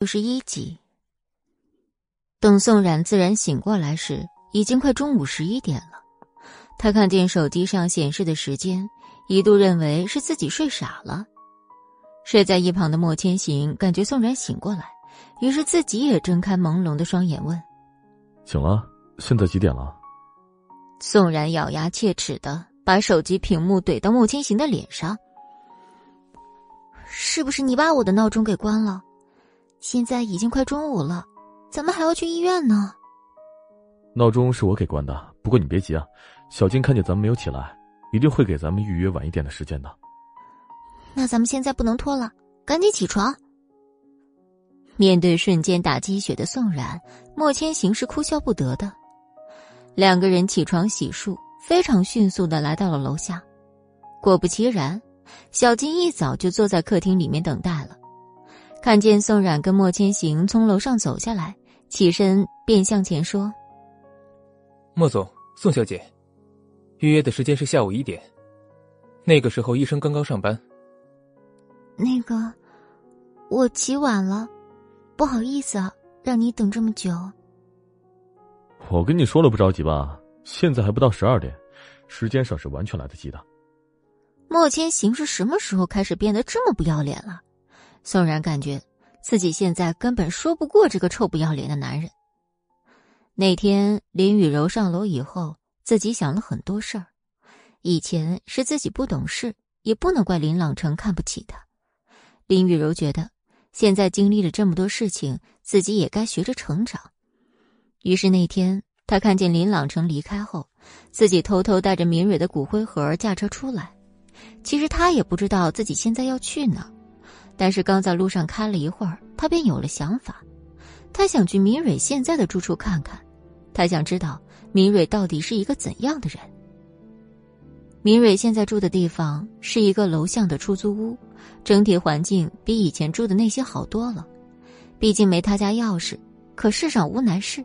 六十一集。等宋冉自然醒过来时，已经快中午十一点了。他看见手机上显示的时间，一度认为是自己睡傻了。睡在一旁的莫千行感觉宋冉醒过来，于是自己也睁开朦胧的双眼问：“醒了？现在几点了？”宋冉咬牙切齿的把手机屏幕怼到莫千行的脸上：“是不是你把我的闹钟给关了？”现在已经快中午了，咱们还要去医院呢。闹钟是我给关的，不过你别急啊，小金看见咱们没有起来，一定会给咱们预约晚一点的时间的。那咱们现在不能拖了，赶紧起床。面对瞬间打鸡血的宋冉，莫千行是哭笑不得的。两个人起床洗漱，非常迅速的来到了楼下。果不其然，小金一早就坐在客厅里面等待了。看见宋冉跟莫千行从楼上走下来，起身便向前说：“莫总，宋小姐，预约的时间是下午一点，那个时候医生刚刚上班。那个，我起晚了，不好意思啊，让你等这么久。我跟你说了不着急吧？现在还不到十二点，时间上是完全来得及的。”莫千行是什么时候开始变得这么不要脸了？宋然感觉自己现在根本说不过这个臭不要脸的男人。那天林雨柔上楼以后，自己想了很多事儿。以前是自己不懂事，也不能怪林朗成看不起他。林雨柔觉得现在经历了这么多事情，自己也该学着成长。于是那天他看见林朗成离开后，自己偷偷带着明蕊的骨灰盒驾车出来。其实他也不知道自己现在要去哪。但是刚在路上开了一会儿，他便有了想法。他想去明蕊现在的住处看看，他想知道明蕊到底是一个怎样的人。明蕊现在住的地方是一个楼巷的出租屋，整体环境比以前住的那些好多了。毕竟没他家钥匙，可世上无难事。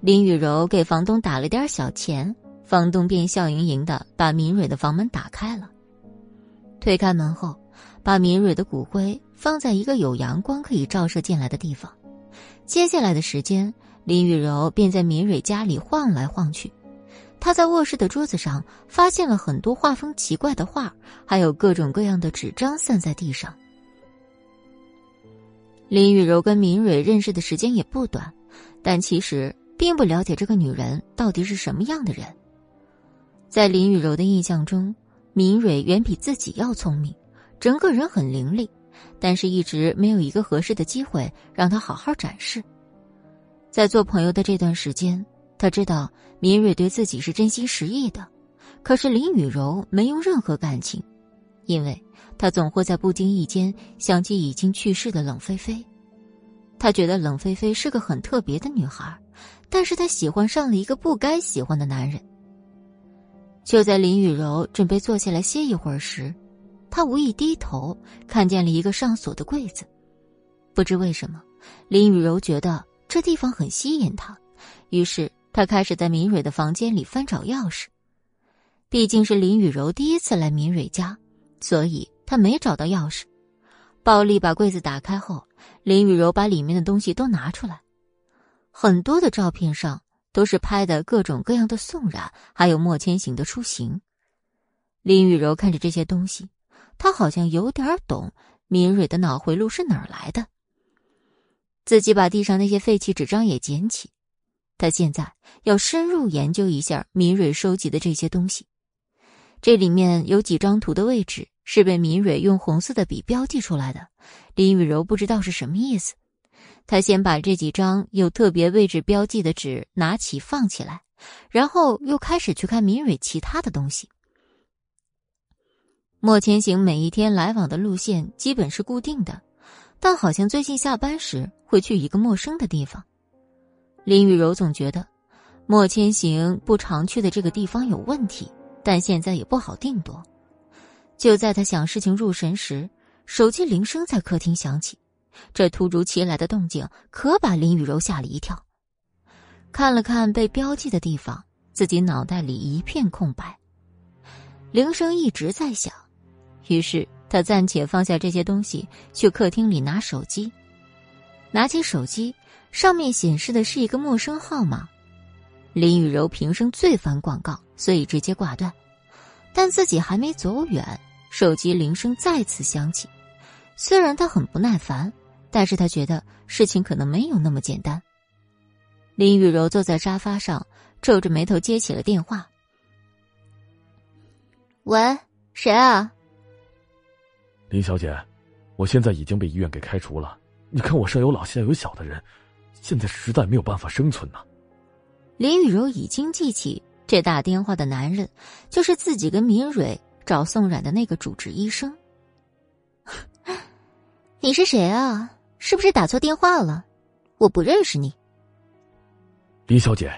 林雨柔给房东打了点小钱，房东便笑盈盈的把明蕊的房门打开了。推开门后。把敏蕊的骨灰放在一个有阳光可以照射进来的地方。接下来的时间，林雨柔便在敏蕊家里晃来晃去。她在卧室的桌子上发现了很多画风奇怪的画，还有各种各样的纸张散在地上。林雨柔跟敏蕊认识的时间也不短，但其实并不了解这个女人到底是什么样的人。在林雨柔的印象中，敏蕊远比自己要聪明。整个人很伶俐，但是一直没有一个合适的机会让他好好展示。在做朋友的这段时间，他知道敏蕊对自己是真心实意的，可是林雨柔没有任何感情，因为他总会在不经意间想起已经去世的冷菲菲。他觉得冷菲菲是个很特别的女孩，但是她喜欢上了一个不该喜欢的男人。就在林雨柔准备坐下来歇一会儿时，他无意低头，看见了一个上锁的柜子。不知为什么，林雨柔觉得这地方很吸引他，于是他开始在敏蕊的房间里翻找钥匙。毕竟是林雨柔第一次来敏蕊家，所以他没找到钥匙。暴力把柜子打开后，林雨柔把里面的东西都拿出来。很多的照片上都是拍的各种各样的宋冉，还有莫千行的出行。林雨柔看着这些东西。他好像有点懂敏蕊的脑回路是哪儿来的。自己把地上那些废弃纸张也捡起，他现在要深入研究一下敏蕊收集的这些东西。这里面有几张图的位置是被敏蕊用红色的笔标记出来的，林雨柔不知道是什么意思。他先把这几张有特别位置标记的纸拿起放起来，然后又开始去看敏蕊其他的东西。莫千行每一天来往的路线基本是固定的，但好像最近下班时会去一个陌生的地方。林雨柔总觉得莫千行不常去的这个地方有问题，但现在也不好定夺。就在他想事情入神时，手机铃声在客厅响起，这突如其来的动静可把林雨柔吓了一跳。看了看被标记的地方，自己脑袋里一片空白。铃声一直在响。于是他暂且放下这些东西，去客厅里拿手机。拿起手机，上面显示的是一个陌生号码。林雨柔平生最烦广告，所以直接挂断。但自己还没走远，手机铃声再次响起。虽然他很不耐烦，但是他觉得事情可能没有那么简单。林雨柔坐在沙发上，皱着眉头接起了电话。喂，谁啊？林小姐，我现在已经被医院给开除了。你看我上有老下有小的人，现在实在没有办法生存呐。林雨柔已经记起这打电话的男人，就是自己跟明蕊找宋冉的那个主治医生。你是谁啊？是不是打错电话了？我不认识你。林小姐，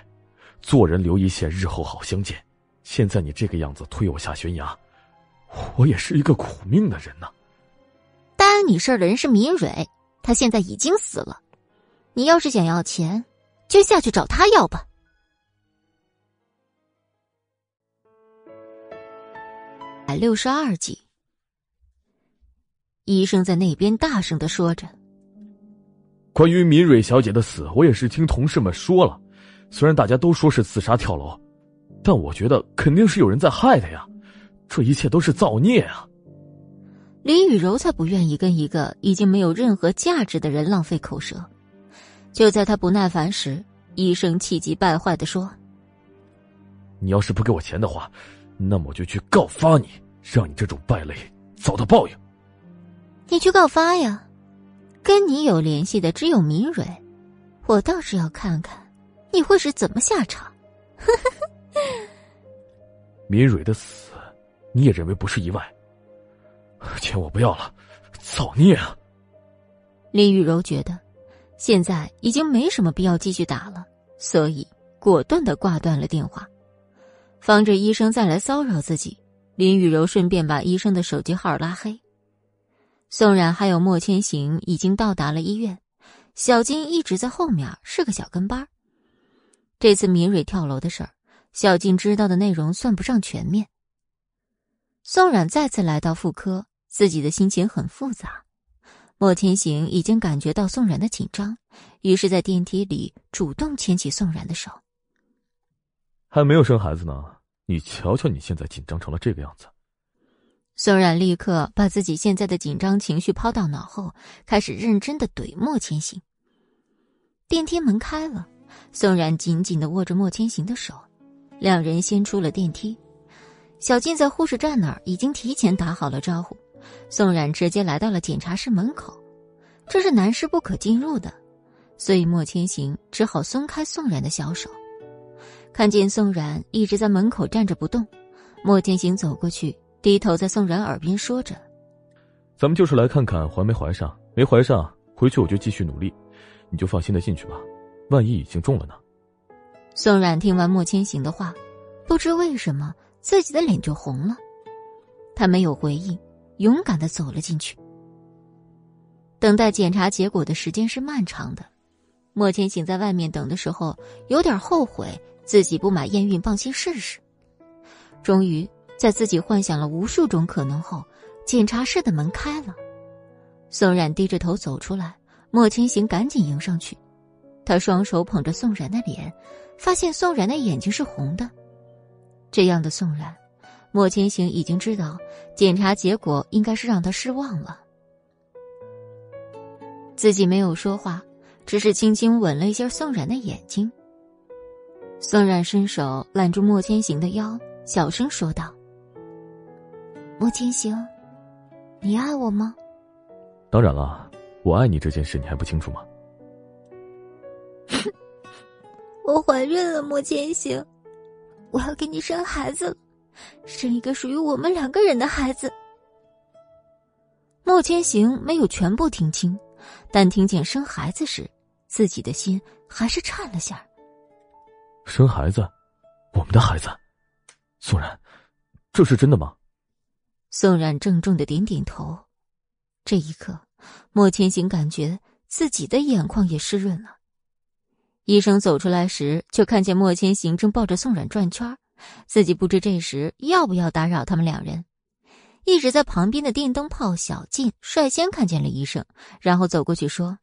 做人留一线，日后好相见。现在你这个样子推我下悬崖，我也是一个苦命的人呐。答干你事儿的人是敏蕊，他现在已经死了。你要是想要钱，就下去找他要吧。百六十二集，医生在那边大声的说着：“关于敏蕊小姐的死，我也是听同事们说了。”虽然大家都说是自杀跳楼，但我觉得肯定是有人在害她呀！这一切都是造孽啊！林雨柔才不愿意跟一个已经没有任何价值的人浪费口舌。就在他不耐烦时，医生气急败坏的说：“你要是不给我钱的话，那么我就去告发你，让你这种败类遭到报应。”你去告发呀！跟你有联系的只有明蕊，我倒是要看看。你会是怎么下场？明蕊的死，你也认为不是意外？钱我不要了，造孽啊！林雨柔觉得现在已经没什么必要继续打了，所以果断的挂断了电话，防止医生再来骚扰自己。林雨柔顺便把医生的手机号拉黑。宋冉还有莫千行已经到达了医院，小金一直在后面，是个小跟班。这次明蕊跳楼的事儿，小静知道的内容算不上全面。宋冉再次来到妇科，自己的心情很复杂。莫千行已经感觉到宋然的紧张，于是，在电梯里主动牵起宋然的手。还没有生孩子呢，你瞧瞧你现在紧张成了这个样子。宋冉立刻把自己现在的紧张情绪抛到脑后，开始认真的怼莫千行。电梯门开了。宋冉紧紧的握着莫千行的手，两人先出了电梯。小静在护士站那儿已经提前打好了招呼，宋冉直接来到了检查室门口，这是男士不可进入的，所以莫千行只好松开宋冉的小手。看见宋冉一直在门口站着不动，莫千行走过去，低头在宋冉耳边说着：“咱们就是来看看怀没怀上，没怀上，回去我就继续努力，你就放心的进去吧。”万一已经中了呢？宋冉听完莫千行的话，不知为什么自己的脸就红了。他没有回应，勇敢的走了进去。等待检查结果的时间是漫长的。莫千行在外面等的时候，有点后悔自己不买验孕棒先试试。终于，在自己幻想了无数种可能后，检查室的门开了。宋冉低着头走出来，莫千行赶紧迎上去。他双手捧着宋冉的脸，发现宋冉的眼睛是红的。这样的宋冉，莫千行已经知道检查结果应该是让他失望了。自己没有说话，只是轻轻吻了一下宋冉的眼睛。宋冉伸手揽住莫千行的腰，小声说道：“莫千行，你爱我吗？”“当然了，我爱你这件事你还不清楚吗？” 我怀孕了，莫千行，我要给你生孩子了，生一个属于我们两个人的孩子。莫千行没有全部听清，但听见生孩子时，自己的心还是颤了下。生孩子，我们的孩子，宋然，这是真的吗？宋然郑重的点点头。这一刻，莫千行感觉自己的眼眶也湿润了。医生走出来时，就看见莫千行正抱着宋冉转圈自己不知这时要不要打扰他们两人。一直在旁边的电灯泡小静率先看见了医生，然后走过去说：“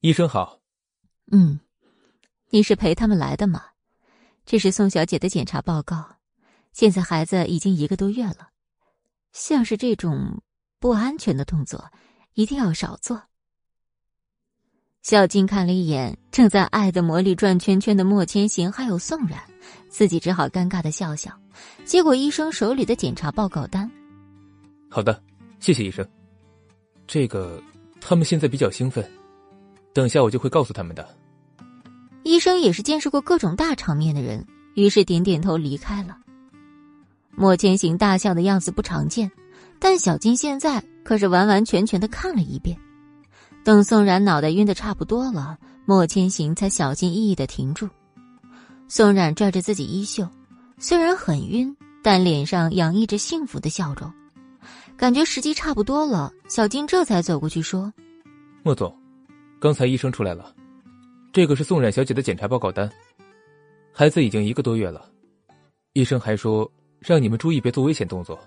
医生好。嗯，你是陪他们来的吗？这是宋小姐的检查报告。现在孩子已经一个多月了，像是这种不安全的动作，一定要少做。小静看了一眼正在爱的魔力转圈圈的莫千行，还有宋冉，自己只好尴尬的笑笑，接过医生手里的检查报告单。好的，谢谢医生。这个他们现在比较兴奋，等下我就会告诉他们的。医生也是见识过各种大场面的人，于是点点头离开了。莫千行大笑的样子不常见，但小金现在可是完完全全的看了一遍。等宋冉脑袋晕的差不多了，莫千行才小心翼翼的停住。宋冉拽着自己衣袖，虽然很晕，但脸上洋溢着幸福的笑容。感觉时机差不多了，小金这才走过去说：“莫总，刚才医生出来了，这个是宋冉小姐的检查报告单。孩子已经一个多月了，医生还说让你们注意别做危险动作。”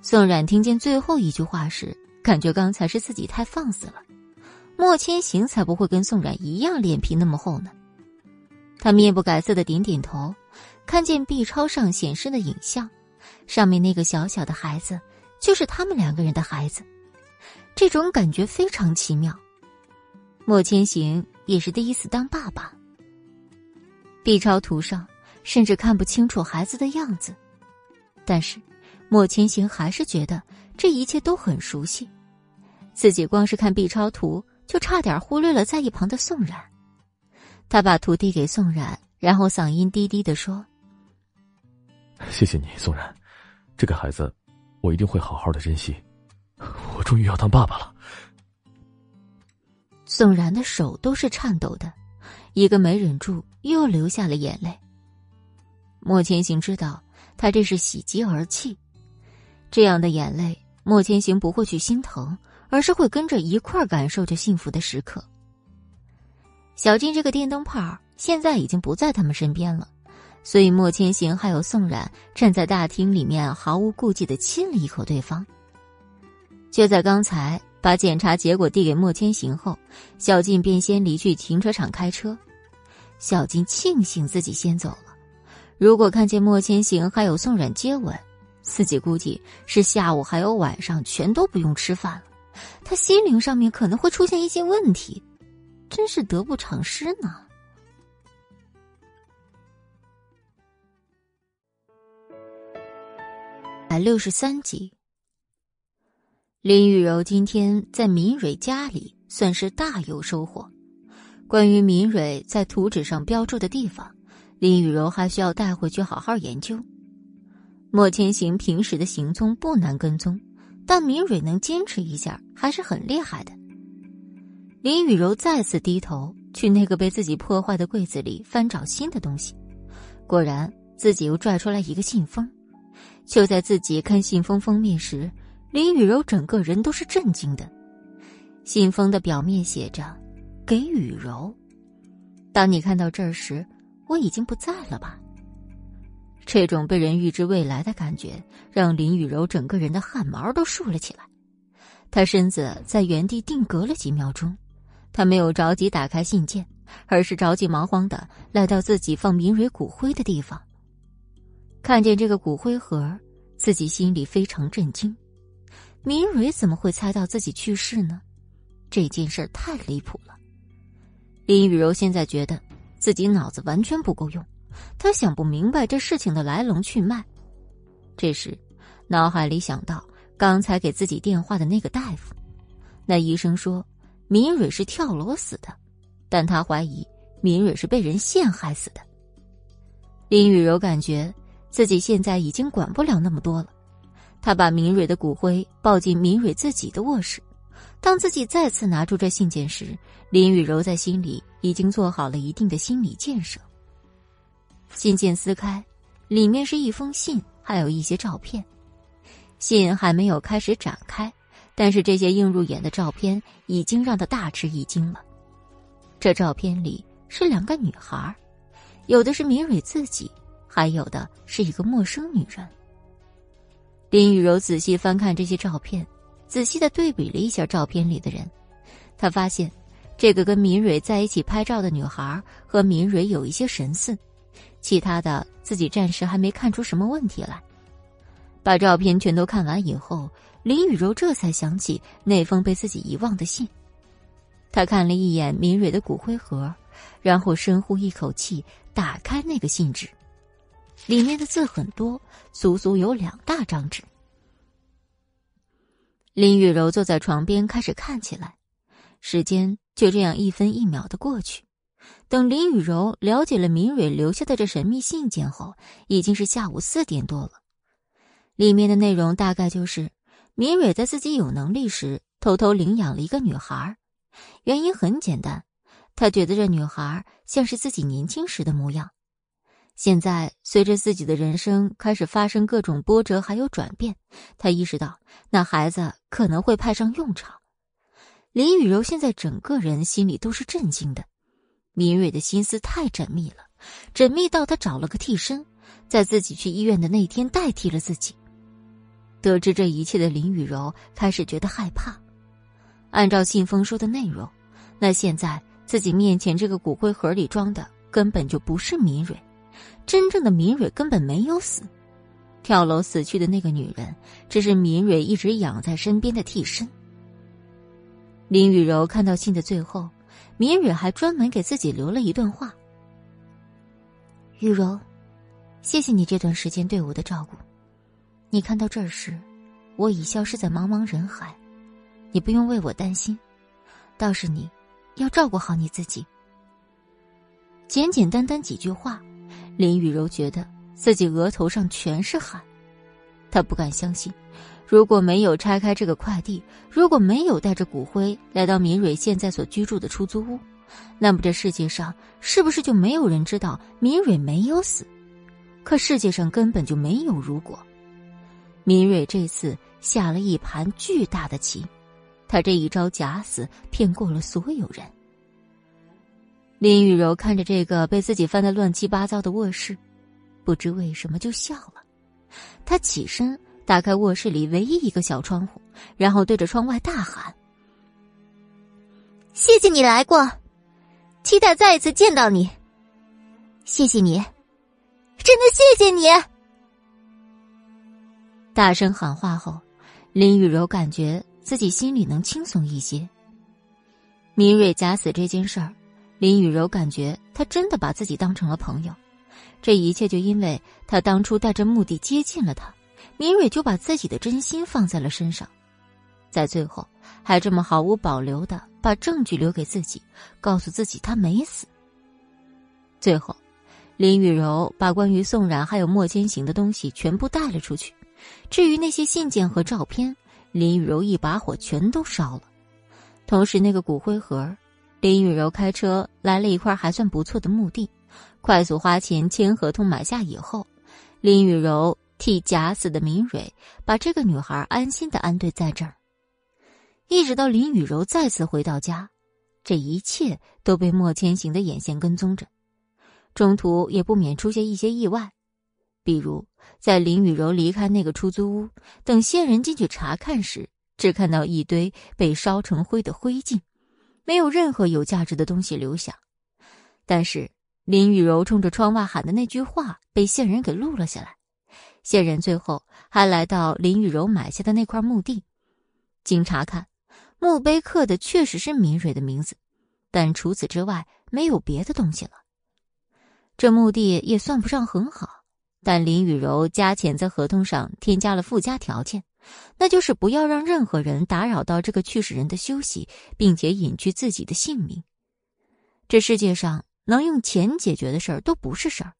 宋冉听见最后一句话时，感觉刚才是自己太放肆了。莫千行才不会跟宋冉一样脸皮那么厚呢。他面不改色的点点头，看见 B 超上显示的影像，上面那个小小的孩子。就是他们两个人的孩子，这种感觉非常奇妙。莫千行也是第一次当爸爸。B 超图上甚至看不清楚孩子的样子，但是莫千行还是觉得这一切都很熟悉。自己光是看 B 超图，就差点忽略了在一旁的宋冉。他把图递给宋冉，然后嗓音低低的说：“谢谢你，宋冉，这个孩子。”我一定会好好的珍惜。我终于要当爸爸了。宋然的手都是颤抖的，一个没忍住又流下了眼泪。莫千行知道他这是喜极而泣，这样的眼泪，莫千行不会去心疼，而是会跟着一块儿感受着幸福的时刻。小静这个电灯泡现在已经不在他们身边了。所以，莫千行还有宋冉站在大厅里面，毫无顾忌的亲了一口对方。就在刚才把检查结果递给莫千行后，小静便先离去停车场开车。小静庆幸自己先走了，如果看见莫千行还有宋冉接吻，自己估计是下午还有晚上全都不用吃饭了。他心灵上面可能会出现一些问题，真是得不偿失呢。百六十三集，林雨柔今天在明蕊家里算是大有收获。关于明蕊在图纸上标注的地方，林雨柔还需要带回去好好研究。莫千行平时的行踪不难跟踪，但明蕊能坚持一下还是很厉害的。林雨柔再次低头去那个被自己破坏的柜子里翻找新的东西，果然自己又拽出来一个信封。就在自己看信封封面时，林雨柔整个人都是震惊的。信封的表面写着：“给雨柔。”当你看到这儿时，我已经不在了吧？这种被人预知未来的感觉，让林雨柔整个人的汗毛都竖了起来。她身子在原地定格了几秒钟，她没有着急打开信件，而是着急忙慌的来到自己放明蕊骨灰的地方。看见这个骨灰盒，自己心里非常震惊。明蕊怎么会猜到自己去世呢？这件事太离谱了。林雨柔现在觉得自己脑子完全不够用，他想不明白这事情的来龙去脉。这时，脑海里想到刚才给自己电话的那个大夫，那医生说明蕊是跳楼死的，但他怀疑明蕊是被人陷害死的。林雨柔感觉。自己现在已经管不了那么多了，他把明蕊的骨灰抱进明蕊自己的卧室。当自己再次拿出这信件时，林雨柔在心里已经做好了一定的心理建设。信件撕开，里面是一封信，还有一些照片。信还没有开始展开，但是这些映入眼的照片已经让他大吃一惊了。这照片里是两个女孩，有的是明蕊自己。还有的是一个陌生女人。林雨柔仔细翻看这些照片，仔细的对比了一下照片里的人，她发现这个跟明蕊在一起拍照的女孩和明蕊有一些神似，其他的自己暂时还没看出什么问题来。把照片全都看完以后，林雨柔这才想起那封被自己遗忘的信。他看了一眼明蕊的骨灰盒，然后深呼一口气，打开那个信纸，里面的字很多，足足有两大张纸。林雨柔坐在床边开始看起来，时间。就这样一分一秒的过去，等林雨柔了解了明蕊留下的这神秘信件后，已经是下午四点多了。里面的内容大概就是，明蕊在自己有能力时偷偷领养了一个女孩，原因很简单，她觉得这女孩像是自己年轻时的模样。现在随着自己的人生开始发生各种波折还有转变，她意识到那孩子可能会派上用场。林雨柔现在整个人心里都是震惊的，敏蕊的心思太缜密了，缜密到她找了个替身，在自己去医院的那天代替了自己。得知这一切的林雨柔开始觉得害怕。按照信封说的内容，那现在自己面前这个骨灰盒里装的根本就不是敏蕊，真正的敏蕊根本没有死，跳楼死去的那个女人只是敏蕊一直养在身边的替身。林雨柔看到信的最后，明蕊还专门给自己留了一段话：“雨柔，谢谢你这段时间对我的照顾。你看到这儿时，我已消失在茫茫人海，你不用为我担心。倒是你，要照顾好你自己。”简简单单几句话，林雨柔觉得自己额头上全是汗，她不敢相信。如果没有拆开这个快递，如果没有带着骨灰来到明蕊现在所居住的出租屋，那么这世界上是不是就没有人知道明蕊没有死？可世界上根本就没有如果。明蕊这次下了一盘巨大的棋，他这一招假死骗过了所有人。林雨柔看着这个被自己翻得乱七八糟的卧室，不知为什么就笑了。她起身。打开卧室里唯一一个小窗户，然后对着窗外大喊：“谢谢你来过，期待再一次见到你。谢谢你，真的谢谢你！”大声喊话后，林雨柔感觉自己心里能轻松一些。明蕊假死这件事儿，林雨柔感觉他真的把自己当成了朋友，这一切就因为他当初带着目的接近了他。明蕊就把自己的真心放在了身上，在最后还这么毫无保留的把证据留给自己，告诉自己他没死。最后，林雨柔把关于宋冉还有莫千行的东西全部带了出去，至于那些信件和照片，林雨柔一把火全都烧了。同时，那个骨灰盒，林雨柔开车来了一块还算不错的墓地，快速花钱签合同买下以后，林雨柔。替假死的明蕊把这个女孩安心的安顿在这儿，一直到林雨柔再次回到家，这一切都被莫千行的眼线跟踪着，中途也不免出现一些意外，比如在林雨柔离开那个出租屋，等线人进去查看时，只看到一堆被烧成灰的灰烬，没有任何有价值的东西留下，但是林雨柔冲着窗外喊的那句话被线人给录了下来。线人最后还来到林雨柔买下的那块墓地，经查看，墓碑刻的确实是敏蕊的名字，但除此之外没有别的东西了。这墓地也算不上很好，但林雨柔加钱在合同上添加了附加条件，那就是不要让任何人打扰到这个去世人的休息，并且隐去自己的姓名。这世界上能用钱解决的事儿都不是事儿。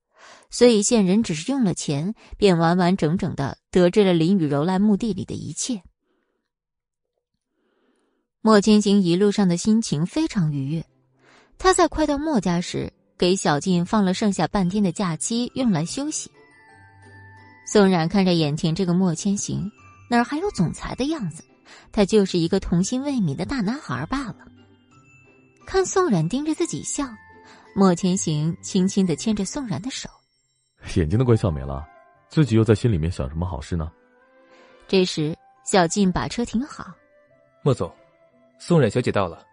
所以，线人只是用了钱，便完完整整的得知了林雨柔来墓地里的一切。莫千行一路上的心情非常愉悦，他在快到莫家时，给小静放了剩下半天的假期用来休息。宋冉看着眼前这个莫千行，哪儿还有总裁的样子？他就是一个童心未泯的大男孩罢了。看宋冉盯着自己笑。莫千行轻轻的牵着宋冉的手，眼睛都快笑没了，自己又在心里面想什么好事呢？这时，小静把车停好。莫总，宋冉小姐到了。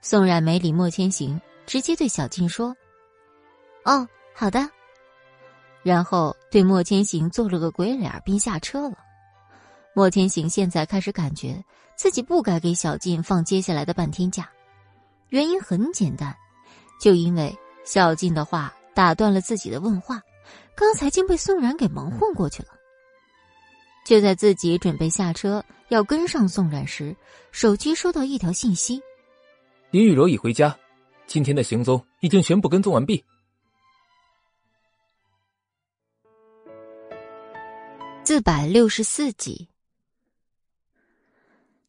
宋冉没理莫千行，直接对小静说：“哦，好的。”然后对莫千行做了个鬼脸，并下车了。莫千行现在开始感觉自己不该给小静放接下来的半天假，原因很简单，就因为小静的话打断了自己的问话，刚才竟被宋冉给蒙混过去了。就在自己准备下车要跟上宋冉时，手机收到一条信息：林雨柔已回家，今天的行踪已经全部跟踪完毕。四百六十四集，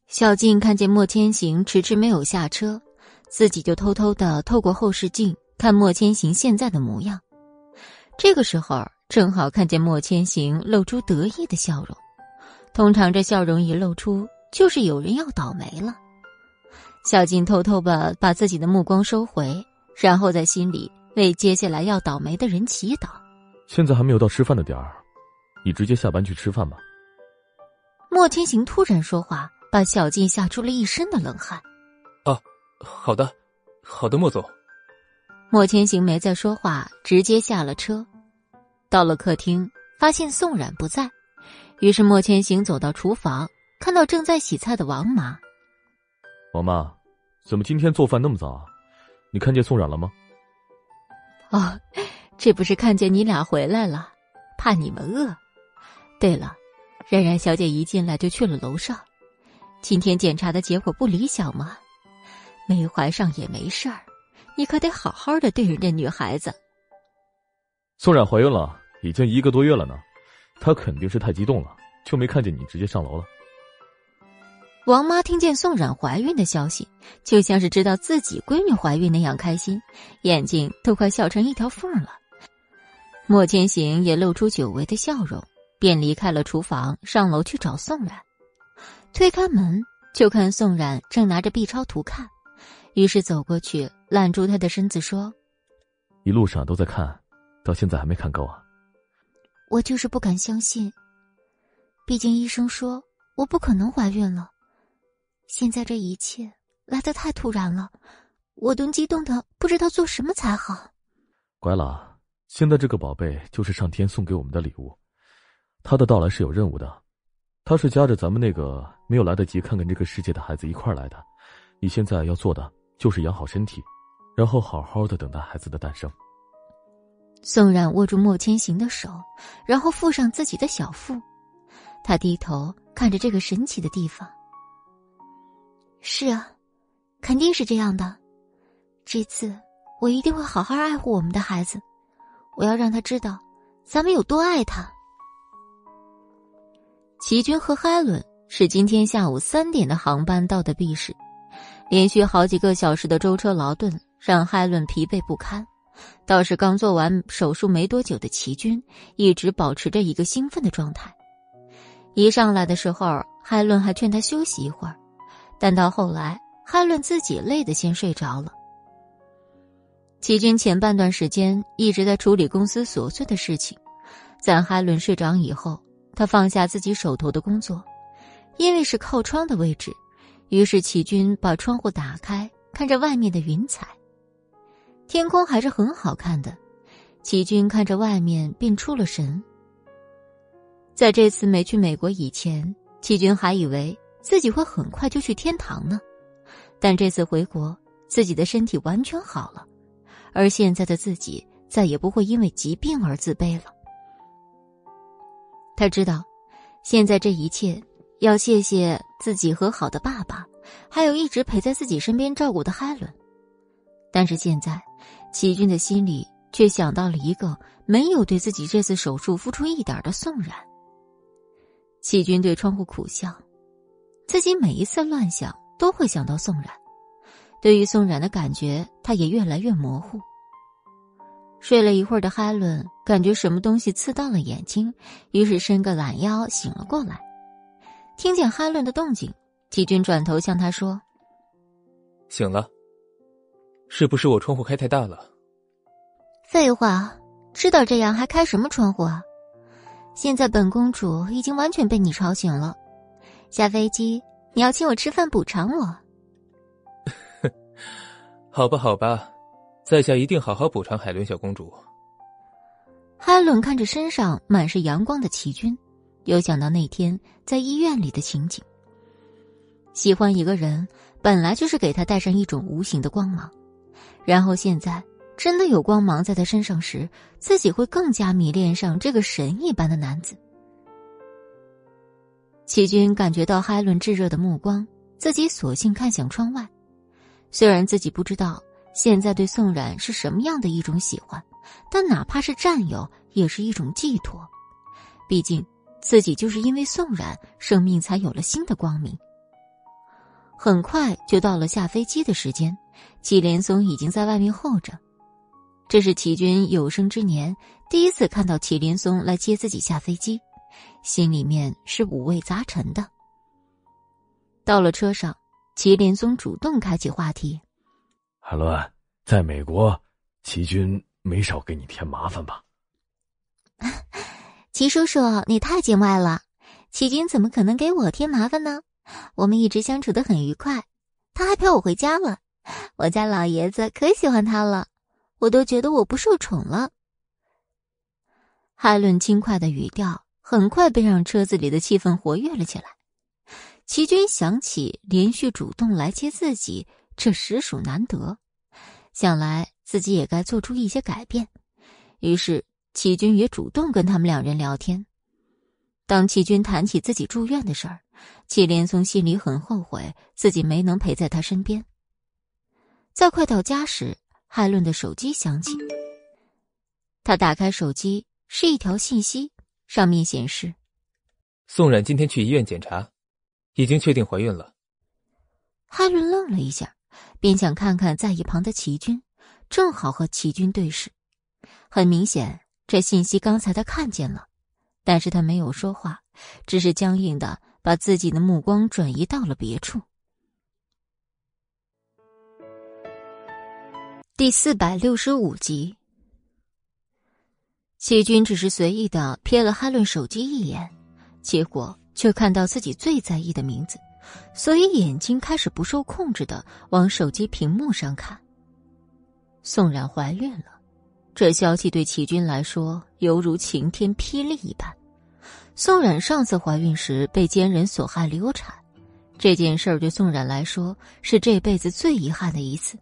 小静看见莫千行迟迟没有下车，自己就偷偷的透过后视镜看莫千行现在的模样。这个时候正好看见莫千行露出得意的笑容，通常这笑容一露出，就是有人要倒霉了。小静偷偷的把自己的目光收回，然后在心里为接下来要倒霉的人祈祷。现在还没有到吃饭的点儿。你直接下班去吃饭吧。莫千行突然说话，把小静吓出了一身的冷汗。啊，好的，好的，莫总。莫千行没再说话，直接下了车。到了客厅，发现宋冉不在，于是莫千行走到厨房，看到正在洗菜的王妈。王妈，怎么今天做饭那么早啊？你看见宋冉了吗？哦，这不是看见你俩回来了，怕你们饿。对了，冉冉小姐一进来就去了楼上。今天检查的结果不理想吗？没怀上也没事儿，你可得好好的对人家女孩子。宋冉怀孕了，已经一个多月了呢，她肯定是太激动了，就没看见你直接上楼了。王妈听见宋冉怀孕的消息，就像是知道自己闺女怀孕那样开心，眼睛都快笑成一条缝了。莫千行也露出久违的笑容。便离开了厨房，上楼去找宋冉。推开门，就看宋冉正拿着 B 超图看，于是走过去揽住他的身子说：“一路上都在看，到现在还没看够啊？”我就是不敢相信，毕竟医生说我不可能怀孕了。现在这一切来得太突然了，我都激动的不知道做什么才好。乖了，现在这个宝贝就是上天送给我们的礼物。他的到来是有任务的，他是夹着咱们那个没有来得及看看这个世界的孩子一块来的。你现在要做的就是养好身体，然后好好的等待孩子的诞生。宋冉握住莫千行的手，然后附上自己的小腹，他低头看着这个神奇的地方。是啊，肯定是这样的。这次我一定会好好爱护我们的孩子，我要让他知道，咱们有多爱他。齐军和海伦是今天下午三点的航班到的 B 市，连续好几个小时的舟车劳顿让海伦疲惫不堪。倒是刚做完手术没多久的齐军一直保持着一个兴奋的状态。一上来的时候，海伦还劝他休息一会儿，但到后来，海伦自己累得先睡着了。齐军前半段时间一直在处理公司琐碎的事情，在海伦睡着以后。他放下自己手头的工作，因为是靠窗的位置，于是齐军把窗户打开，看着外面的云彩。天空还是很好看的，齐军看着外面便出了神。在这次没去美国以前，齐军还以为自己会很快就去天堂呢，但这次回国，自己的身体完全好了，而现在的自己再也不会因为疾病而自卑了。他知道，现在这一切要谢谢自己和好的爸爸，还有一直陪在自己身边照顾的海伦。但是现在，齐军的心里却想到了一个没有对自己这次手术付出一点的宋冉。齐军对窗户苦笑，自己每一次乱想都会想到宋冉，对于宋冉的感觉，他也越来越模糊。睡了一会儿的哈伦感觉什么东西刺到了眼睛，于是伸个懒腰醒了过来。听见哈伦的动静，齐军转头向他说：“醒了，是不是我窗户开太大了？”“废话，知道这样还开什么窗户啊？现在本公主已经完全被你吵醒了，下飞机你要请我吃饭补偿我。”好吧，好吧，在下一定好好补偿海伦小公主。海伦看着身上满是阳光的齐军，又想到那天在医院里的情景。喜欢一个人，本来就是给他带上一种无形的光芒，然后现在真的有光芒在他身上时，自己会更加迷恋上这个神一般的男子。齐军感觉到海伦炙热的目光，自己索性看向窗外。虽然自己不知道现在对宋冉是什么样的一种喜欢，但哪怕是占有，也是一种寄托。毕竟自己就是因为宋冉，生命才有了新的光明。很快就到了下飞机的时间，祁连松已经在外面候着。这是齐军有生之年第一次看到祁连松来接自己下飞机。心里面是五味杂陈的。到了车上，祁连松主动开启话题：“海伦，在美国，齐军没少给你添麻烦吧？”齐叔叔，你太见外了，齐军怎么可能给我添麻烦呢？我们一直相处的很愉快，他还陪我回家了。我家老爷子可喜欢他了，我都觉得我不受宠了。海伦轻快的语调。很快便让车子里的气氛活跃了起来。齐军想起连续主动来接自己，这实属难得，想来自己也该做出一些改变。于是齐军也主动跟他们两人聊天。当齐军谈起自己住院的事儿，齐连松心里很后悔自己没能陪在他身边。在快到家时，海伦的手机响起，他打开手机，是一条信息。上面显示，宋冉今天去医院检查，已经确定怀孕了。海伦愣了一下，便想看看在一旁的齐军，正好和齐军对视。很明显，这信息刚才他看见了，但是他没有说话，只是僵硬的把自己的目光转移到了别处。第四百六十五集。齐军只是随意的瞥了哈伦手机一眼，结果却看到自己最在意的名字，所以眼睛开始不受控制的往手机屏幕上看。宋冉怀孕了，这消息对齐军来说犹如晴天霹雳一般。宋冉上次怀孕时被奸人所害流产，这件事儿对宋冉来说是这辈子最遗憾的一次，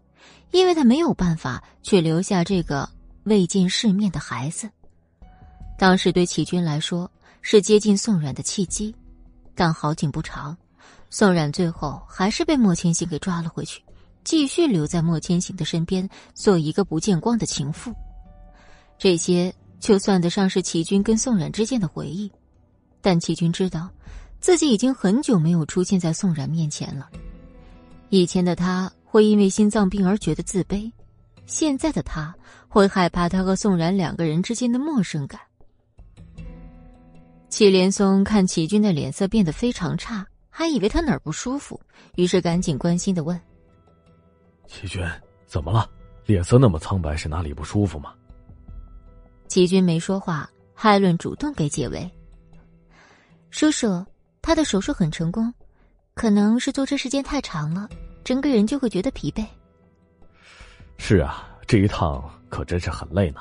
因为他没有办法去留下这个未见世面的孩子。当时对齐军来说是接近宋冉的契机，但好景不长，宋冉最后还是被莫千行给抓了回去，继续留在莫千行的身边，做一个不见光的情妇。这些就算得上是齐军跟宋冉之间的回忆，但齐军知道，自己已经很久没有出现在宋冉面前了。以前的他会因为心脏病而觉得自卑，现在的他会害怕他和宋然两个人之间的陌生感。祁连松看齐军的脸色变得非常差，还以为他哪儿不舒服，于是赶紧关心的问：“齐军，怎么了？脸色那么苍白，是哪里不舒服吗？”齐军没说话，海伦主动给解围：“叔叔，他的手术很成功，可能是坐车时间太长了，整个人就会觉得疲惫。”“是啊，这一趟可真是很累呢，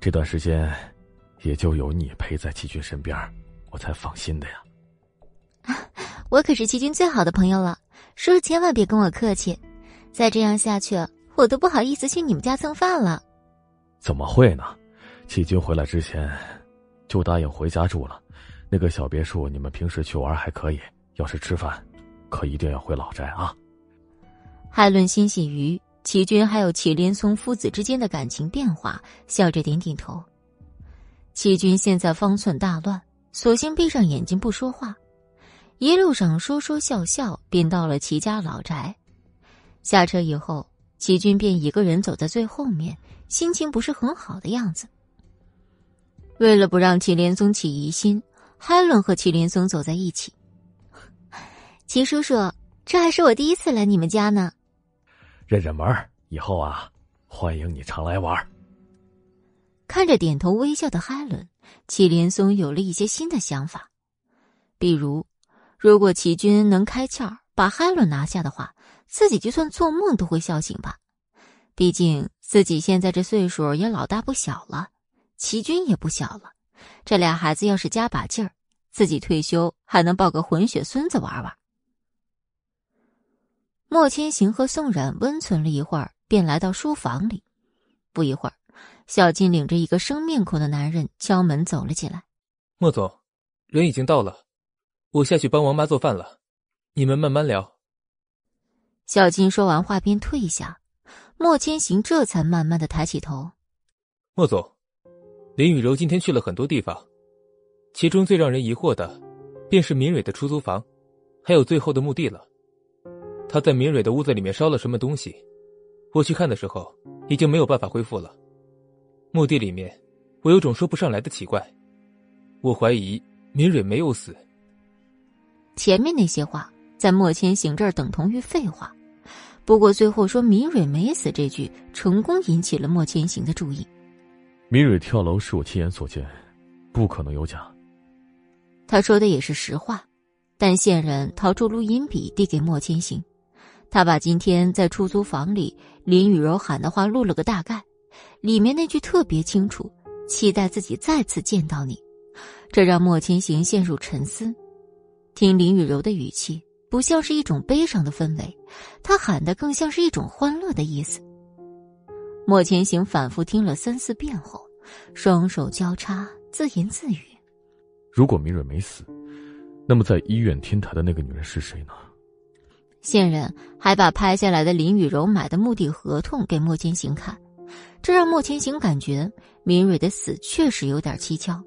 这段时间。”也就有你陪在齐军身边，我才放心的呀。我可是齐军最好的朋友了，叔叔千万别跟我客气。再这样下去，我都不好意思去你们家蹭饭了。怎么会呢？齐军回来之前就答应回家住了。那个小别墅，你们平时去玩还可以，要是吃饭，可一定要回老宅啊。海伦欣喜于齐军还有齐连松父子之间的感情变化，笑着点点头。齐军现在方寸大乱，索性闭上眼睛不说话。一路上说说笑笑，便到了齐家老宅。下车以后，齐军便一个人走在最后面，心情不是很好的样子。为了不让齐连松起疑心，海伦和齐连松走在一起。齐叔叔，这还是我第一次来你们家呢。认认门以后啊，欢迎你常来玩。看着点头微笑的海伦，祁连松有了一些新的想法，比如，如果齐军能开窍把海伦拿下的话，自己就算做梦都会笑醒吧。毕竟自己现在这岁数也老大不小了，齐军也不小了，这俩孩子要是加把劲儿，自己退休还能抱个混血孙子玩玩。莫千行和宋冉温存了一会儿，便来到书房里。不一会儿，小金领着一个生面孔的男人敲门走了进来。莫总，人已经到了，我下去帮王妈做饭了，你们慢慢聊。小金说完话便退下。莫千行这才慢慢的抬起头。莫总，林雨柔今天去了很多地方，其中最让人疑惑的，便是明蕊的出租房，还有最后的墓地了。他在明蕊的屋子里面烧了什么东西？我去看的时候，已经没有办法恢复了。墓地里面，我有种说不上来的奇怪。我怀疑明蕊没有死。前面那些话，在莫千行这儿等同于废话。不过最后说明蕊没死这句，成功引起了莫千行的注意。明蕊跳楼是我亲眼所见，不可能有假。他说的也是实话，但线人掏出录音笔递给莫千行，他把今天在出租房里林雨柔喊的话录了个大概，里面那句特别清楚：“期待自己再次见到你。”这让莫千行陷入沉思，听林雨柔的语气。不像是一种悲伤的氛围，他喊的更像是一种欢乐的意思。莫千行反复听了三四遍后，双手交叉，自言自语：“如果明蕊没死，那么在医院天台的那个女人是谁呢？”线人还把拍下来的林雨柔买的墓地合同给莫千行看，这让莫千行感觉明蕊的死确实有点蹊跷。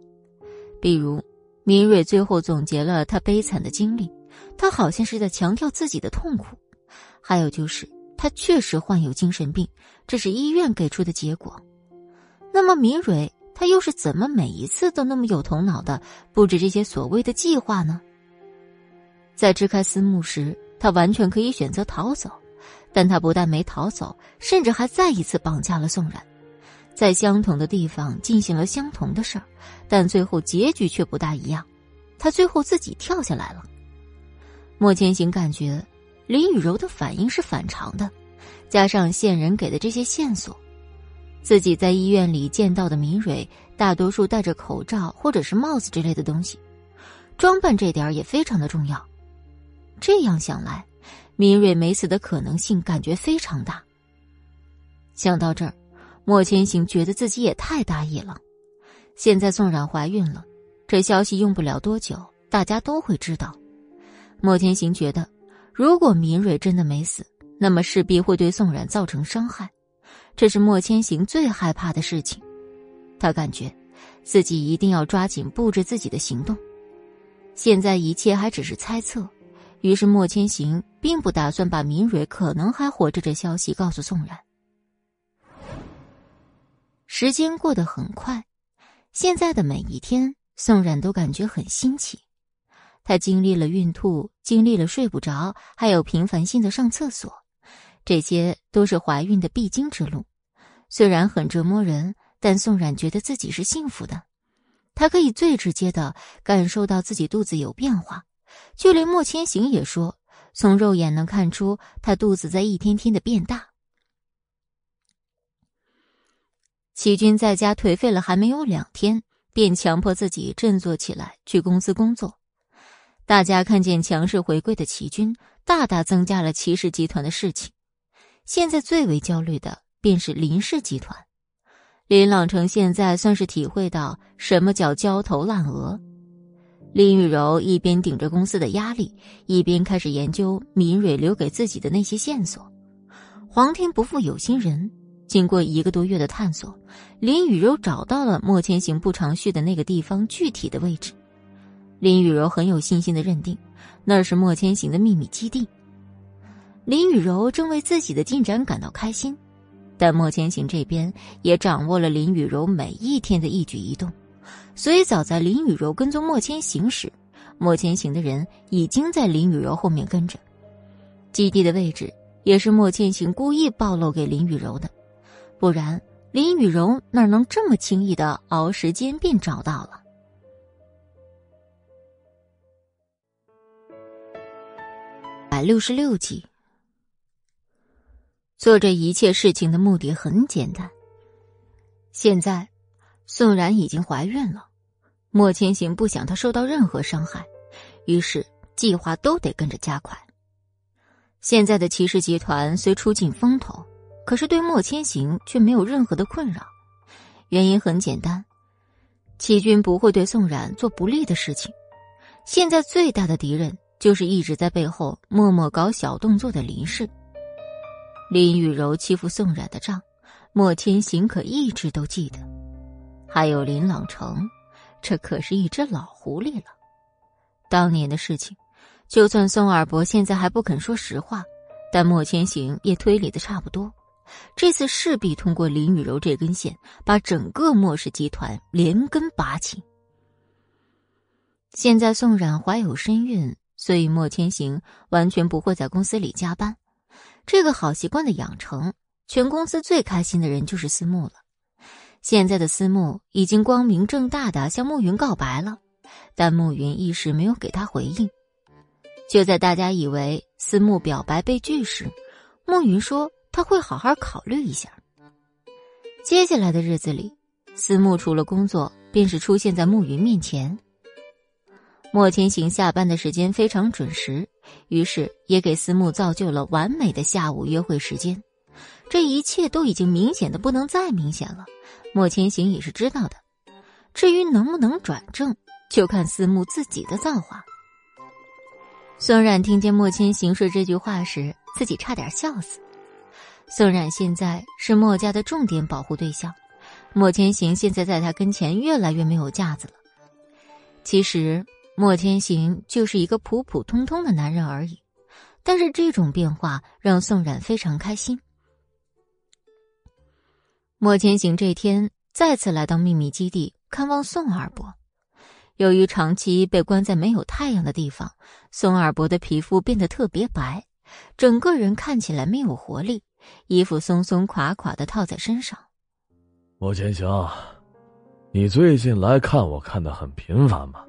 比如，明蕊最后总结了她悲惨的经历。他好像是在强调自己的痛苦，还有就是他确实患有精神病，这是医院给出的结果。那么明蕊他又是怎么每一次都那么有头脑的布置这些所谓的计划呢？在支开私墓时，他完全可以选择逃走，但他不但没逃走，甚至还再一次绑架了宋冉，在相同的地方进行了相同的事儿，但最后结局却不大一样，他最后自己跳下来了。莫千行感觉林雨柔的反应是反常的，加上线人给的这些线索，自己在医院里见到的明蕊大多数戴着口罩或者是帽子之类的东西，装扮这点也非常的重要。这样想来，明蕊没死的可能性感觉非常大。想到这儿，莫千行觉得自己也太大意了。现在宋冉怀孕了，这消息用不了多久，大家都会知道。莫千行觉得，如果明蕊真的没死，那么势必会对宋冉造成伤害，这是莫千行最害怕的事情。他感觉自己一定要抓紧布置自己的行动。现在一切还只是猜测，于是莫千行并不打算把明蕊可能还活着这消息告诉宋冉。时间过得很快，现在的每一天，宋冉都感觉很新奇。她经历了孕吐，经历了睡不着，还有频繁性的上厕所，这些都是怀孕的必经之路。虽然很折磨人，但宋冉觉得自己是幸福的。她可以最直接的感受到自己肚子有变化，就连莫千行也说，从肉眼能看出他肚子在一天天的变大。齐军在家颓废了还没有两天，便强迫自己振作起来去公司工作。大家看见强势回归的齐军，大大增加了齐氏集团的事情。现在最为焦虑的便是林氏集团。林朗成现在算是体会到什么叫焦头烂额。林雨柔一边顶着公司的压力，一边开始研究敏蕊留给自己的那些线索。皇天不负有心人，经过一个多月的探索，林雨柔找到了莫千行不常去的那个地方具体的位置。林雨柔很有信心的认定，那是莫千行的秘密基地。林雨柔正为自己的进展感到开心，但莫千行这边也掌握了林雨柔每一天的一举一动，所以早在林雨柔跟踪莫千行时，莫千行的人已经在林雨柔后面跟着。基地的位置也是莫千行故意暴露给林雨柔的，不然林雨柔哪能这么轻易的熬时间便找到了。百六十六集，做这一切事情的目的很简单。现在，宋然已经怀孕了，莫千行不想他受到任何伤害，于是计划都得跟着加快。现在的骑士集团虽出尽风头，可是对莫千行却没有任何的困扰，原因很简单，齐军不会对宋冉做不利的事情。现在最大的敌人就是一直在背后默默搞小动作的林氏。林雨柔欺负宋冉的账，莫千行可一直都记得。还有林朗成，这可是一只老狐狸了。当年的事情，就算宋二伯现在还不肯说实话，但莫千行也推理的差不多。这次势必通过林雨柔这根线，把整个莫氏集团连根拔起。现在宋冉怀有身孕，所以莫千行完全不会在公司里加班。这个好习惯的养成，全公司最开心的人就是思慕了。现在的思慕已经光明正大的向暮云告白了，但暮云一时没有给他回应。就在大家以为思慕表白被拒时，暮云说他会好好考虑一下。接下来的日子里，思慕除了工作，便是出现在暮云面前。莫千行下班的时间非常准时。于是也给思慕造就了完美的下午约会时间，这一切都已经明显的不能再明显了。莫千行也是知道的，至于能不能转正，就看思慕自己的造化。宋冉听见莫千行说这句话时，自己差点笑死。宋冉现在是莫家的重点保护对象，莫千行现在在他跟前越来越没有架子了。其实。莫千行就是一个普普通通的男人而已，但是这种变化让宋冉非常开心。莫千行这天再次来到秘密基地看望宋二伯，由于长期被关在没有太阳的地方，宋二伯的皮肤变得特别白，整个人看起来没有活力，衣服松松垮垮的套在身上。莫千行，你最近来看我看的很频繁吗？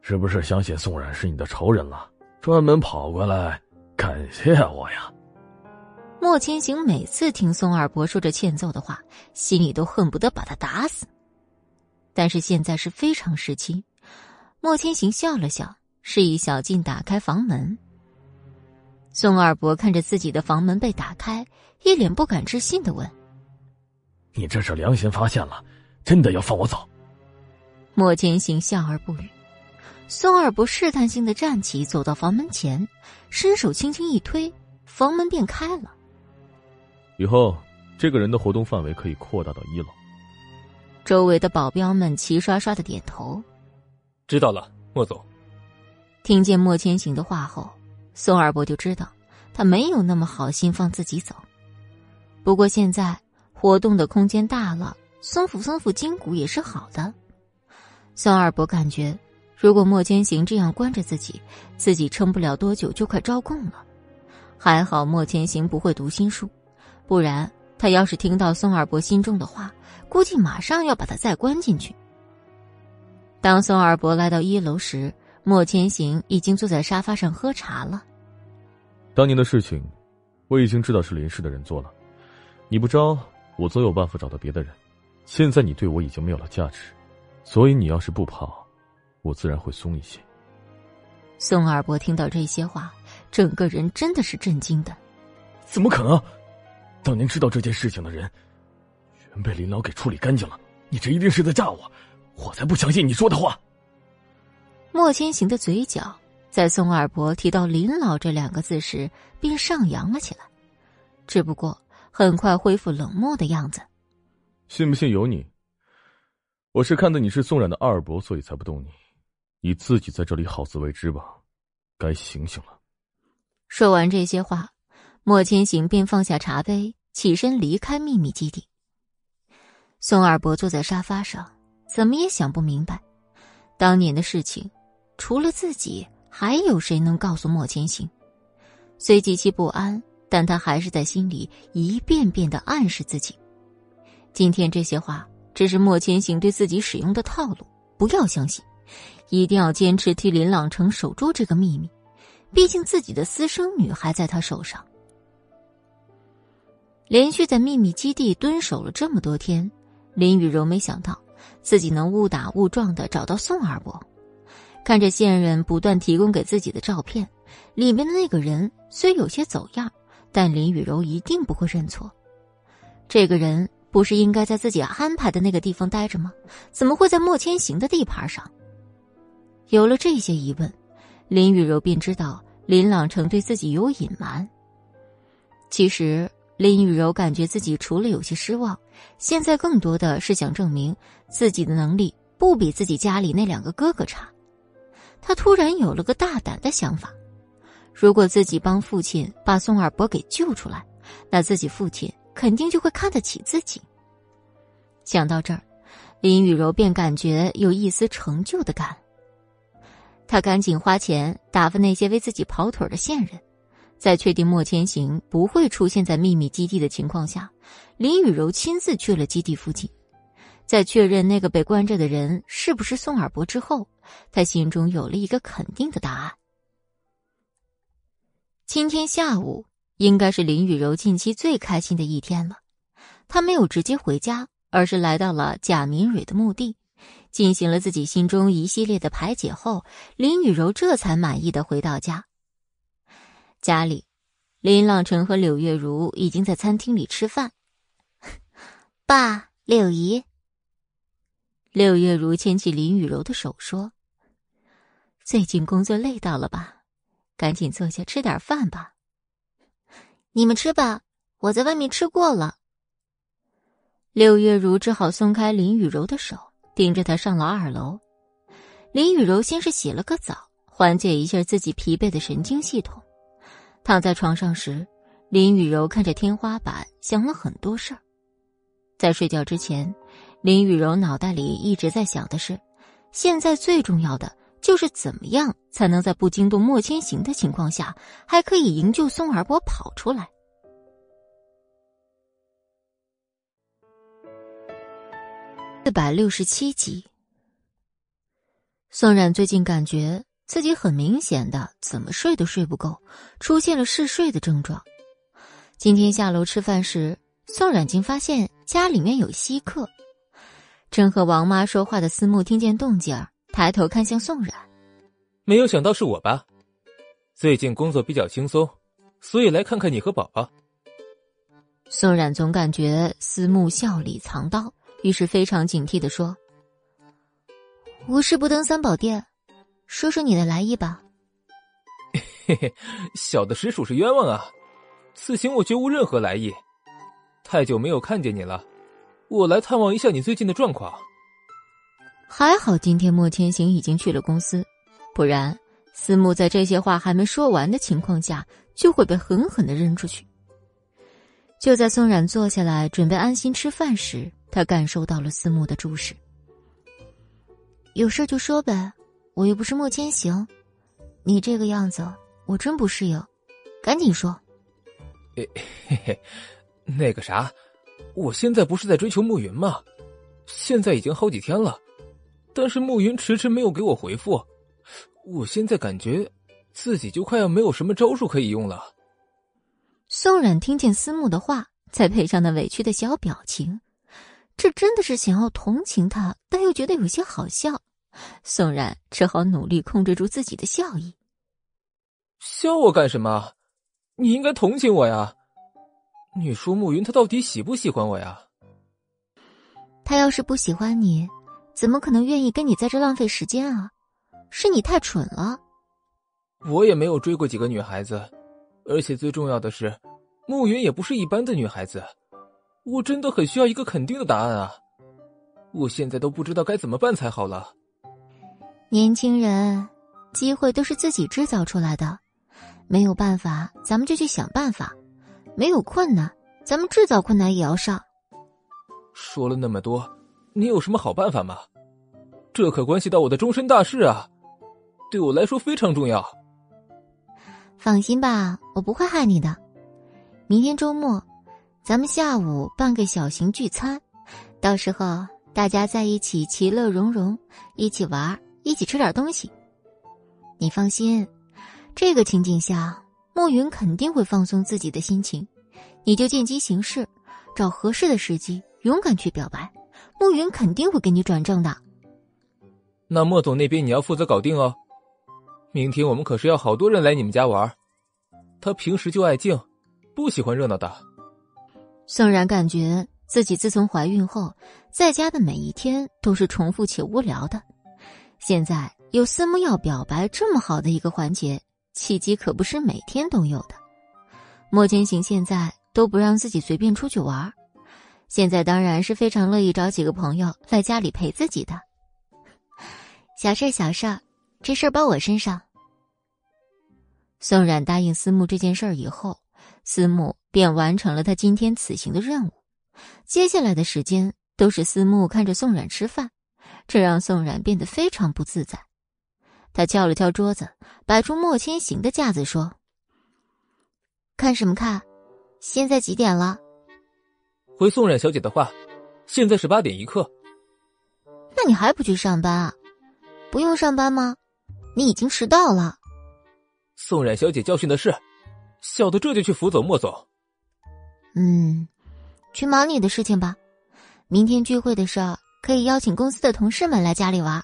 是不是相信宋冉是你的仇人了？专门跑过来感谢我呀？莫千行每次听宋二伯说这欠揍的话，心里都恨不得把他打死。但是现在是非常时期，莫千行笑了笑，示意小静打开房门。宋二伯看着自己的房门被打开，一脸不敢置信的问：“你这是良心发现了，真的要放我走？”莫千行笑而不语。宋二伯试探性的站起，走到房门前，伸手轻轻一推，房门便开了。以后，这个人的活动范围可以扩大到一楼。周围的保镖们齐刷刷的点头。知道了，莫总。听见莫千行的话后，宋二伯就知道他没有那么好心放自己走。不过现在活动的空间大了，松抚松抚筋骨也是好的。宋二伯感觉。如果莫千行这样关着自己，自己撑不了多久就快招供了。还好莫千行不会读心术，不然他要是听到宋二伯心中的话，估计马上要把他再关进去。当宋二伯来到一楼时，莫千行已经坐在沙发上喝茶了。当年的事情，我已经知道是林氏的人做了。你不招，我总有办法找到别的人。现在你对我已经没有了价值，所以你要是不跑。我自然会松一些。宋二伯听到这些话，整个人真的是震惊的。怎么可能？当年知道这件事情的人，全被林老给处理干净了。你这一定是在诈我，我才不相信你说的话。莫千行的嘴角在宋二伯提到林老这两个字时便上扬了起来，只不过很快恢复冷漠的样子。信不信由你。我是看到你是宋冉的二伯，所以才不动你。你自己在这里好自为之吧，该醒醒了。说完这些话，莫千行便放下茶杯，起身离开秘密基地。宋二伯坐在沙发上，怎么也想不明白，当年的事情，除了自己，还有谁能告诉莫千行？虽极其不安，但他还是在心里一遍遍的暗示自己：今天这些话，只是莫千行对自己使用的套路，不要相信。一定要坚持替林朗成守住这个秘密，毕竟自己的私生女还在他手上。连续在秘密基地蹲守了这么多天，林雨柔没想到自己能误打误撞的找到宋二伯。看着现任不断提供给自己的照片，里面的那个人虽有些走样，但林雨柔一定不会认错。这个人不是应该在自己安排的那个地方待着吗？怎么会在莫千行的地盘上？有了这些疑问，林雨柔便知道林朗成对自己有隐瞒。其实，林雨柔感觉自己除了有些失望，现在更多的是想证明自己的能力不比自己家里那两个哥哥差。他突然有了个大胆的想法：如果自己帮父亲把宋二伯给救出来，那自己父亲肯定就会看得起自己。想到这儿，林雨柔便感觉有一丝成就的感。他赶紧花钱打发那些为自己跑腿的线人，在确定莫千行不会出现在秘密基地的情况下，林雨柔亲自去了基地附近。在确认那个被关着的人是不是宋尔伯之后，他心中有了一个肯定的答案。今天下午应该是林雨柔近期最开心的一天了。他没有直接回家，而是来到了贾明蕊的墓地，进行了自己心中一系列的排解后，林雨柔这才满意的回到家。家里，林朗成和柳月如已经在餐厅里吃饭。爸，柳姨。柳月如牵起林雨柔的手说：“最近工作累到了吧？赶紧坐下吃点饭吧。你们吃吧，我在外面吃过了。”柳月如只好松开林雨柔的手，盯着她上了二楼。林雨柔先是洗了个澡，缓解一下自己疲惫的神经系统。躺在床上时，林雨柔看着天花板，想了很多事儿。在睡觉之前。林雨柔脑袋里一直在想的是，现在最重要的就是怎么样才能在不惊动莫千行的情况下，还可以营救宋二伯跑出来。四百六十七集，宋冉最近感觉自己很明显的怎么睡都睡不够，出现了嗜睡的症状。今天下楼吃饭时，宋冉竟发现家里面有稀客。正和王妈说话的思慕听见动静儿，抬头看向宋冉，没有想到是我吧？最近工作比较轻松，所以来看看你和宝宝。宋冉总感觉思慕笑里藏刀，于是非常警惕的说：“无事不登三宝殿，说说你的来意吧。”嘿嘿，小的实属是冤枉啊！此行我绝无任何来意，太久没有看见你了。我来探望一下你最近的状况。还好今天莫千行已经去了公司，不然思慕在这些话还没说完的情况下，就会被狠狠的扔出去。就在宋冉坐下来准备安心吃饭时，他感受到了思慕的注视。有事就说呗，我又不是莫千行，你这个样子我真不适应，赶紧说。嘿嘿，那个啥。我现在不是在追求暮云吗？现在已经好几天了，但是暮云迟迟没有给我回复。我现在感觉自己就快要没有什么招数可以用了。宋冉听见思慕的话，再配上那委屈的小表情，这真的是想要同情他，但又觉得有些好笑。宋冉只好努力控制住自己的笑意。笑我干什么？你应该同情我呀。你说慕云他到底喜不喜欢我呀？他要是不喜欢你，怎么可能愿意跟你在这浪费时间啊？是你太蠢了。我也没有追过几个女孩子，而且最重要的是，慕云也不是一般的女孩子。我真的很需要一个肯定的答案啊！我现在都不知道该怎么办才好了。年轻人，机会都是自己制造出来的，没有办法，咱们就去想办法。没有困难，咱们制造困难也要上。说了那么多，你有什么好办法吗？这可关系到我的终身大事啊，对我来说非常重要。放心吧，我不会害你的。明天周末，咱们下午办个小型聚餐，到时候大家在一起其乐融融，一起玩，一起吃点东西。你放心，这个情景下。莫云肯定会放松自己的心情，你就见机行事，找合适的时机，勇敢去表白，暮云肯定会给你转正的。那莫总那边你要负责搞定哦。明天我们可是要好多人来你们家玩，他平时就爱静，不喜欢热闹的。宋然感觉自己自从怀孕后，在家的每一天都是重复且无聊的，现在有思慕要表白这么好的一个环节，契机可不是每天都有的。莫千行现在都不让自己随便出去玩，现在当然是非常乐意找几个朋友来家里陪自己的。小事小事，这事儿包我身上。宋冉答应思慕这件事儿以后，思慕便完成了他今天此行的任务。接下来的时间都是思慕看着宋冉吃饭，这让宋冉变得非常不自在。他敲了敲桌子，摆出莫千行的架子，说：“看什么看？现在几点了？”回宋冉小姐的话，现在是八点一刻。那你还不去上班啊？不用上班吗？你已经迟到了。宋冉小姐教训的是，小的这就去辅佐莫总。嗯，去忙你的事情吧。明天聚会的时候，可以邀请公司的同事们来家里玩。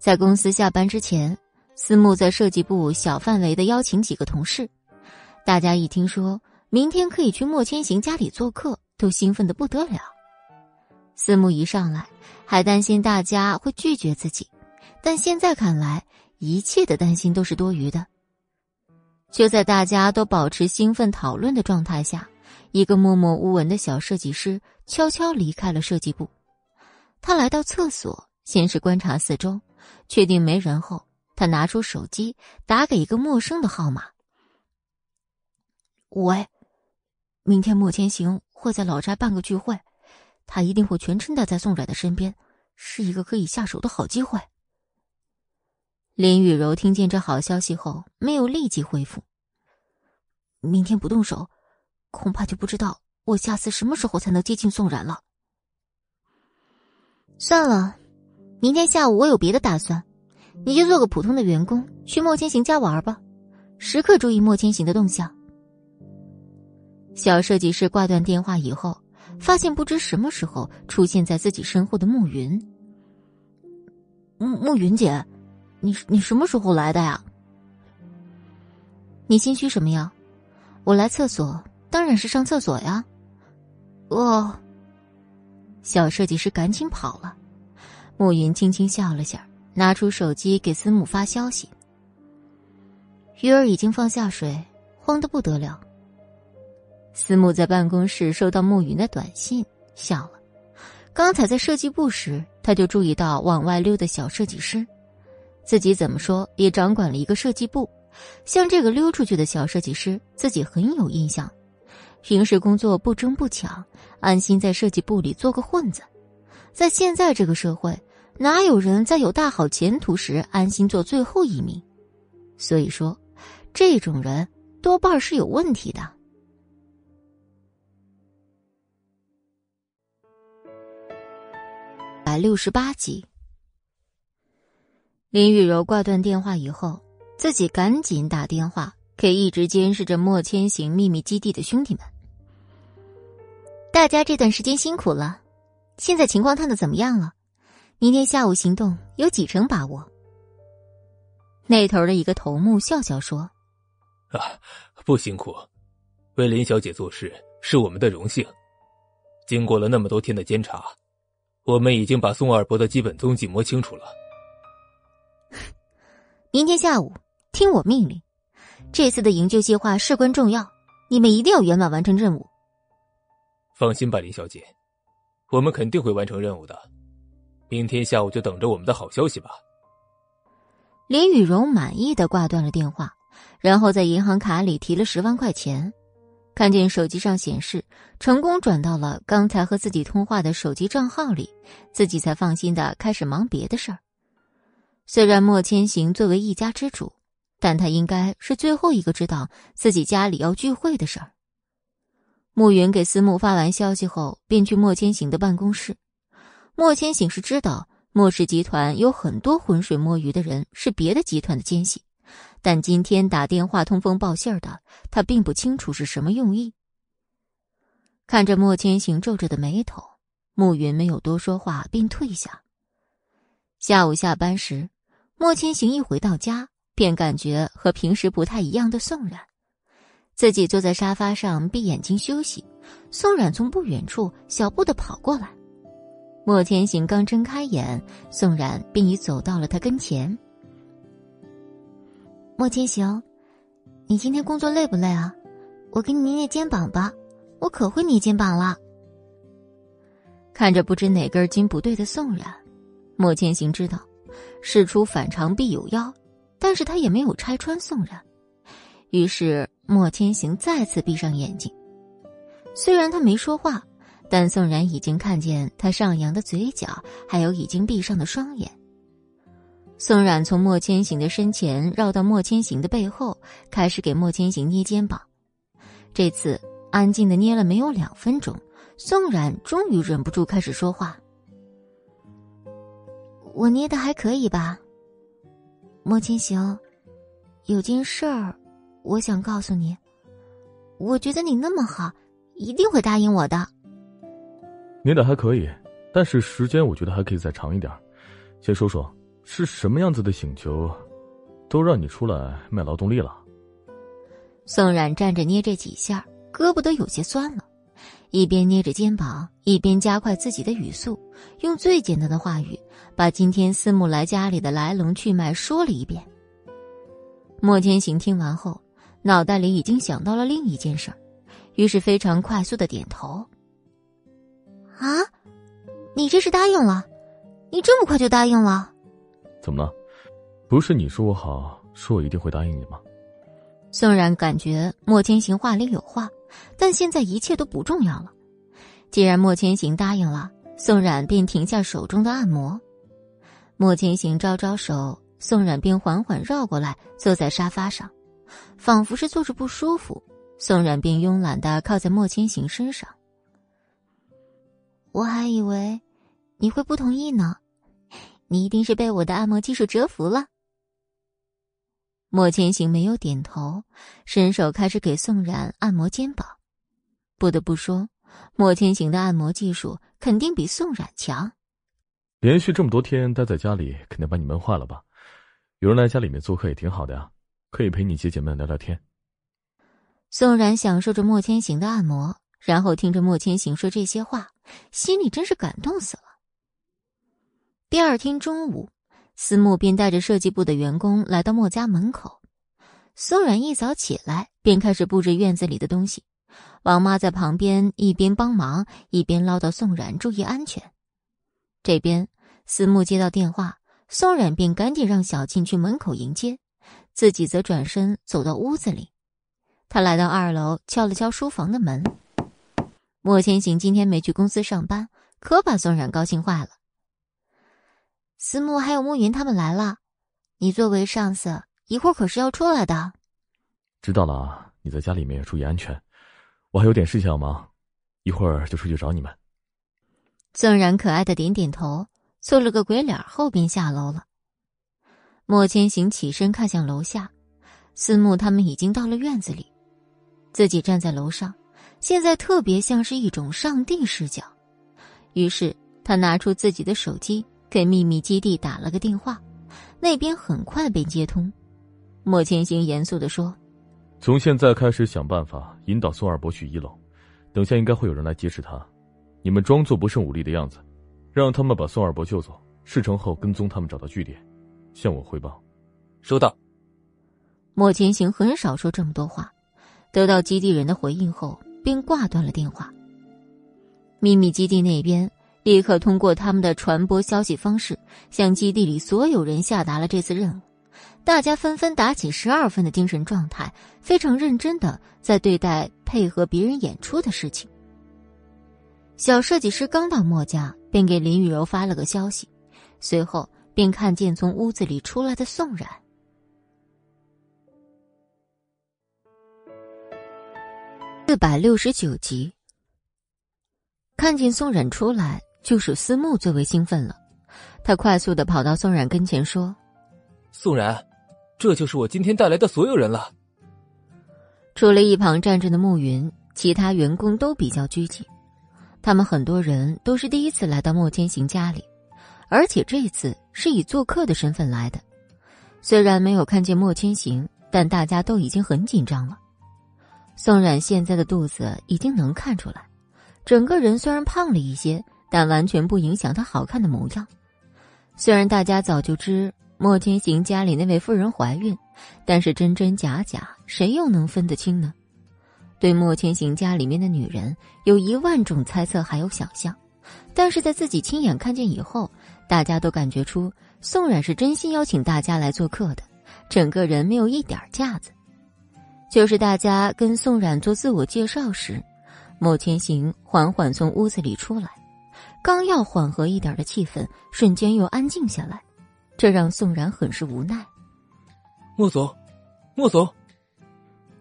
在公司下班之前，思慕在设计部小范围的邀请几个同事。大家一听说明天可以去莫千行家里做客，都兴奋的不得了。思慕一上来。还担心大家会拒绝自己，但现在看来，一切的担心都是多余的。就在大家都保持兴奋讨论的状态下，一个默默无闻的小设计师悄悄离开了设计部。他来到厕所，先是观察四周，确定没人后，他拿出手机打给一个陌生的号码：“喂，明天莫千行会在老宅办个聚会。”他一定会全程待在宋冉的身边，是一个可以下手的好机会。林雨柔听见这好消息后，没有立即回复。明天不动手，恐怕就不知道我下次什么时候才能接近宋然了。算了，明天下午我有别的打算，你就做个普通的员工，去莫千行家玩吧，时刻注意莫千行的动向。小设计师挂断电话以后。发现不知什么时候出现在自己身后的暮云。暮暮云姐，你你什么时候来的呀？你心虚什么呀？我来厕所，当然是上厕所呀。哦。小设计师赶紧跑了。暮云轻轻笑了下，拿出手机给思慕发消息。鱼儿已经放下水，慌得不得了。思慕在办公室收到暮云的短信，笑了。刚才在设计部时，他就注意到往外溜的小设计师，自己怎么说也掌管了一个设计部，像这个溜出去的小设计师，自己很有印象。平时工作不争不抢，安心在设计部里做个混子。在现在这个社会，哪有人在有大好前途时安心做最后一名？所以说，这种人多半是有问题的。百六十八集，林雨柔挂断电话以后，自己赶紧打电话给一直监视着莫千行秘密基地的兄弟们。大家这段时间辛苦了，现在情况探的怎么样了？明天下午行动有几成把握？那头的一个头目笑笑说：“啊，不辛苦，为林小姐做事是我们的荣幸。经过了那么多天的监察。”我们已经把宋二伯的基本踪迹摸清楚了。明天下午听我命令，这次的营救计划事关重要，你们一定要圆满完成任务。放心吧，林小姐，我们肯定会完成任务的。明天下午就等着我们的好消息吧。林雨荣满意的挂断了电话，然后在银行卡里提了十万块钱。看见手机上显示成功转到了刚才和自己通话的手机账号里，自己才放心的开始忙别的事儿。虽然莫千行作为一家之主，但他应该是最后一个知道自己家里要聚会的事儿。暮云给思慕发完消息后，便去莫千行的办公室。莫千行是知道莫氏集团有很多浑水摸鱼的人是别的集团的奸细，但今天打电话通风报信的，他并不清楚是什么用意。看着莫千行皱着的眉头，暮云没有多说话，便退下。下午下班时，莫千行一回到家，便感觉和平时不太一样的宋冉。自己坐在沙发上闭眼睛休息，宋冉从不远处小步的跑过来。莫千行刚睁开眼，宋冉便已走到了他跟前。莫千行，你今天工作累不累啊？我给你捏捏肩膀吧，我可会捏肩膀了。看着不知哪根筋不对的宋冉，莫千行知道，事出反常必有妖，但是他也没有拆穿宋冉。于是莫千行再次闭上眼睛，虽然他没说话，但宋冉已经看见他上扬的嘴角，还有已经闭上的双眼。宋冉从莫千行的身前绕到莫千行的背后，开始给莫千行捏肩膀。这次安静的捏了没有两分钟，宋冉终于忍不住开始说话：“我捏的还可以吧？莫千行，有件事儿，我想告诉你。我觉得你那么好，一定会答应我的。捏的还可以，但是时间我觉得还可以再长一点。先说说。”是什么样子的请求，都让你出来卖劳动力了？宋冉站着捏这几下，胳膊都有些酸了，一边捏着肩膀，一边加快自己的语速，用最简单的话语把今天思慕来家里的来龙去脉说了一遍。莫千行听完后，脑袋里已经想到了另一件事儿，于是非常快速的点头。啊，你这是答应了？你这么快就答应了？怎么了？不是你说我好，说我一定会答应你吗？宋冉感觉莫千行话里有话，但现在一切都不重要了。既然莫千行答应了，宋冉便停下手中的按摩。莫千行招招手，宋冉便缓缓绕过来，坐在沙发上，仿佛是坐着不舒服。宋冉便慵懒的靠在莫千行身上。我还以为你会不同意呢。你一定是被我的按摩技术折服了。莫千行没有点头，伸手开始给宋冉按摩肩膀。不得不说，莫千行的按摩技术肯定比宋冉强。连续这么多天待在家里，肯定把你闷坏了吧？有人来家里面做客也挺好的呀，可以陪你姐姐们聊聊天。宋冉享受着莫千行的按摩，然后听着莫千行说这些话，心里真是感动死了。第二天中午，思慕便带着设计部的员工来到莫家门口。宋冉一早起来便开始布置院子里的东西，王妈在旁边一边帮忙一边唠叨宋冉注意安全。这边思慕接到电话，宋冉便赶紧让小静去门口迎接，自己则转身走到屋子里。他来到二楼，敲了敲书房的门。莫千行今天没去公司上班，可把宋冉高兴坏了。思慕还有慕云他们来了，你作为上司，一会儿可是要出来的。知道了，你在家里面注意安全。我还有点事情要忙，一会儿就出去找你们。宋然可爱的点点头，做了个鬼脸后便下楼了。莫千行起身看向楼下，思慕他们已经到了院子里，自己站在楼上，现在特别像是一种上帝视角。于是他拿出自己的手机。给秘密基地打了个电话，那边很快被接通。莫千行严肃的说：“从现在开始想办法引导宋二伯去一楼，等下应该会有人来劫持他。你们装作不胜武力的样子，让他们把宋二伯救走。事成后跟踪他们找到据点，向我汇报。”收到。莫千行很少说这么多话，得到基地人的回应后便挂断了电话。秘密基地那边。立刻通过他们的传播消息方式，向基地里所有人下达了这次任务。大家纷纷打起十二分的精神状态，非常认真的在对待配合别人演出的事情。小设计师刚到墨家，便给林雨柔发了个消息，随后便看见从屋子里出来的宋冉。四百六十九集，看见宋冉出来。就是思慕最为兴奋了，他快速的跑到宋冉跟前说：“宋冉，这就是我今天带来的所有人了。除了一旁站着的暮云，其他员工都比较拘谨。他们很多人都是第一次来到莫千行家里，而且这次是以做客的身份来的。虽然没有看见莫千行，但大家都已经很紧张了。宋冉现在的肚子已经能看出来，整个人虽然胖了一些，但完全不影响她好看的模样。虽然大家早就知莫千行家里那位夫人怀孕，但是真真假假，谁又能分得清呢？对莫千行家里面的女人有一万种猜测，还有想象，但是在自己亲眼看见以后，大家都感觉出宋冉是真心邀请大家来做客的，整个人没有一点架子。就是大家跟宋冉做自我介绍时，莫千行缓缓从屋子里出来，刚要缓和一点的气氛，瞬间又安静下来，这让宋然很是无奈。莫总，莫总。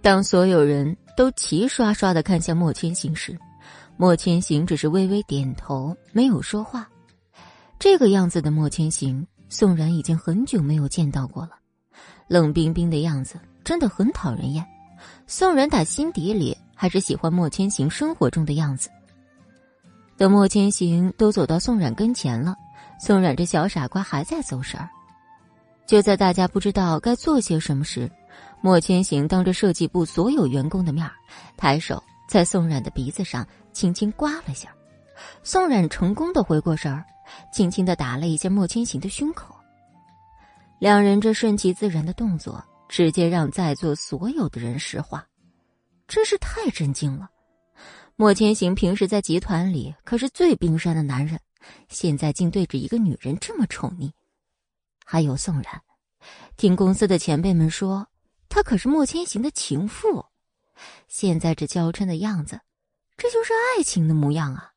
当所有人都齐刷刷的看向莫千行时，莫千行只是微微点头，没有说话。这个样子的莫千行，宋然已经很久没有见到过了，冷冰冰的样子真的很讨人厌。宋然打心底里还是喜欢莫千行生活中的样子。等莫千行都走到宋冉跟前了，宋冉这小傻瓜还在走神儿。就在大家不知道该做些什么时，莫千行当着设计部所有员工的面抬手在宋冉的鼻子上轻轻刮了下，宋冉成功的回过神儿，轻轻的打了一下莫千行的胸口。两人这顺其自然的动作。直接让在座所有的人石化，真是太震惊了。莫千行平时在集团里可是最冰山的男人，现在竟对着一个女人这么宠溺。还有宋然，听公司的前辈们说，他可是莫千行的情妇。现在这娇嗔的样子，这就是爱情的模样啊！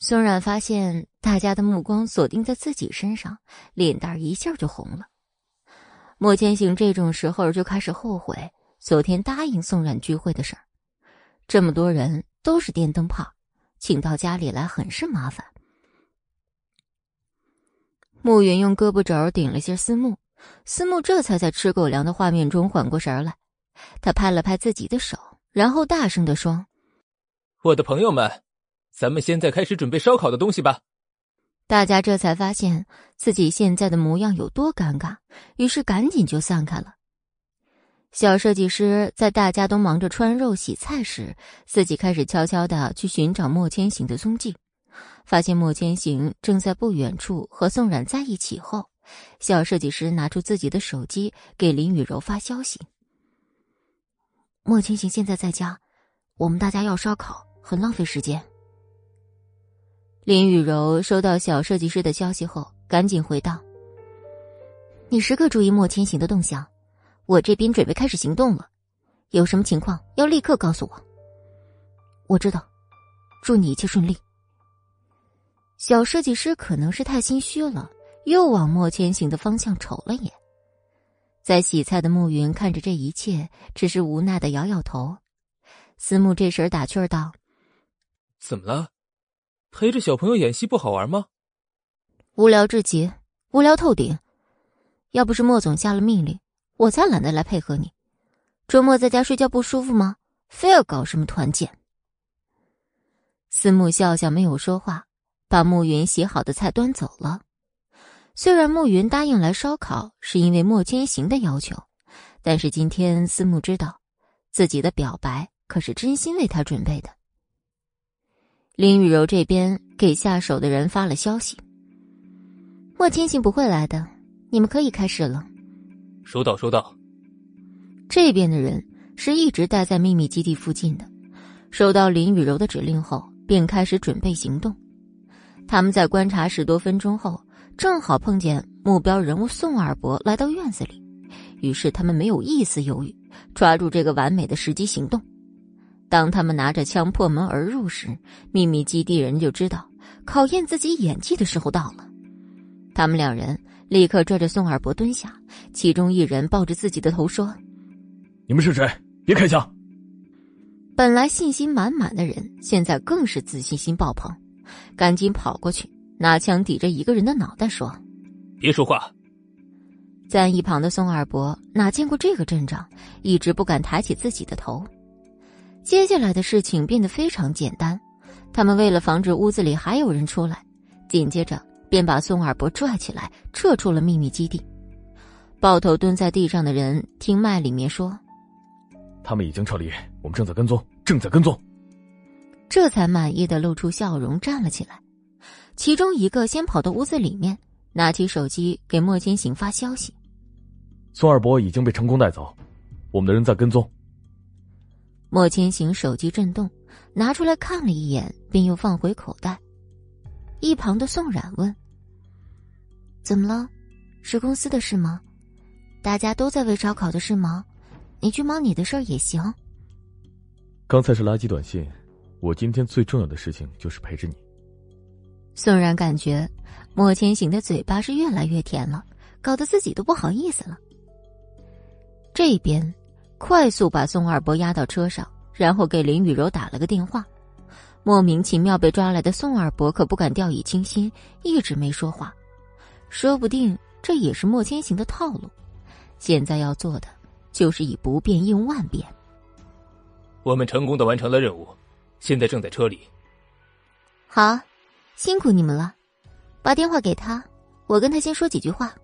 宋冉发现大家的目光锁定在自己身上，脸蛋一下就红了。莫千行这种时候就开始后悔昨天答应宋冉聚会的事儿。这么多人都是电灯泡，请到家里来很是麻烦。暮云用胳膊肘顶了下思慕，思慕这才在吃狗粮的画面中缓过神来。他拍了拍自己的手，然后大声的说：“我的朋友们，咱们现在开始准备烧烤的东西吧。”大家这才发现自己现在的模样有多尴尬，于是赶紧就散开了。小设计师在大家都忙着穿肉洗菜时，自己开始悄悄的去寻找莫千行的踪迹。发现莫千行正在不远处和宋冉在一起后，小设计师拿出自己的手机给林雨柔发消息：“莫千行现在在家，我们大家要烧烤，很浪费时间。”林雨柔收到小设计师的消息后，赶紧回道：“你时刻注意莫千行的动向，我这边准备开始行动了。有什么情况要立刻告诉我。”我知道，祝你一切顺利。小设计师可能是太心虚了，又往莫千行的方向瞅了眼。在洗菜的暮云看着这一切，只是无奈的摇摇头。思慕这时打趣道：“怎么了？”陪着小朋友演戏不好玩吗？无聊至极，无聊透顶。要不是莫总下了命令，我才懒得来配合你。周末在家睡觉不舒服吗？非要搞什么团建？思慕笑笑，没有说话，把暮云洗好的菜端走了。虽然暮云答应来烧烤是因为莫千行的要求，但是今天思慕知道，自己的表白可是真心为他准备的。林雨柔这边给下手的人发了消息：“莫千行不会来的，你们可以开始了。”收到，收到。这边的人是一直待在秘密基地附近的，收到林雨柔的指令后，便开始准备行动。他们在观察十多分钟后，正好碰见目标人物宋二伯来到院子里，于是他们没有一丝犹豫，抓住这个完美的时机行动。当他们拿着枪破门而入时，秘密基地人就知道考验自己演技的时候到了。他们两人立刻拽着宋二伯蹲下，其中一人抱着自己的头说：“你们是谁？别开枪！”本来信心满满的人，现在更是自信心爆棚，赶紧跑过去拿枪抵着一个人的脑袋说：“别说话。”在一旁的宋二伯哪见过这个阵仗，一直不敢抬起自己的头。接下来的事情变得非常简单，他们为了防止屋子里还有人出来，紧接着便把宋二伯拽起来，撤出了秘密基地。抱头蹲在地上的人听麦里面说：“他们已经撤离，我们正在跟踪，正在跟踪。”这才满意的露出笑容，站了起来。其中一个先跑到屋子里面，拿起手机给莫千行发消息：“宋二伯已经被成功带走，我们的人在跟踪。”莫千行手机震动，拿出来看了一眼，便又放回口袋。一旁的宋冉问：“怎么了？是公司的事吗？大家都在为烧烤的事忙，你去忙你的事儿也行。”刚才是垃圾短信，我今天最重要的事情就是陪着你。宋然感觉莫千行的嘴巴是越来越甜了，搞得自己都不好意思了。这边。快速把宋二伯押到车上，然后给林雨柔打了个电话。莫名其妙被抓来的宋二伯可不敢掉以轻心，一直没说话。说不定这也是莫千行的套路。现在要做的就是以不变应万变。我们成功的完成了任务，现在正在车里。好，辛苦你们了。把电话给他，我跟他先说几句话。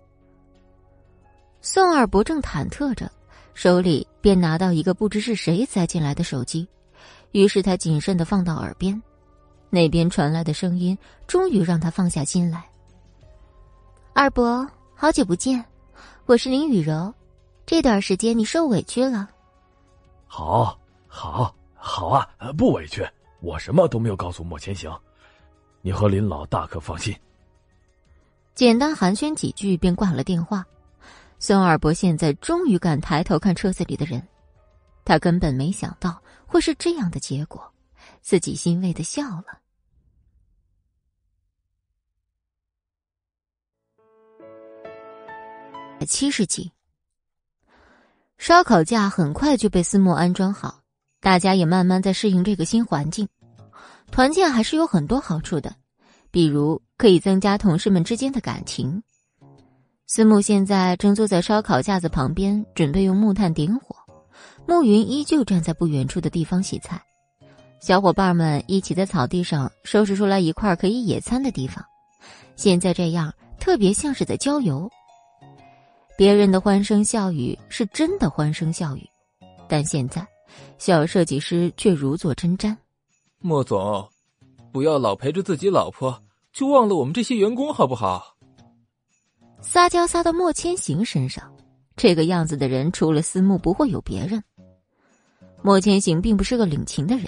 宋二伯正忐忑着。手里便拿到一个不知是谁塞进来的手机，于是他谨慎的放到耳边，那边传来的声音终于让他放下心来。二伯，好久不见，我是林雨柔，这段时间你受委屈了。好，好，好啊，不委屈，我什么都没有告诉莫千行，你和林老大可放心。简单寒暄几句，便挂了电话。孙二伯现在终于敢抬头看车子里的人，他根本没想到会是这样的结果，自己欣慰的笑了。七十集，烧烤架很快就被思墨安装好，大家也慢慢在适应这个新环境。团建还是有很多好处的，比如可以增加同事们之间的感情。思慕现在正坐在烧烤架子旁边，准备用木炭点火。暮云依旧站在不远处的地方洗菜。小伙伴们一起在草地上收拾出来一块可以野餐的地方。现在这样特别像是在郊游。别人的欢声笑语是真的欢声笑语，但现在小设计师却如坐针毡。莫总，不要老陪着自己老婆，就忘了我们这些员工好不好？撒娇撒到莫千行身上，这个样子的人除了思慕不会有别人。莫千行并不是个领情的人，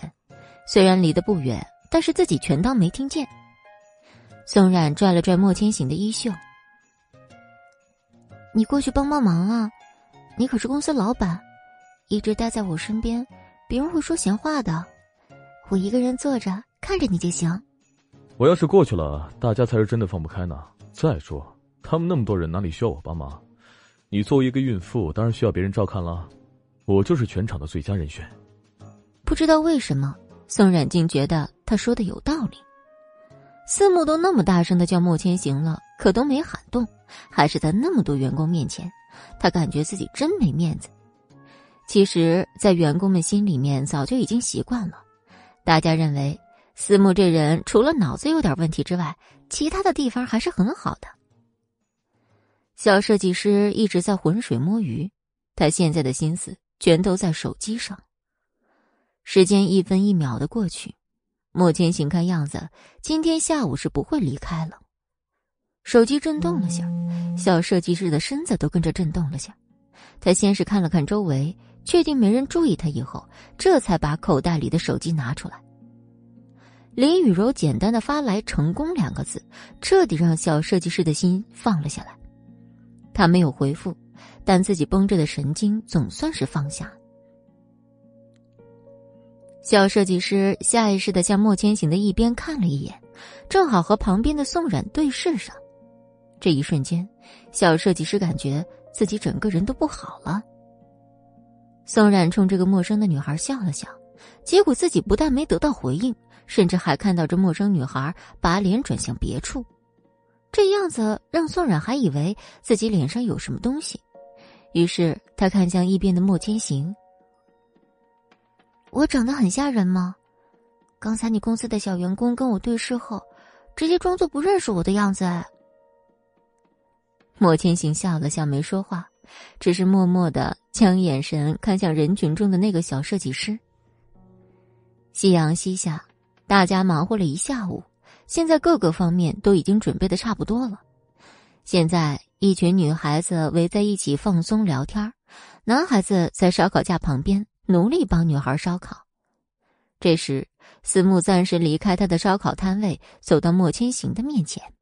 虽然离得不远，但是自己全当没听见。宋冉拽了拽莫千行的衣袖：“你过去帮帮忙啊！你可是公司老板，一直待在我身边，别人会说闲话的。我一个人坐着看着你就行。我要是过去了，大家才是真的放不开呢。再说……”他们那么多人，哪里需要我帮忙？你作为一个孕妇，当然需要别人照看了。我就是全场的最佳人选。不知道为什么，宋冉静觉得他说的有道理。四木都那么大声的叫莫千行了，可都没喊动，还是在那么多员工面前，他感觉自己真没面子。其实，在员工们心里面早就已经习惯了，大家认为四木这人除了脑子有点问题之外，其他的地方还是很好的。小设计师一直在浑水摸鱼，他现在的心思全都在手机上。时间一分一秒的过去，莫千行看样子今天下午是不会离开了。手机震动了下，小设计师的身子都跟着震动了下。他先是看了看周围，确定没人注意他以后，这才把口袋里的手机拿出来。林雨柔简单的发来“成功”两个字，彻底让小设计师的心放了下来。他没有回复，但自己绷着的神经总算是放下了。小设计师下意识的向莫千行的一边看了一眼，正好和旁边的宋冉对视上。这一瞬间，小设计师感觉自己整个人都不好了。宋冉冲这个陌生的女孩笑了笑，结果自己不但没得到回应，甚至还看到这陌生女孩把脸转向别处。这样子让宋冉还以为自己脸上有什么东西，于是他看向一边的莫千行：“我长得很吓人吗？刚才你公司的小员工跟我对视后，直接装作不认识我的样子。”莫千行笑了笑，没说话，只是默默的将眼神看向人群中的那个小设计师。夕阳西下，大家忙活了一下午。现在各个方面都已经准备的差不多了。现在一群女孩子围在一起放松聊天，男孩子在烧烤架旁边努力帮女孩烧烤。这时，思慕暂时离开他的烧烤摊位，走到莫千行的面前：“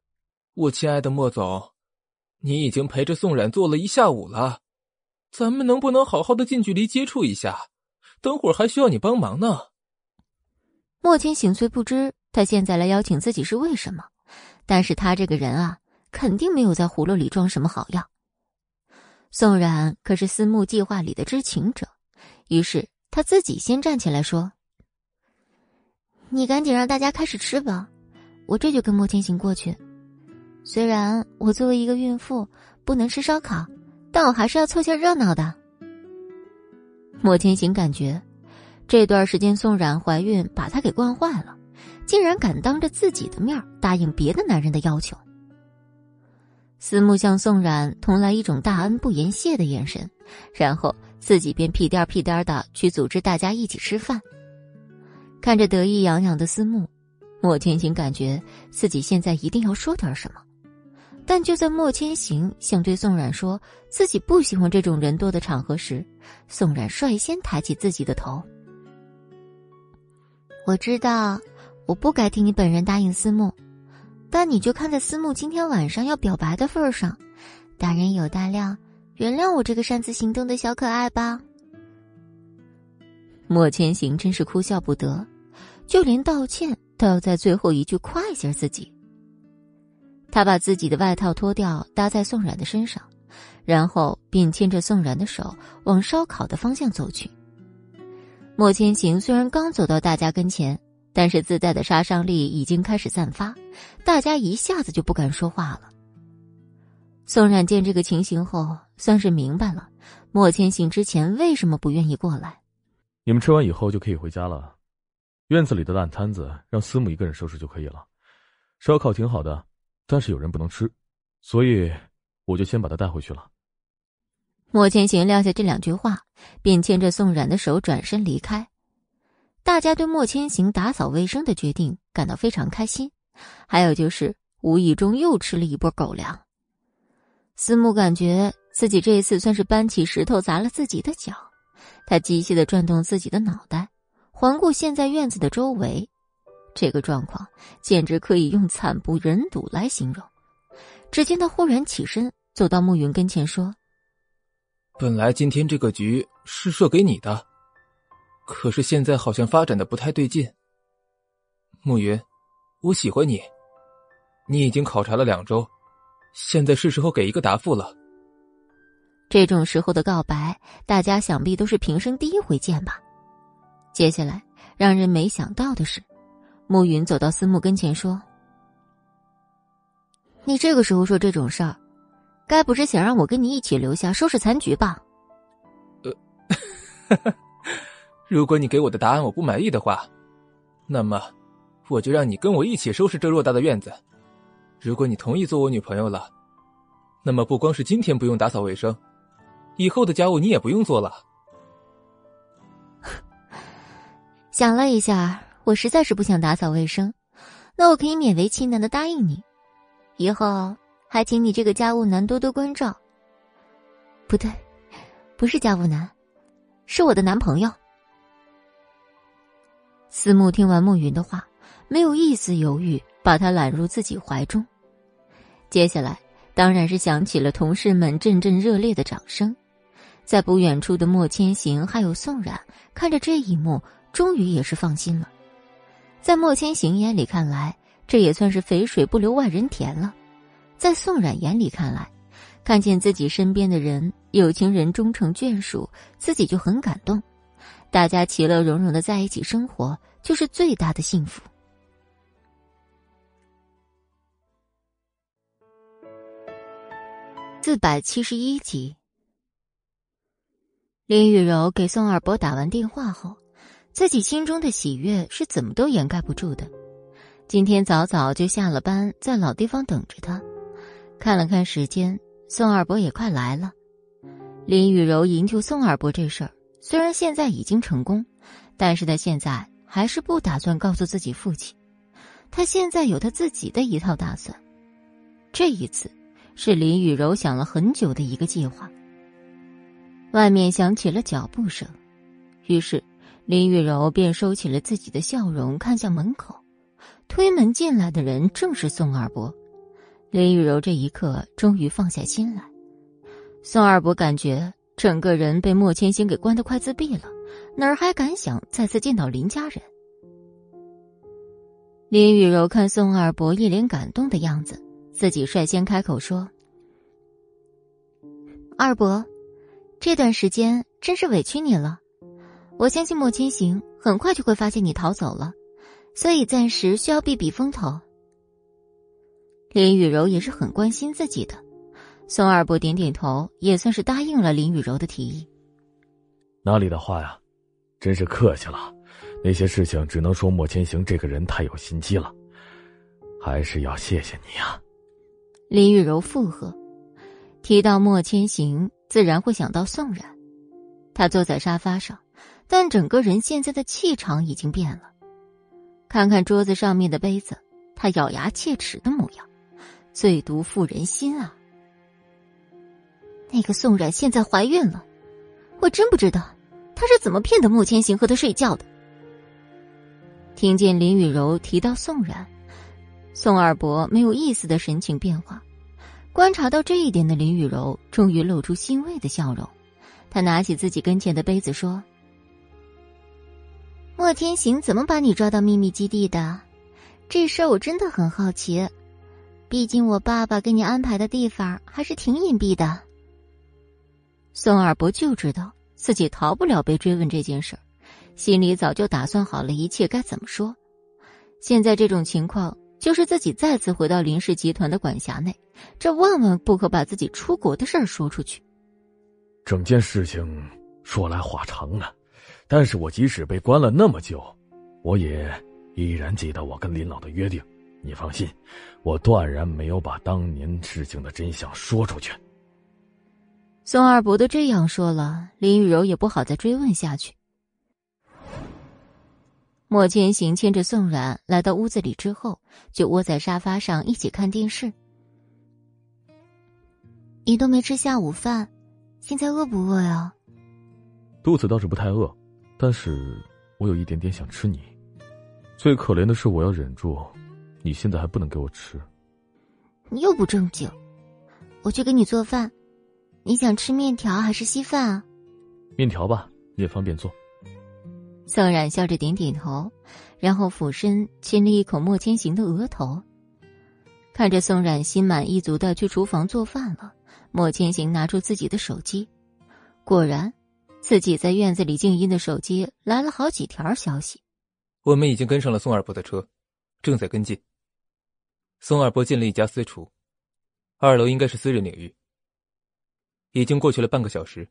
我亲爱的莫总，你已经陪着宋冉坐了一下午了，咱们能不能好好的近距离接触一下？等会儿还需要你帮忙呢。”莫千行虽不知。他现在来邀请自己是为什么？但是他这个人啊，肯定没有在葫芦里装什么好药。宋冉可是思慕计划里的知情者，于是他自己先站起来说：“你赶紧让大家开始吃吧，我这就跟莫千行过去。虽然我作为一个孕妇不能吃烧烤，但我还是要凑下热闹的。”莫千行感觉这段时间宋冉怀孕把他给惯坏了。竟然敢当着自己的面答应别的男人的要求。思慕向宋冉投来一种大恩不言谢的眼神，然后自己便屁颠屁颠的去组织大家一起吃饭。看着得意洋洋的思慕，莫千行感觉自己现在一定要说点什么。但就在莫千行想对宋冉说自己不喜欢这种人多的场合时，宋冉率先抬起自己的头。我知道。我不该替你本人答应思慕，但你就看在思慕今天晚上要表白的份上，大人有大量，原谅我这个擅自行动的小可爱吧。莫千行真是哭笑不得，就连道歉都要在最后一句夸一下自己。他把自己的外套脱掉搭在宋冉的身上，然后便牵着宋冉的手往烧烤的方向走去。莫千行虽然刚走到大家跟前。但是自带的杀伤力已经开始散发，大家一下子就不敢说话了。宋冉见这个情形后，算是明白了莫千行之前为什么不愿意过来。你们吃完以后就可以回家了，院子里的烂摊子让司母一个人收拾就可以了。烧烤挺好的，但是有人不能吃，所以我就先把他带回去了。莫千行撂下这两句话，便牵着宋冉的手转身离开。大家对莫千行打扫卫生的决定感到非常开心，还有就是无意中又吃了一波狗粮。思慕感觉自己这一次算是搬起石头砸了自己的脚，他机械的转动自己的脑袋，环顾现在院子的周围，这个状况简直可以用惨不忍睹来形容。只见他忽然起身，走到暮云跟前说：“本来今天这个局是设给你的。”可是现在好像发展的不太对劲。暮云，我喜欢你，你已经考察了两周，现在是时候给一个答复了。这种时候的告白，大家想必都是平生第一回见吧。接下来让人没想到的是，暮云走到思慕跟前说：“你这个时候说这种事儿，该不是想让我跟你一起留下收拾残局吧？”呃。如果你给我的答案我不满意的话，那么我就让你跟我一起收拾这偌大的院子。如果你同意做我女朋友了，那么不光是今天不用打扫卫生，以后的家务你也不用做了。想了一下，我实在是不想打扫卫生，那我可以勉为其难的答应你，以后还请你这个家务男多多关照。不对，不是家务男，是我的男朋友。思慕听完慕云的话，没有一丝犹豫，把他揽入自己怀中。接下来，当然是响起了同事们阵阵热烈的掌声。在不远处的莫千行还有宋冉看着这一幕，终于也是放心了。在莫千行眼里看来，这也算是肥水不流外人田了；在宋冉眼里看来，看见自己身边的人有情人终成眷属，自己就很感动。大家其乐融融的在一起生活，就是最大的幸福。四百七十一集，林雨柔给宋二伯打完电话后，自己心中的喜悦是怎么都掩盖不住的。今天早早就下了班，在老地方等着他。看了看时间，宋二伯也快来了。林雨柔营救宋二伯这事儿，虽然现在已经成功，但是他现在还是不打算告诉自己父亲。他现在有他自己的一套打算。这一次。是林雨柔想了很久的一个计划。外面响起了脚步声，于是林雨柔便收起了自己的笑容，看向门口。推门进来的人正是宋二伯。林雨柔这一刻终于放下心来。宋二伯感觉整个人被莫千行给关得快自闭了，哪儿还敢想再次见到林家人？林雨柔看宋二伯一脸感动的样子。自己率先开口说：“二伯，这段时间真是委屈你了。我相信莫千行很快就会发现你逃走了，所以暂时需要避避风头。”林雨柔也是很关心自己的，宋二伯点点头，也算是答应了林雨柔的提议。哪里的话呀，真是客气了。那些事情只能说莫千行这个人太有心机了，还是要谢谢你啊。林雨柔附和，提到莫千行，自然会想到宋冉。他坐在沙发上，但整个人现在的气场已经变了。看看桌子上面的杯子，他咬牙切齿的模样，最毒妇人心啊！那个宋冉现在怀孕了，我真不知道他是怎么骗得莫千行和他睡觉的。听见林雨柔提到宋冉。宋二伯没有一丝的神情变化，观察到这一点的林雨柔终于露出欣慰的笑容。他拿起自己跟前的杯子说：“莫天行怎么把你抓到秘密基地的？这事儿我真的很好奇。毕竟我爸爸给你安排的地方还是挺隐蔽的。”宋二伯就知道自己逃不了被追问这件事儿，心里早就打算好了一切该怎么说。现在这种情况。就是自己再次回到林氏集团的管辖内，这万万不可把自己出国的事儿说出去。整件事情说来话长啊，但是我即使被关了那么久，我也依然记得我跟林老的约定。你放心，我断然没有把当年事情的真相说出去。宋二伯都这样说了，林雨柔也不好再追问下去。莫千行牵着宋冉来到屋子里之后，就窝在沙发上一起看电视。你都没吃下午饭，现在饿不饿呀？肚子倒是不太饿，但是我有一点点想吃你。最可怜的是，我要忍住，你现在还不能给我吃。你又不正经，我去给你做饭。你想吃面条还是稀饭啊？面条吧，也方便做。宋冉笑着点点头，然后俯身亲了一口莫千行的额头。看着宋冉心满意足的去厨房做饭了，莫千行拿出自己的手机，果然，自己在院子里静音的手机来了好几条消息。我们已经跟上了宋二伯的车，正在跟进。宋二伯进了一家私厨，二楼应该是私人领域。已经过去了半个小时，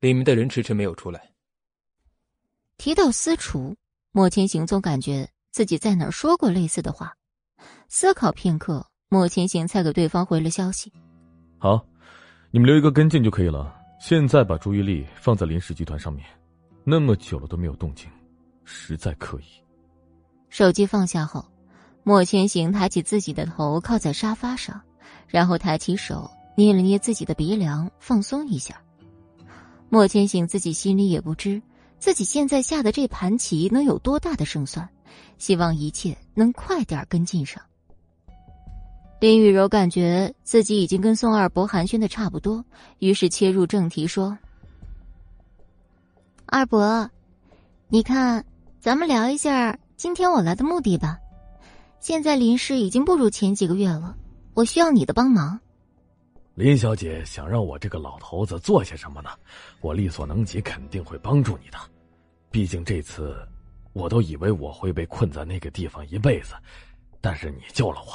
里面的人迟迟没有出来。提到私厨，莫千行总感觉自己在哪儿说过类似的话。思考片刻，莫千行才给对方回了消息：“好，你们留一个跟进就可以了。现在把注意力放在林氏集团上面，那么久了都没有动静，实在可疑。”手机放下后，莫千行抬起自己的头靠在沙发上，然后抬起手捏了捏自己的鼻梁，放松一下。莫千行自己心里也不知。自己现在下的这盘棋能有多大的胜算？希望一切能快点跟进上。林雨柔感觉自己已经跟宋二伯寒暄的差不多，于是切入正题说：“二伯，你看，咱们聊一下今天我来的目的吧。现在林氏已经不如前几个月了，我需要你的帮忙。”林小姐想让我这个老头子做些什么呢？我力所能及，肯定会帮助你的。毕竟这次，我都以为我会被困在那个地方一辈子，但是你救了我。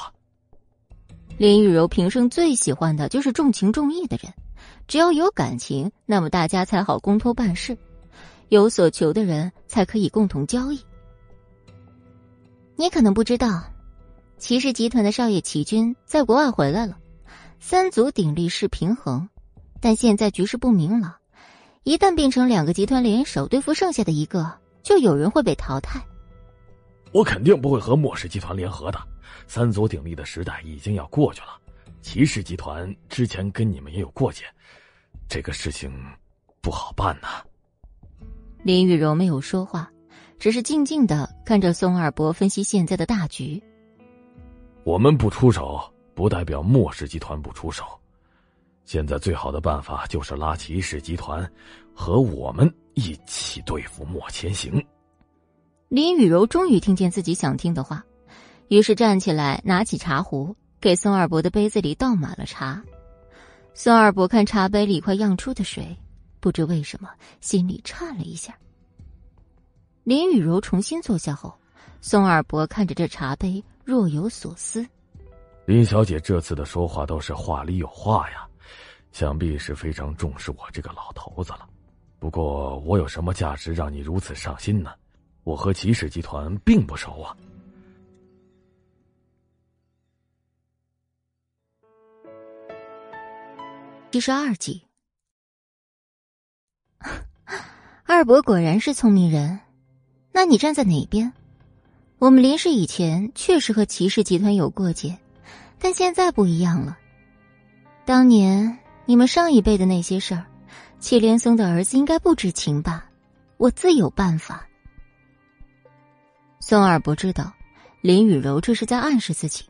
林雨柔平生最喜欢的就是重情重义的人，只要有感情，那么大家才好公托办事，有所求的人才可以共同交易。你可能不知道，骑士集团的少爷齐军在国外回来了，三足鼎立是平衡，但现在局势不明朗，一旦变成两个集团联手对付剩下的一个，就有人会被淘汰。我肯定不会和莫氏集团联合的。三足鼎立的时代已经要过去了，骑士集团之前跟你们也有过节，这个事情不好办呐。林雨柔没有说话，只是静静的看着宋二伯分析现在的大局。我们不出手，不代表莫氏集团不出手。现在最好的办法就是拉骑士集团和我们一起对付莫千行。林雨柔终于听见自己想听的话。于是站起来，拿起茶壶，给宋二伯的杯子里倒满了茶。宋二伯看茶杯里快漾出的水，不知为什么心里颤了一下。林雨柔重新坐下后，宋二伯看着这茶杯，若有所思。林小姐这次的说话都是话里有话呀，想必是非常重视我这个老头子了。不过我有什么价值让你如此上心呢？我和骑士集团并不熟啊。七十二集，二伯果然是聪明人。那你站在哪边？我们林氏以前确实和骑士集团有过节，但现在不一样了。当年你们上一辈的那些事儿，祁连松的儿子应该不知情吧？我自有办法。宋二伯知道林雨柔这是在暗示自己，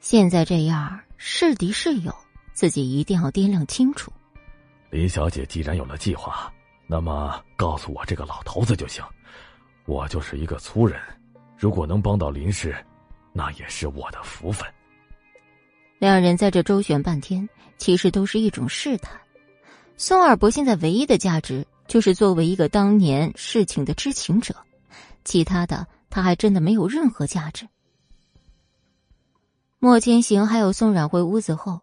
现在这样是敌是友。自己一定要掂量清楚。林小姐既然有了计划，那么告诉我这个老头子就行。我就是一个粗人，如果能帮到林氏，那也是我的福分。两人在这周旋半天，其实都是一种试探。宋二伯现在唯一的价值，就是作为一个当年事情的知情者，其他的他还真的没有任何价值。莫千行还有宋冉回屋子后。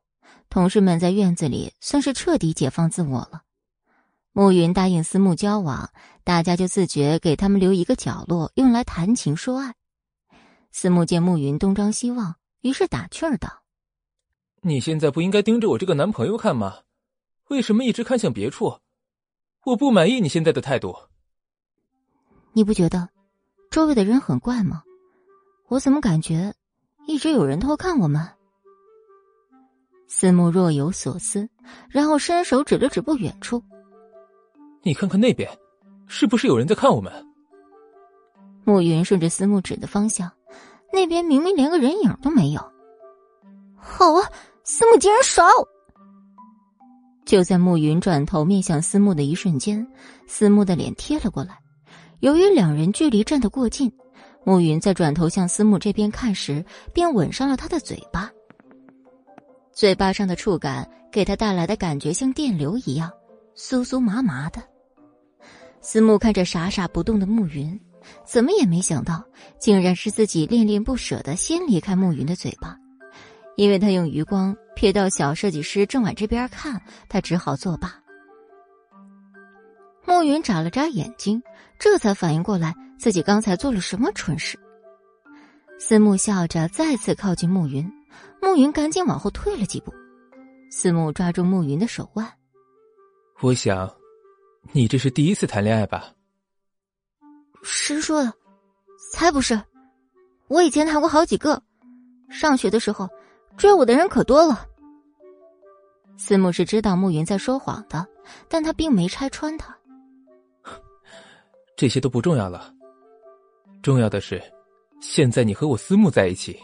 同事们在院子里算是彻底解放自我了。暮云答应思慕交往，大家就自觉给他们留一个角落，用来谈情说爱。思慕见暮云东张西望，于是打趣儿道：“你现在不应该盯着我这个男朋友看吗？为什么一直看向别处？我不满意你现在的态度。你不觉得周围的人很怪吗？我怎么感觉一直有人偷看我们？”思慕若有所思，然后伸手指了指不远处：“你看看那边，是不是有人在看我们？”暮云顺着思慕指的方向，那边明明连个人影都没有。好啊，思慕竟然耍我！就在暮云转头面向思慕的一瞬间，思慕的脸贴了过来。由于两人距离站得过近，暮云在转头向思慕这边看时，便吻上了他的嘴巴。嘴巴上的触感给他带来的感觉像电流一样，酥酥麻麻的。思慕看着傻傻不动的暮云，怎么也没想到，竟然是自己恋恋不舍的先离开暮云的嘴巴。因为他用余光瞥到小设计师正往这边看，他只好作罢。暮云眨了眨眼睛，这才反应过来自己刚才做了什么蠢事。思慕笑着再次靠近暮云。暮云赶紧往后退了几步，思慕抓住暮云的手腕。我想，你这是第一次谈恋爱吧？谁说的？才不是！我以前谈过好几个，上学的时候追我的人可多了。司慕是知道慕云在说谎的，但他并没拆穿他。这些都不重要了，重要的是，现在你和我司慕在一起。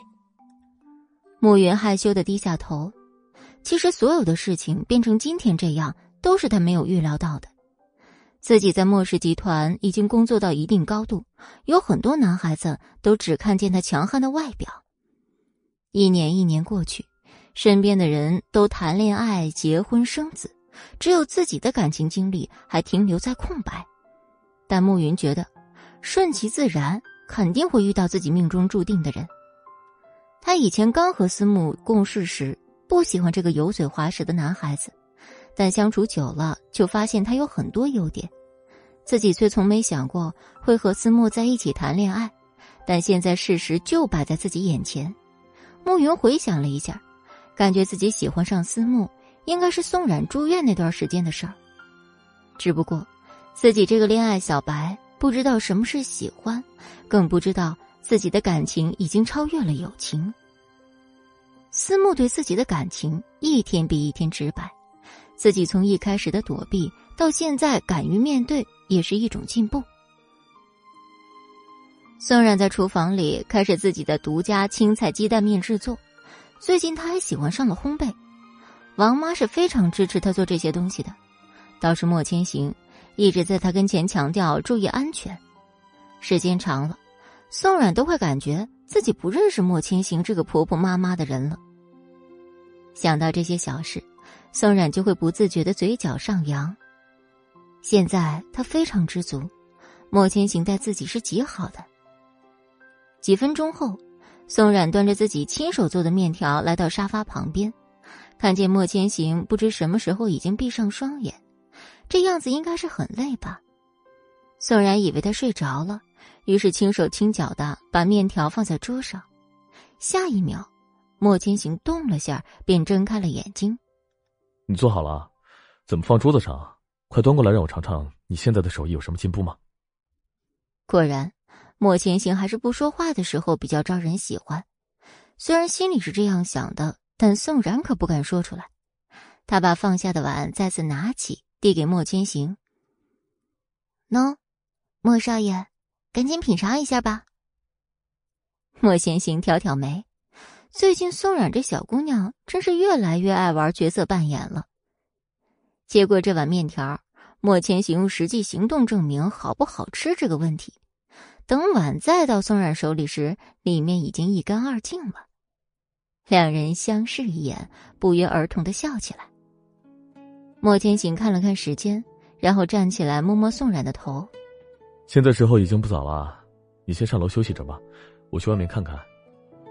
慕云害羞的低下头，其实所有的事情变成今天这样，都是他没有预料到的。自己在莫氏集团已经工作到一定高度，有很多男孩子都只看见他强悍的外表。一年一年过去，身边的人都谈恋爱、结婚、生子，只有自己的感情经历还停留在空白。但暮云觉得，顺其自然，肯定会遇到自己命中注定的人。他以前刚和思慕共事时，不喜欢这个油嘴滑舌的男孩子，但相处久了，就发现他有很多优点。自己虽从没想过会和思慕在一起谈恋爱，但现在事实就摆在自己眼前。慕云回想了一下，感觉自己喜欢上思慕，应该是宋冉住院那段时间的事儿。只不过，自己这个恋爱小白不知道什么是喜欢，更不知道自己的感情已经超越了友情。思慕对自己的感情一天比一天直白，自己从一开始的躲避到现在敢于面对。也是一种进步。宋冉在厨房里开始自己的独家青菜鸡蛋面制作。最近他还喜欢上了烘焙，王妈是非常支持他做这些东西的。倒是莫千行一直在他跟前强调注意安全。时间长了，宋冉都会感觉自己不认识莫千行这个婆婆妈妈的人了。想到这些小事，宋冉就会不自觉的嘴角上扬。现在他非常知足，莫千行待自己是极好的。几分钟后，宋冉端着自己亲手做的面条来到沙发旁边，看见莫千行不知什么时候已经闭上双眼，这样子应该是很累吧。宋冉以为他睡着了，于是轻手轻脚的把面条放在桌上。下一秒，莫千行动了下，便睁开了眼睛。你做好了？怎么放桌子上？快端过来，让我尝尝你现在的手艺有什么进步吗？果然，莫千行还是不说话的时候比较招人喜欢。虽然心里是这样想的，但宋然可不敢说出来。他把放下的碗再次拿起，递给莫千行：“喏，莫少爷，赶紧品尝一下吧。”莫千行挑挑眉，最近宋冉这小姑娘真是越来越爱玩角色扮演了。接过这碗面条，莫千行用实际行动证明好不好吃这个问题。等碗再到宋冉手里时，里面已经一干二净了。两人相视一眼，不约而同的笑起来。莫千行看了看时间，然后站起来摸摸宋冉的头：“现在时候已经不早了，你先上楼休息着吧，我去外面看看，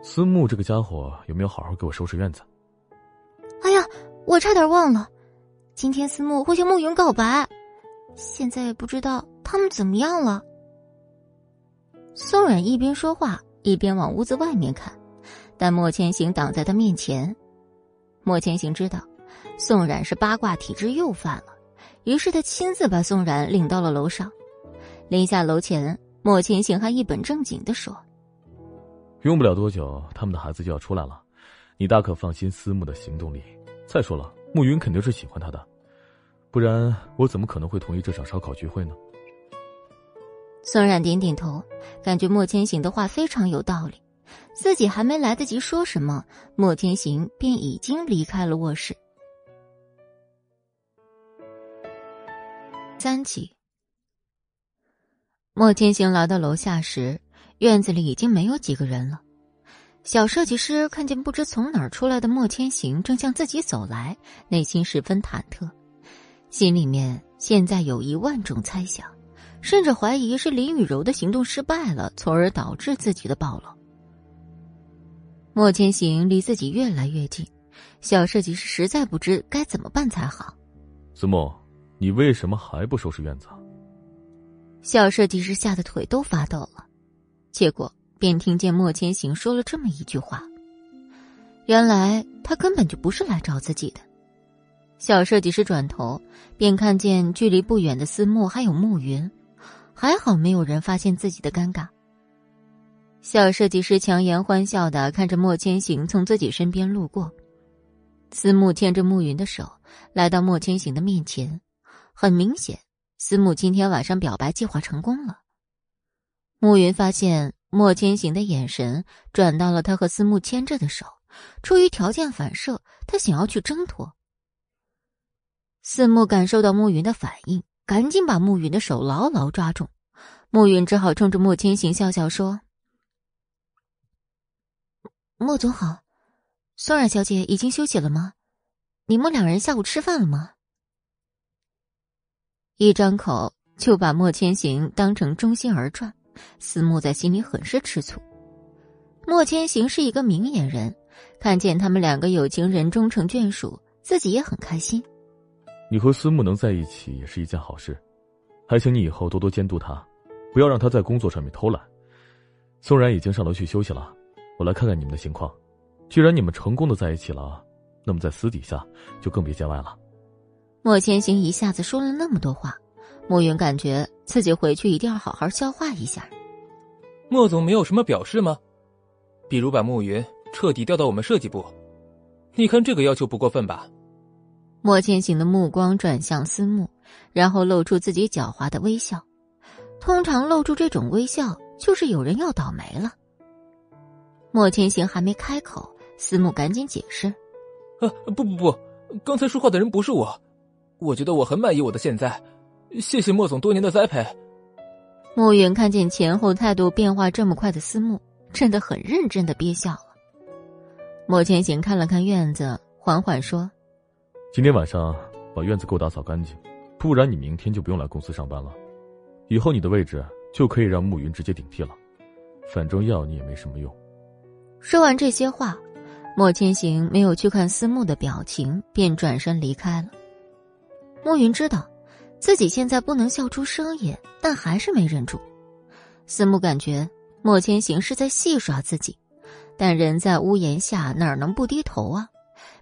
思慕这个家伙有没有好好给我收拾院子。”哎呀，我差点忘了。今天思慕会向慕云告白，现在也不知道他们怎么样了。宋冉一边说话一边往屋子外面看，但莫千行挡在他面前。莫千行知道宋冉是八卦体质又犯了，于是他亲自把宋冉领到了楼上。临下楼前，莫千行还一本正经的说：“用不了多久，他们的孩子就要出来了，你大可放心思慕的行动力。再说了。”慕云肯定是喜欢他的，不然我怎么可能会同意这场烧烤聚会呢？宋冉点点头，感觉莫千行的话非常有道理。自己还没来得及说什么，莫千行便已经离开了卧室。三集，莫千行来到楼下时，院子里已经没有几个人了。小设计师看见不知从哪儿出来的莫千行正向自己走来，内心十分忐忑，心里面现在有一万种猜想，甚至怀疑是林雨柔的行动失败了，从而导致自己的暴露。莫千行离自己越来越近，小设计师实在不知该怎么办才好。思慕，你为什么还不收拾院子？小设计师吓得腿都发抖了，结果。便听见莫千行说了这么一句话。原来他根本就不是来找自己的。小设计师转头便看见距离不远的思慕还有暮云，还好没有人发现自己的尴尬。小设计师强颜欢笑的看着莫千行从自己身边路过，思慕牵着暮云的手来到莫千行的面前，很明显，思慕今天晚上表白计划成功了。暮云发现。莫千行的眼神转到了他和思慕牵着的手，出于条件反射，他想要去挣脱。思慕感受到暮云的反应，赶紧把慕云的手牢牢抓住。慕云只好冲着莫千行笑笑说：“莫总好，宋冉小姐已经休息了吗？你们两人下午吃饭了吗？”一张口就把莫千行当成中心而转。思慕在心里很是吃醋，莫千行是一个明眼人，看见他们两个有情人终成眷属，自己也很开心。你和思慕能在一起也是一件好事，还请你以后多多监督他，不要让他在工作上面偷懒。宋然已经上楼去休息了，我来看看你们的情况。既然你们成功的在一起了，那么在私底下就更别见外了。莫千行一下子说了那么多话，莫云感觉自己回去一定要好好消化一下。莫总没有什么表示吗？比如把慕云彻底调到我们设计部，你看这个要求不过分吧？莫千行的目光转向思慕，然后露出自己狡猾的微笑。通常露出这种微笑，就是有人要倒霉了。莫千行还没开口，思慕赶紧解释：“啊，不不不，刚才说话的人不是我。我觉得我很满意我的现在，谢谢莫总多年的栽培。”暮云看见前后态度变化这么快的思慕，真的很认真的憋笑了。莫千行看了看院子，缓缓说。今天晚上把院子给我打扫干净，不然你明天就不用来公司上班了。以后你的位置就可以让暮云直接顶替了，反正要你也没什么用。说完这些话，莫千行没有去看思慕的表情，便转身离开了。暮云知道自己现在不能笑出声音，但还是没忍住。思慕感觉莫千行是在戏耍自己，但人在屋檐下哪能不低头啊？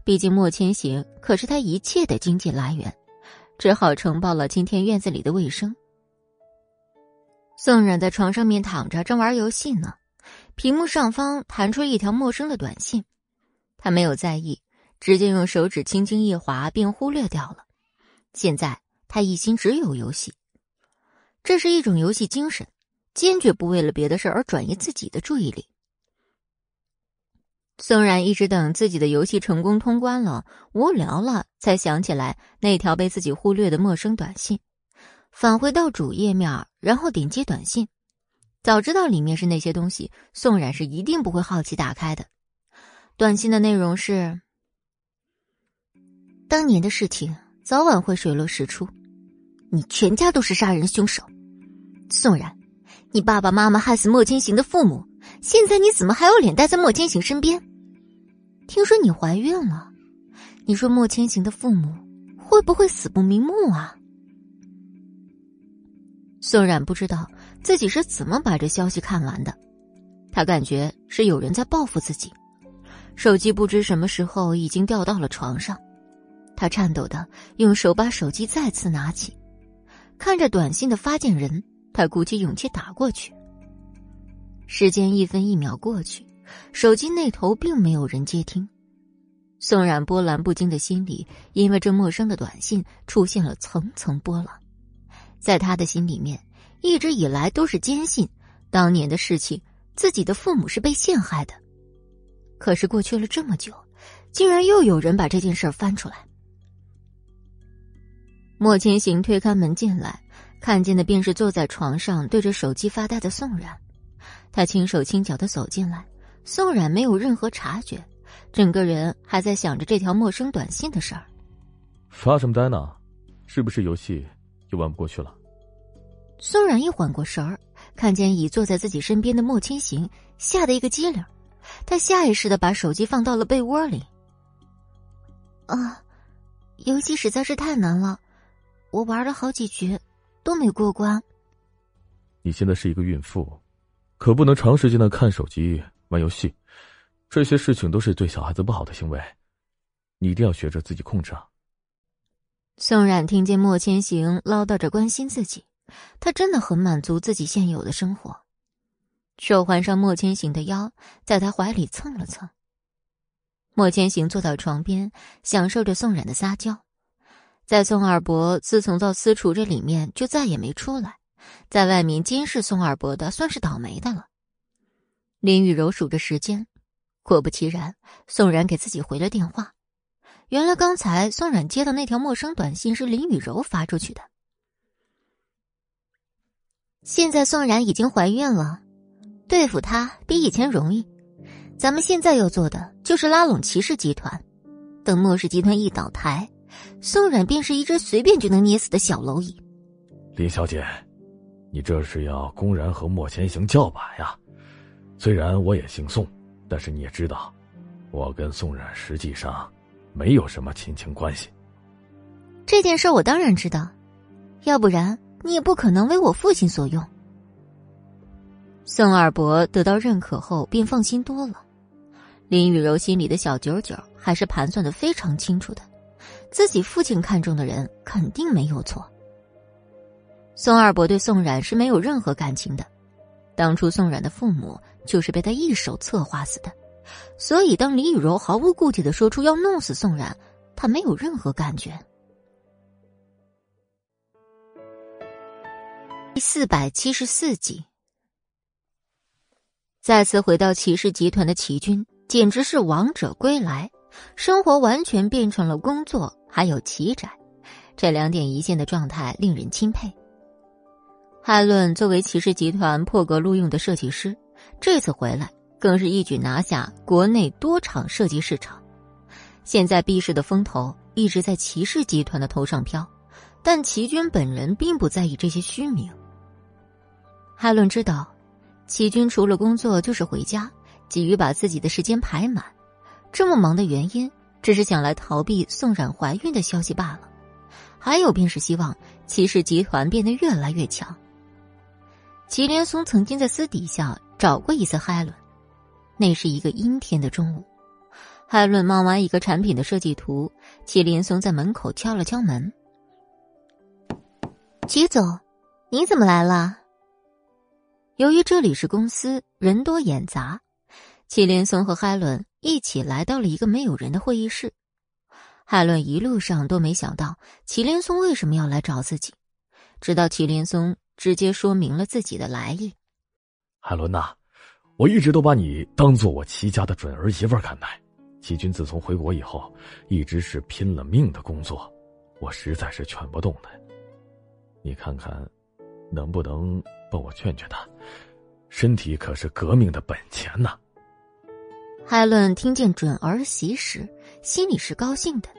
毕竟莫千行可是他一切的经济来源，只好承包了今天院子里的卫生。宋冉在床上面躺着，正玩游戏呢，屏幕上方弹出一条陌生的短信，他没有在意，直接用手指轻轻一划便忽略掉了。现在他一心只有游戏，这是一种游戏精神，坚决不为了别的事而转移自己的注意力。宋冉一直等自己的游戏成功通关了，无聊了，才想起来那条被自己忽略的陌生短信，返回到主页面，然后点击短信。早知道里面是那些东西，宋冉是一定不会好奇打开的。短信的内容是：当年的事情早晚会水落石出，你全家都是杀人凶手。宋冉，你爸爸妈妈害死莫千行的父母，现在你怎么还有脸待在莫千行身边？听说你怀孕了，你说莫千行的父母会不会死不瞑目啊？宋冉不知道自己是怎么把这消息看完的，他感觉是有人在报复自己。手机不知什么时候已经掉到了床上，他颤抖的用手把手机再次拿起，看着短信的发件人，他鼓起勇气打过去。时间一分一秒过去。手机那头并没有人接听，宋冉波澜不惊的心里因为这陌生的短信出现了层层波浪。在他的心里面，一直以来都是坚信当年的事情，自己的父母是被陷害的。可是过去了这么久，竟然又有人把这件事翻出来。莫千行推开门进来，看见的便是坐在床上对着手机发呆的宋冉。他轻手轻脚的走进来。宋冉没有任何察觉，整个人还在想着这条陌生短信的事儿。发什么呆呢？是不是游戏又玩不过去了？宋冉一缓过神儿，看见已坐在自己身边的莫千行，吓得一个激灵，他下意识的把手机放到了被窝里。啊，游戏实在是太难了，我玩了好几局都没过关。你现在是一个孕妇，可不能长时间的看手机。玩游戏，这些事情都是对小孩子不好的行为，你一定要学着自己控制啊。宋冉听见莫千行唠叨着关心自己，他真的很满足自己现有的生活，手环上莫千行的腰，在他怀里蹭了蹭。莫千行坐到床边，享受着宋冉的撒娇。在宋二伯自从到私厨这里面就再也没出来，在外面监视宋二伯的算是倒霉的了。林雨柔数着时间，果不其然，宋冉给自己回了电话。原来刚才宋冉接到那条陌生短信是林雨柔发出去的。现在宋冉已经怀孕了，对付她比以前容易。咱们现在要做的就是拉拢骑士集团，等莫氏集团一倒台，宋冉便是一只随便就能捏死的小蝼蚁。林小姐，你这是要公然和莫千行叫板呀？虽然我也姓宋，但是你也知道，我跟宋冉实际上没有什么亲情关系。这件事我当然知道，要不然你也不可能为我父亲所用。宋二伯得到认可后，便放心多了。林雨柔心里的小九九还是盘算的非常清楚的，自己父亲看中的人肯定没有错。宋二伯对宋冉是没有任何感情的，当初宋冉的父母就是被他一手策划死的，所以当李雨柔毫无顾忌的说出要弄死宋冉，他没有任何感觉。第四百七十四集。再次回到骑士集团的齐军，简直是王者归来，生活完全变成了工作还有骑宅，这两点一线的状态令人钦佩。海伦作为骑士集团破格录用的设计师，这次回来更是一举拿下国内多场设计市场。现在 B 市的风头一直在骑士集团的头上飘，但齐军本人并不在意这些虚名。海伦知道。齐军除了工作就是回家，急于把自己的时间排满。这么忙的原因，只是想来逃避宋冉怀孕的消息罢了。还有便是希望齐氏集团变得越来越强。祁连松曾经在私底下找过一次海伦，那是一个阴天的中午。海伦忙完一个产品的设计图，祁连松在门口敲了敲门：“祁总，你怎么来了？”由于这里是公司，人多眼杂，祁连松和海伦一起来到了一个没有人的会议室。海伦一路上都没想到祁连松为什么要来找自己，直到祁连松直接说明了自己的来意。海伦呐，我一直都把你当做我齐家的准儿媳妇看待。齐军自从回国以后，一直是拼了命的工作，我实在是劝不动他。你看看，能不能？帮我劝劝他，身体可是革命的本钱呐。海伦听见准儿媳时，心里是高兴的，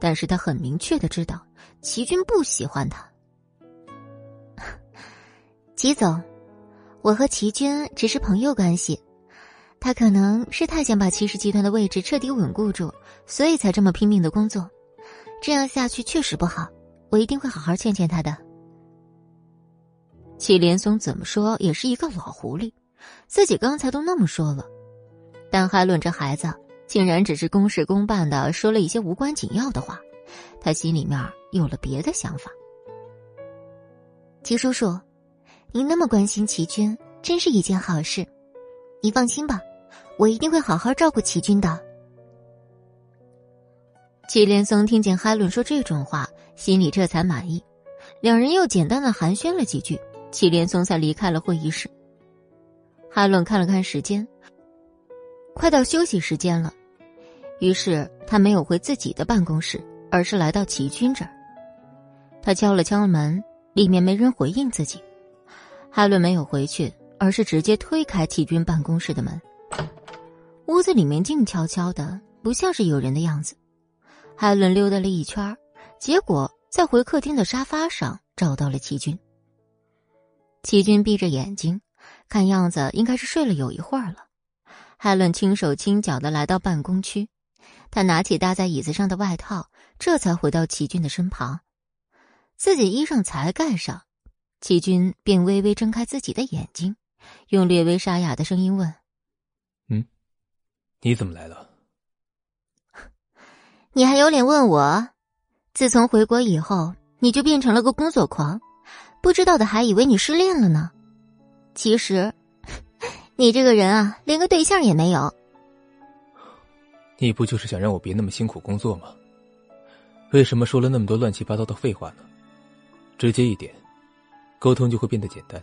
但是他很明确的知道齐军不喜欢他。齐总，我和齐军只是朋友关系，他可能是太想把齐氏集团的位置彻底稳固住，所以才这么拼命的工作。这样下去确实不好，我一定会好好劝劝他的。祁连松怎么说也是一个老狐狸，自己刚才都那么说了，但还论这孩子竟然只是公事公办的说了一些无关紧要的话，他心里面有了别的想法。齐叔叔，您那么关心齐军，真是一件好事。你放心吧，我一定会好好照顾齐军的。祁连松听见海伦说这种话，心里这才满意，两人又简单的寒暄了几句。祁连松才离开了会议室。海伦看了看时间，快到休息时间了，于是他没有回自己的办公室，而是来到齐军这儿。他敲了敲门，里面没人回应自己。海伦没有回去，而是直接推开齐军办公室的门。屋子里面静悄悄的，不像是有人的样子。海伦溜达了一圈，结果在回客厅的沙发上找到了齐军。齐军闭着眼睛，看样子应该是睡了有一会儿了。海伦轻手轻脚的来到办公区，他拿起搭在椅子上的外套，这才回到齐军的身旁。自己衣裳才盖上，齐军便微微睁开自己的眼睛，用略微沙哑的声音问：“嗯，你怎么来了？你还有脸问我？自从回国以后，你就变成了个工作狂。”不知道的还以为你失恋了呢，其实，你这个人啊，连个对象也没有。你不就是想让我别那么辛苦工作吗？为什么说了那么多乱七八糟的废话呢？直接一点，沟通就会变得简单。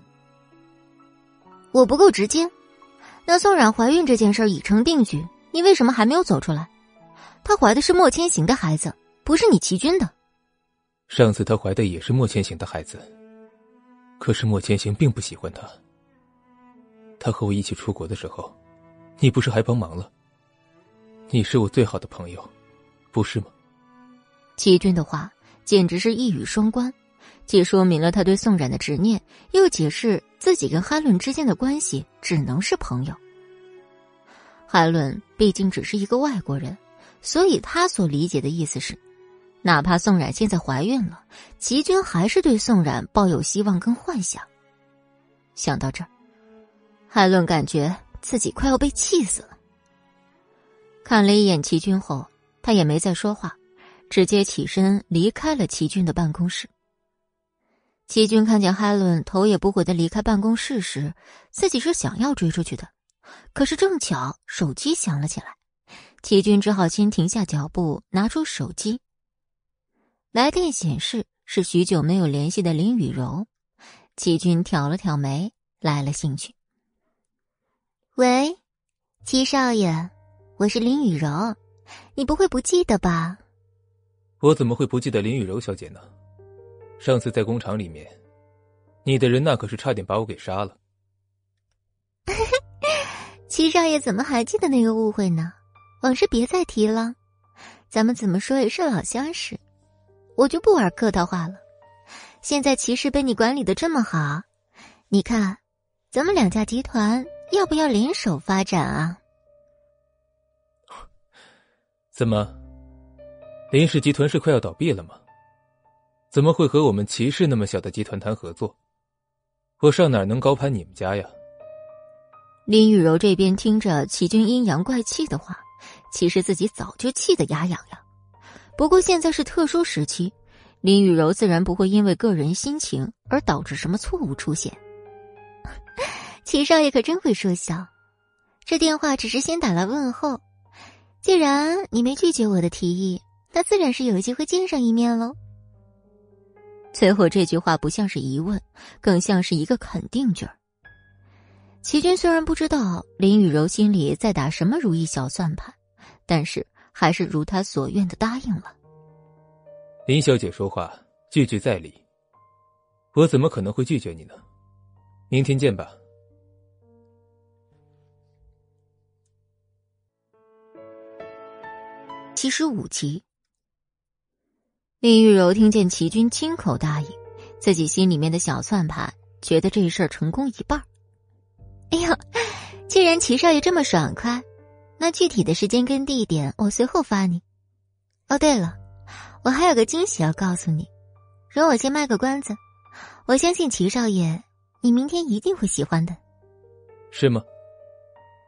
我不够直接。那宋冉怀孕这件事已成定局，你为什么还没有走出来？她怀的是莫千行的孩子，不是你齐军的。上次她怀的也是莫千行的孩子。可是莫千行并不喜欢他。他和我一起出国的时候，你不是还帮忙了？你是我最好的朋友，不是吗？齐军的话简直是一语双关，既说明了他对宋冉的执念，又解释自己跟哈伦之间的关系只能是朋友。哈伦毕竟只是一个外国人，所以他所理解的意思是，哪怕宋冉现在怀孕了，齐军还是对宋冉抱有希望跟幻想。想到这儿，哈伦感觉自己快要被气死了。看了一眼齐军后，他也没再说话，直接起身离开了齐军的办公室。齐军看见海伦头也不回的离开办公室时，自己是想要追出去的，可是正巧手机响了起来，齐军只好先停下脚步，拿出手机。来电显示是许久没有联系的林雨柔，齐军挑了挑眉，来了兴趣：“喂，齐少爷，我是林雨柔，你不会不记得吧？”“我怎么会不记得林雨柔小姐呢？”上次在工厂里面，你的人那可是差点把我给杀了。齐少爷怎么还记得那个误会呢？往事别再提了，咱们怎么说也是老相识，我就不玩客套话了。现在齐氏被你管理的这么好，你看，咱们两家集团要不要联手发展啊？怎么，林氏集团是快要倒闭了吗？怎么会和我们骑士那么小的集团谈合作？我上哪能高攀你们家呀？林雨柔这边听着齐军阴阳怪气的话，其实自己早就气得牙痒痒。不过现在是特殊时期，林雨柔自然不会因为个人心情而导致什么错误出现。齐少爷可真会说笑，这电话只是先打来问候。既然你没拒绝我的提议，那自然是有机会见上一面喽。最后这句话不像是疑问，更像是一个肯定句儿。齐军虽然不知道林雨柔心里在打什么如意小算盘，但是还是如他所愿的答应了。林小姐说话句句在理，我怎么可能会拒绝你呢？明天见吧。七十五集。林玉柔听见齐军亲口答应，自己心里面的小算盘，觉得这事儿成功一半。哎呦，既然齐少爷这么爽快，那具体的时间跟地点我随后发你。哦，对了，我还有个惊喜要告诉你，容我先卖个关子。我相信齐少爷，你明天一定会喜欢的。是吗？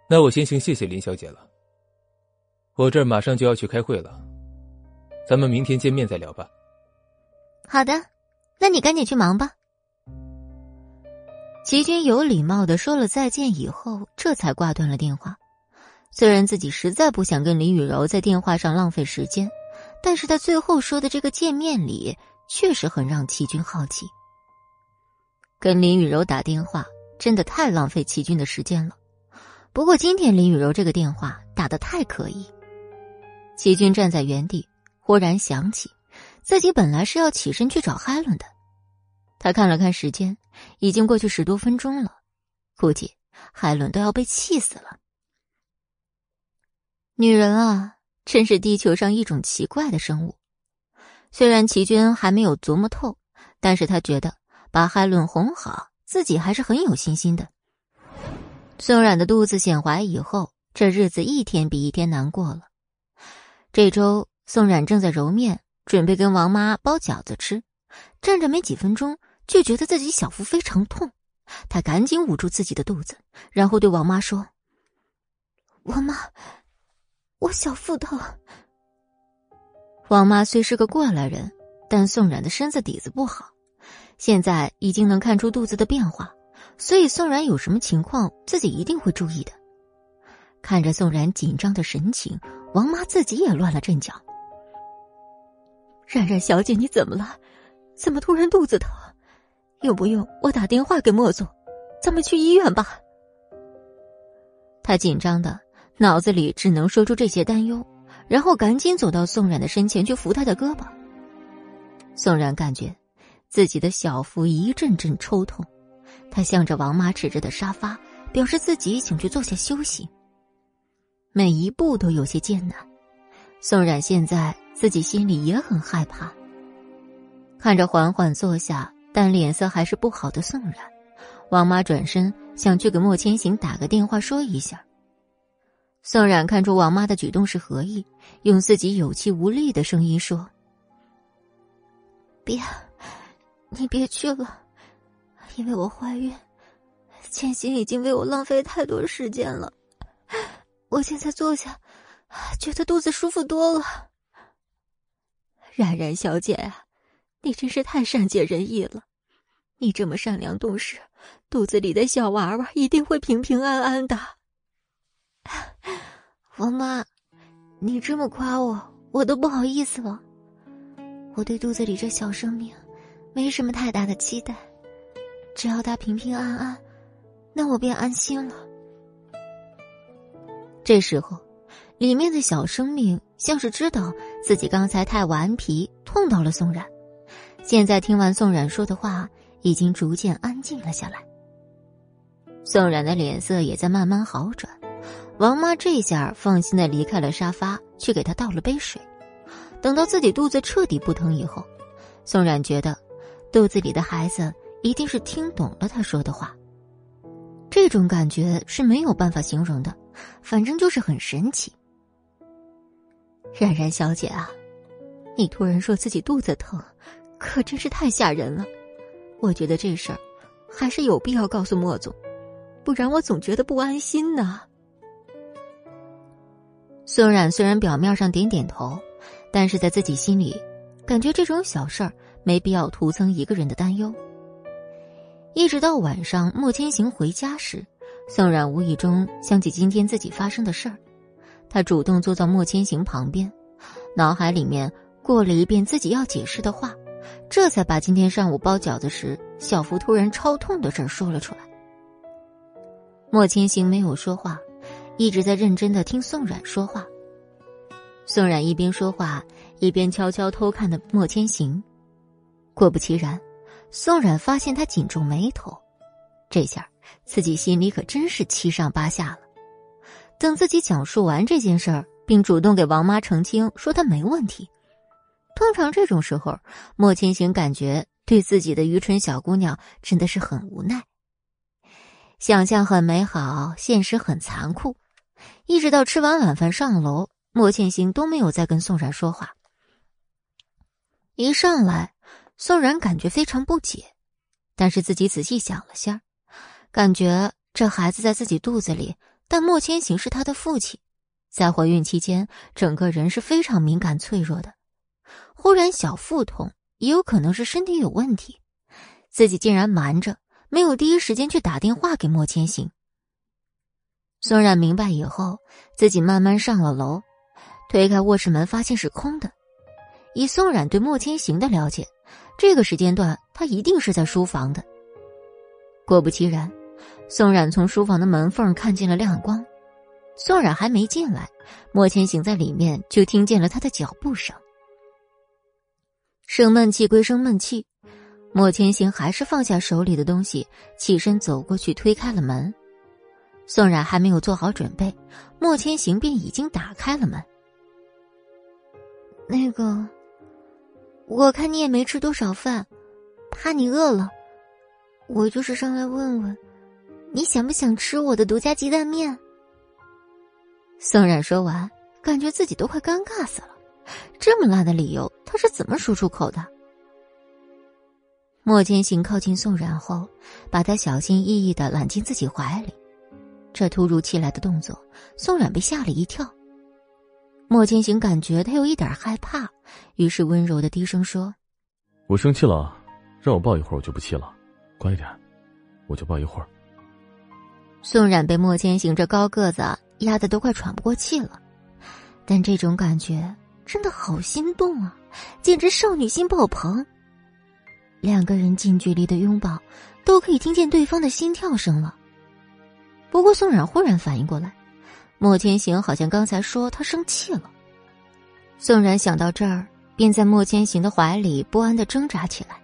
那我先行谢谢林小姐了。我这儿马上就要去开会了。咱们明天见面再聊吧。好的，那你赶紧去忙吧。齐军有礼貌的说了再见以后，这才挂断了电话。虽然自己实在不想跟林雨柔在电话上浪费时间，但是他最后说的这个见面礼确实很让齐军好奇。跟林雨柔打电话真的太浪费齐军的时间了。不过今天林雨柔这个电话打的太可疑。齐军站在原地。忽然想起，自己本来是要起身去找海伦的。他看了看时间，已经过去十多分钟了，估计海伦都要被气死了。女人啊，真是地球上一种奇怪的生物。虽然齐军还没有琢磨透，但是他觉得把海伦哄好，自己还是很有信心的。宋冉的肚子显怀以后，这日子一天比一天难过了。这周。宋冉正在揉面，准备跟王妈包饺子吃，站着没几分钟，就觉得自己小腹非常痛，她赶紧捂住自己的肚子，然后对王妈说：“王妈，我小腹痛。”王妈虽是个过来人，但宋冉的身子底子不好，现在已经能看出肚子的变化，所以宋冉有什么情况，自己一定会注意的。看着宋冉紧张的神情，王妈自己也乱了阵脚。冉冉小姐，你怎么了？怎么突然肚子疼？用不用我打电话给莫总？咱们去医院吧。他紧张的脑子里只能说出这些担忧，然后赶紧走到宋冉的身前去扶他的胳膊。宋冉感觉自己的小腹一阵阵抽痛，他向着王妈指着的沙发，表示自己想去坐下休息。每一步都有些艰难，宋冉现在。自己心里也很害怕。看着缓缓坐下但脸色还是不好的宋冉，王妈转身想去给莫千行打个电话说一下。宋冉看出王妈的举动是合意，用自己有气无力的声音说：“别，你别去了，因为我怀孕，千行已经为我浪费太多时间了。我现在坐下，觉得肚子舒服多了。冉冉小姐啊，你真是太善解人意了，你这么善良懂事，肚子里的小娃娃一定会平平安安的。”王妈，你这么夸我，我都不好意思了。我对肚子里这小生命没什么太大的期待，只要他平平安安，那我便安心了。这时候，里面的小生命像是知道自己刚才太顽皮，痛到了宋冉。现在听完宋冉说的话，已经逐渐安静了下来。宋冉的脸色也在慢慢好转。王妈这下放心的离开了沙发，去给他倒了杯水。等到自己肚子彻底不疼以后，宋冉觉得肚子里的孩子一定是听懂了他说的话。这种感觉是没有办法形容的，反正就是很神奇。冉冉小姐啊，你突然说自己肚子疼，可真是太吓人了。我觉得这事儿还是有必要告诉莫总，不然我总觉得不安心呢。宋冉虽然表面上点点头，但是在自己心里，感觉这种小事儿没必要徒增一个人的担忧。一直到晚上，莫千行回家时，宋冉无意中想起今天自己发生的事儿，他主动坐到莫千行旁边，脑海里面过了一遍自己要解释的话，这才把今天上午包饺子时小福突然超痛的事说了出来。莫千行没有说话。一直在认真的听宋冉说话。宋冉一边说话，一边悄悄偷看的莫千行。果不其然，宋冉发现他紧皱眉头。这下自己心里可真是七上八下了。等自己讲述完这件事儿，并主动给王妈澄清说她没问题。通常这种时候，莫千行感觉对自己的愚蠢小姑娘真的是很无奈。想象很美好，现实很残酷。一直到吃完晚饭上楼，莫千行都没有再跟宋然说话。一上来，宋然感觉非常不解，但是自己仔细想了下，感觉这孩子在自己肚子里，但莫千行是他的父亲，在怀孕期间，整个人是非常敏感脆弱的，忽然小腹痛，也有可能是身体有问题，自己竟然瞒着，没有第一时间去打电话给莫千行。宋冉明白以后，自己慢慢上了楼，推开卧室门，发现是空的。以宋冉对莫千行的了解，这个时间段他一定是在书房的。果不其然，宋冉从书房的门缝看见了亮光。宋冉还没进来，莫千行在里面就听见了他的脚步声。生闷气归生闷气，莫千行还是放下手里的东西，起身走过去推开了门。宋冉还没有做好准备，莫千行便已经打开了门。那个，我看你也没吃多少饭，怕你饿了，我就是上来问问，你想不想吃我的独家鸡蛋面？宋冉说完，感觉自己都快尴尬死了，这么烂的理由，他是怎么说出口的？莫千行靠近宋冉后，把他小心翼翼的揽进自己怀里。这突如其来的动作，宋冉被吓了一跳。莫千行感觉他有一点害怕，于是温柔的低声说：“我生气了，让我抱一会儿，我就不气了。乖一点，我就抱一会儿。”宋冉被莫千行这高个子压得都快喘不过气了，但这种感觉真的好心动啊，简直少女心爆棚。两个人近距离的拥抱，都可以听见对方的心跳声了。不过，宋冉忽然反应过来，莫千行好像刚才说他生气了。宋冉想到这儿，便在莫千行的怀里不安的挣扎起来。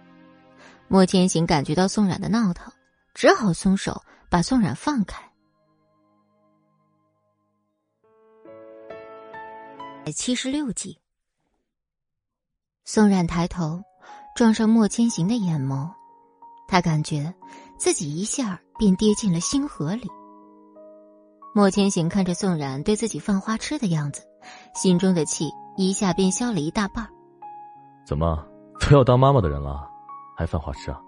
莫千行感觉到宋冉的闹腾，只好松手，把宋冉放开。七十六集，宋冉抬头，撞上莫千行的眼眸，他感觉自己一下便跌进了星河里。莫千行看着宋冉对自己犯花痴的样子，心中的气一下便消了一大半。怎么都要当妈妈的人了，还犯花痴啊？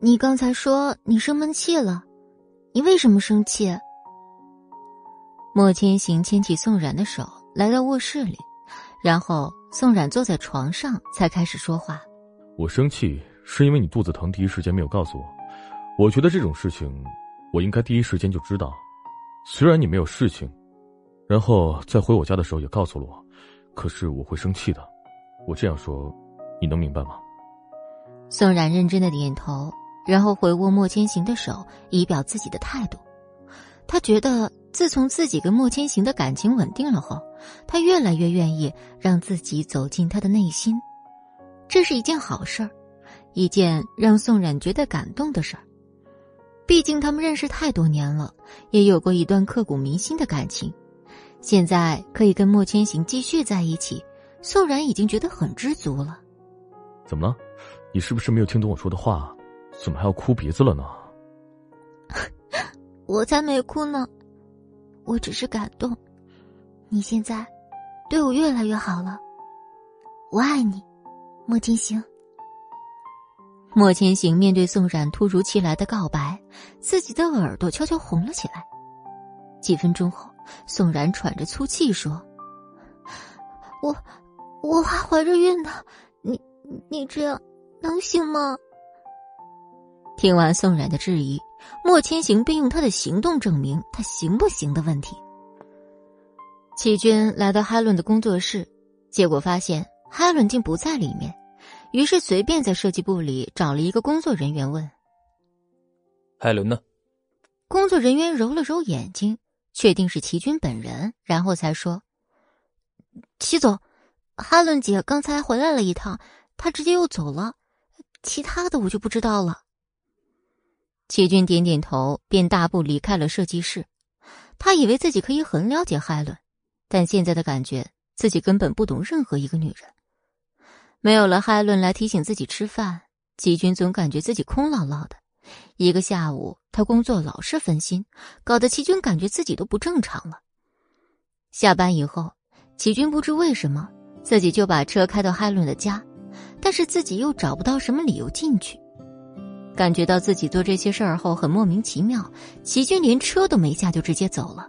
你刚才说你生闷气了，你为什么生气？莫千行牵起宋冉的手，来到卧室里，然后宋冉坐在床上，才开始说话。我生气是因为你肚子疼，第一时间没有告诉我。我觉得这种事情，我应该第一时间就知道。虽然你没有事情，然后在回我家的时候也告诉了我，可是我会生气的。我这样说，你能明白吗？宋冉认真的点头，然后回握莫千行的手，以表自己的态度。他觉得，自从自己跟莫千行的感情稳定了后，他越来越愿意让自己走进他的内心，这是一件好事儿，一件让宋冉觉得感动的事儿。毕竟他们认识太多年了，也有过一段刻骨铭心的感情，现在可以跟莫千行继续在一起，宋冉已经觉得很知足了。怎么了？你是不是没有听懂我说的话？啊怎么还要哭鼻子了呢？我才没哭呢，我只是感动。你现在对我越来越好了，我爱你，莫千行。莫千行面对宋冉突如其来的告白，自己的耳朵悄悄红了起来。几分钟后，宋冉喘着粗气说：“我我还怀着孕呢，你你这样能行吗？”听完宋冉的质疑，莫千行便用他的行动证明他行不行的问题。齐军来到哈伦的工作室，结果发现哈伦竟不在里面。于是随便在设计部里找了一个工作人员问：“海伦呢？”工作人员揉了揉眼睛，确定是齐军本人，然后才说：“齐总，哈伦姐刚才回来了一趟，她直接又走了，其他的我就不知道了。”齐军点点头，便大步离开了设计室。他以为自己可以很了解海伦，但现在的感觉，自己根本不懂任何一个女人。没有了海伦来提醒自己吃饭，齐军总感觉自己空落落的。一个下午，他工作老是分心，搞得齐军感觉自己都不正常了。下班以后，齐军不知为什么自己就把车开到海伦的家，但是自己又找不到什么理由进去。感觉到自己做这些事儿后很莫名其妙，齐军连车都没下就直接走了。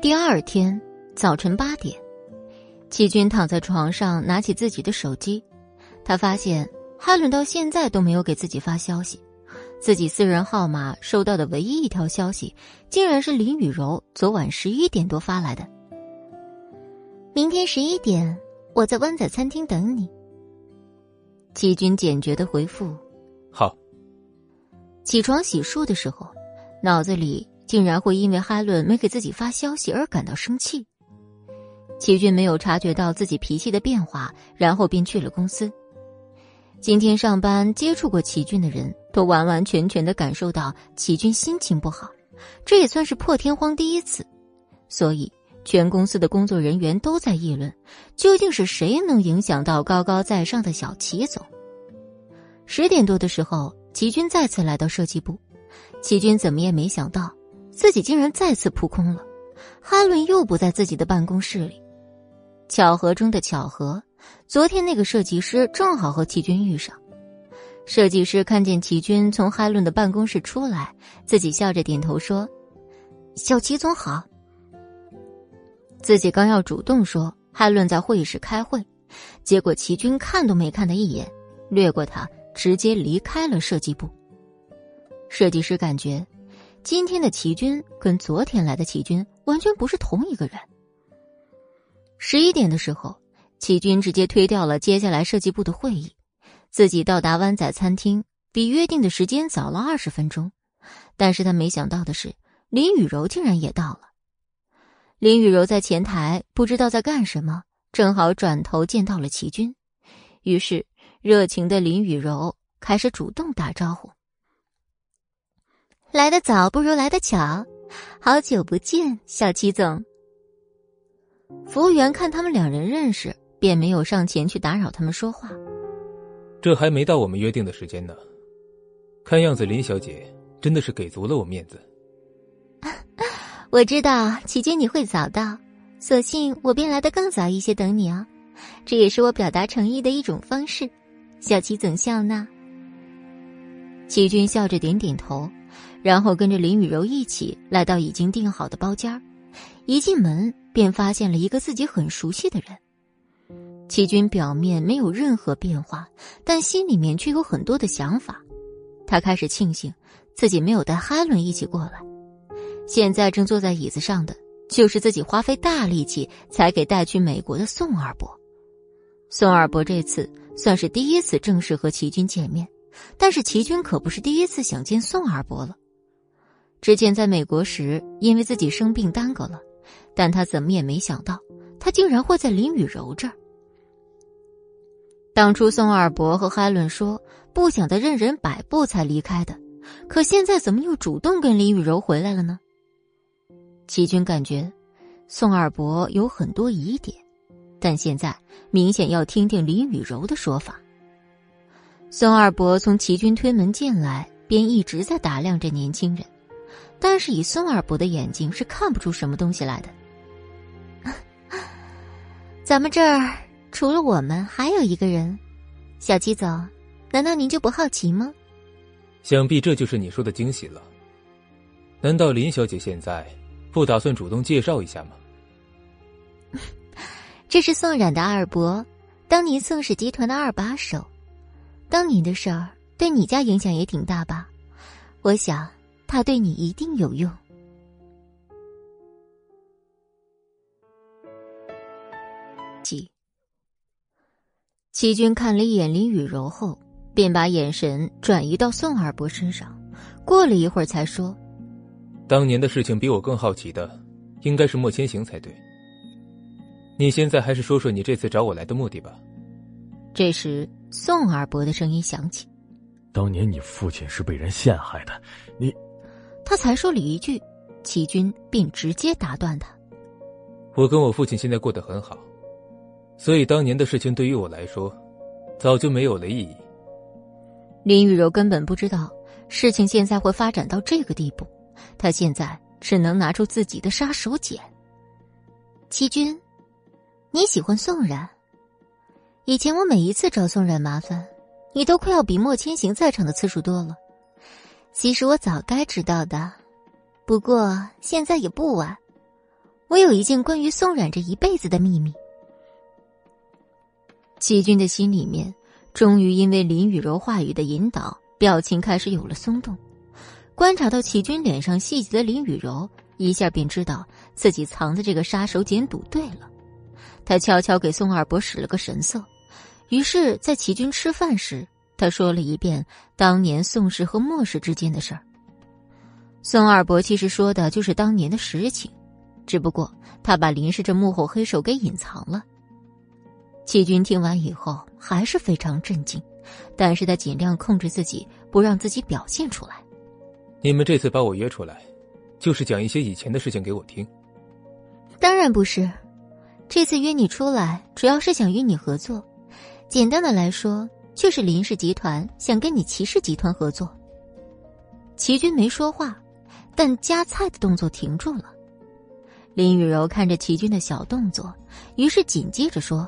第二天早晨八点。齐军躺在床上，拿起自己的手机，他发现哈伦到现在都没有给自己发消息，自己私人号码收到的唯一一条消息，竟然是林雨柔昨晚十一点多发来的。明天十一点，我在湾仔餐厅等你。齐军简决的回复：“。”起床洗漱的时候，脑子里竟然会因为哈伦没给自己发消息而感到生气。齐军没有察觉到自己脾气的变化，然后便去了公司。今天上班接触过齐军的人都完完全全的感受到齐军心情不好，这也算是破天荒第一次。所以，全公司的工作人员都在议论，究竟是谁能影响到高高在上的小齐总。十点多的时候，齐军再次来到设计部，齐军怎么也没想到，自己竟然再次扑空了。哈伦又不在自己的办公室里。巧合中的巧合，昨天那个设计师正好和齐军遇上。设计师看见齐军从哈伦的办公室出来，自己笑着点头说：“小齐总好。”自己刚要主动说哈伦在会议室开会，结果齐军看都没看他一眼，掠过他，直接离开了设计部。设计师感觉，今天的齐军跟昨天来的齐军完全不是同一个人。十一点的时候，齐军直接推掉了接下来设计部的会议，自己到达湾仔餐厅比约定的时间早了二十分钟。但是他没想到的是，林雨柔竟然也到了。林雨柔在前台不知道在干什么，正好转头见到了齐军，于是热情的林雨柔开始主动打招呼：“来得早不如来得巧，好久不见，小齐总。”服务员看他们两人认识，便没有上前去打扰他们说话。这还没到我们约定的时间呢。看样子林小姐真的是给足了我面子。我知道齐军你会早到，索性我便来的更早一些等你啊，这也是我表达诚意的一种方式。小齐怎笑呢。齐军笑着点点头，然后跟着林雨柔一起来到已经订好的包间一进门便发现了一个自己很熟悉的人。齐军表面没有任何变化，但心里面却有很多的想法。他开始庆幸自己没有带哈伦一起过来，现在正坐在椅子上的就是自己花费大力气才给带去美国的宋二伯。宋二伯这次算是第一次正式和齐军见面，但是齐军可不是第一次想见宋二伯了。之前在美国时，因为自己生病耽搁了，但他怎么也没想到，他竟然会在林雨柔这儿。当初宋二伯和海伦说不想再任人摆布才离开的，可现在怎么又主动跟林雨柔回来了呢？齐军感觉宋二伯有很多疑点，但现在明显要听听林雨柔的说法。孙二伯从齐军推门进来，便一直在打量着年轻人，但是以孙二伯的眼睛是看不出什么东西来的。咱们这儿。除了我们，还有一个人，小七总，难道您就不好奇吗？想必这就是你说的惊喜了。难道林小姐现在不打算主动介绍一下吗？这是宋冉的二伯，当年宋氏集团的二把手，当年的事儿对你家影响也挺大吧？我想他对你一定有用。齐军看了一眼林雨柔后，便把眼神转移到宋二伯身上。过了一会儿，才说：“当年的事情比我更好奇的，应该是莫千行才对。你现在还是说说你这次找我来的目的吧。”这时，宋二伯的声音响起：“当年你父亲是被人陷害的，你……”他才说了一句，齐军便直接打断他：“我跟我父亲现在过得很好。”所以当年的事情对于我来说，早就没有了意义。林雨柔根本不知道事情现在会发展到这个地步，她现在只能拿出自己的杀手锏。齐军，你喜欢宋冉？以前我每一次找宋冉麻烦，你都快要比莫千行在场的次数多了。其实我早该知道的，不过现在也不晚。我有一件关于宋冉这一辈子的秘密。齐军的心里面，终于因为林雨柔话语的引导，表情开始有了松动。观察到齐军脸上细节的林雨柔，一下便知道自己藏的这个杀手锏赌对了。他悄悄给宋二伯使了个神色，于是，在齐军吃饭时，他说了一遍当年宋氏和莫氏之间的事儿。宋二伯其实说的就是当年的实情，只不过他把林氏这幕后黑手给隐藏了。齐军听完以后还是非常震惊，但是他尽量控制自己，不让自己表现出来。你们这次把我约出来，就是讲一些以前的事情给我听？当然不是，这次约你出来，主要是想与你合作。简单的来说，就是林氏集团想跟你齐氏集团合作。齐军没说话，但夹菜的动作停住了。林雨柔看着齐军的小动作，于是紧接着说。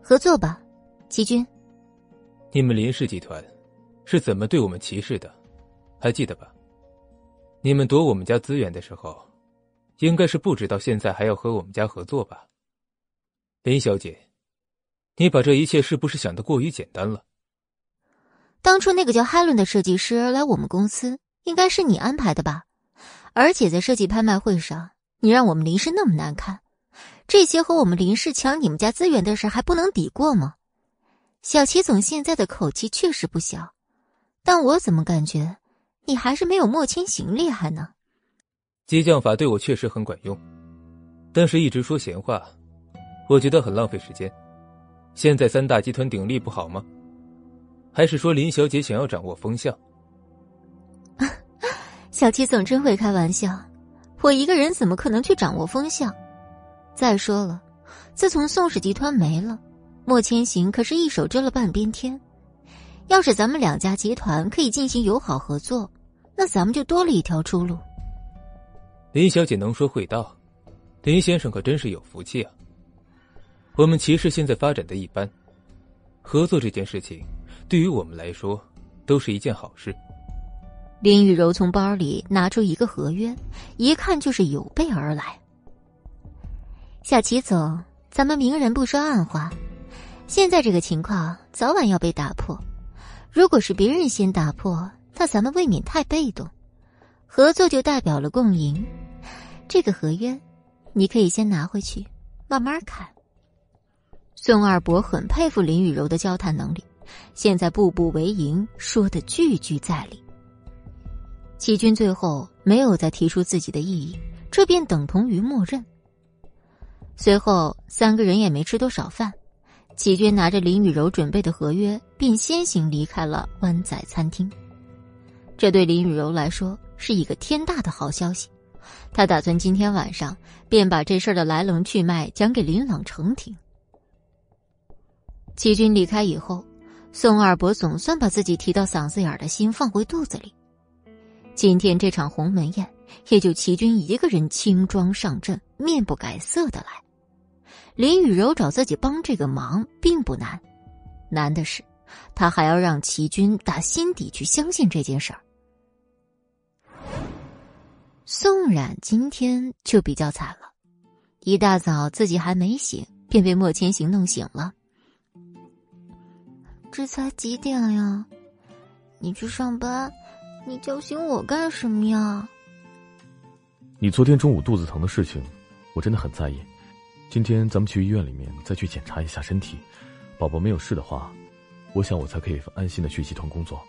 合作吧，齐军。你们林氏集团是怎么对我们齐氏的？还记得吧？你们夺我们家资源的时候，应该是不知道现在还要和我们家合作吧？林小姐，你把这一切是不是想的过于简单了？当初那个叫哈伦的设计师来我们公司，应该是你安排的吧？而且在设计拍卖会上，你让我们林氏那么难看。这些和我们林氏抢你们家资源的事还不能抵过吗？小齐总现在的口气确实不小，但我怎么感觉你还是没有莫千行厉害呢？激将法对我确实很管用，但是一直说闲话，我觉得很浪费时间。现在三大集团鼎立不好吗？还是说林小姐想要掌握风向？小七总真会开玩笑，我一个人怎么可能去掌握风向？再说了，自从宋氏集团没了，莫千行可是一手遮了半边天。要是咱们两家集团可以进行友好合作，那咱们就多了一条出路。林小姐能说会道，林先生可真是有福气啊。我们骑士现在发展的一般，合作这件事情对于我们来说都是一件好事。林雨柔从包里拿出一个合约，一看就是有备而来。小齐总，咱们明人不说暗话，现在这个情况早晚要被打破。如果是别人先打破，那咱们未免太被动。合作就代表了共赢，这个合约，你可以先拿回去，慢慢看。宋二伯很佩服林雨柔的交谈能力，现在步步为营，说的句句在理。齐军最后没有再提出自己的异议，这便等同于默认。随后三个人也没吃多少饭。齐军拿着林雨柔准备的合约，便先行离开了湾仔餐厅。这对林雨柔来说是一个天大的好消息，他打算今天晚上便把这事儿的来龙去脉讲给林朗成听。齐军离开以后，宋二伯总算把自己提到嗓子眼的心放回肚子里。今天这场鸿门宴，也就齐军一个人轻装上阵，面不改色的来。林雨柔找自己帮这个忙并不难，难的是，他还要让齐军打心底去相信这件事儿。宋冉今天就比较惨了，一大早自己还没醒，便被莫千行弄醒了。这才几点呀？你去上班，你叫醒我干什么呀？你昨天中午肚子疼的事情，我真的很在意。今天咱们去医院里面再去检查一下身体，宝宝没有事的话，我想我才可以安心的去集团工作。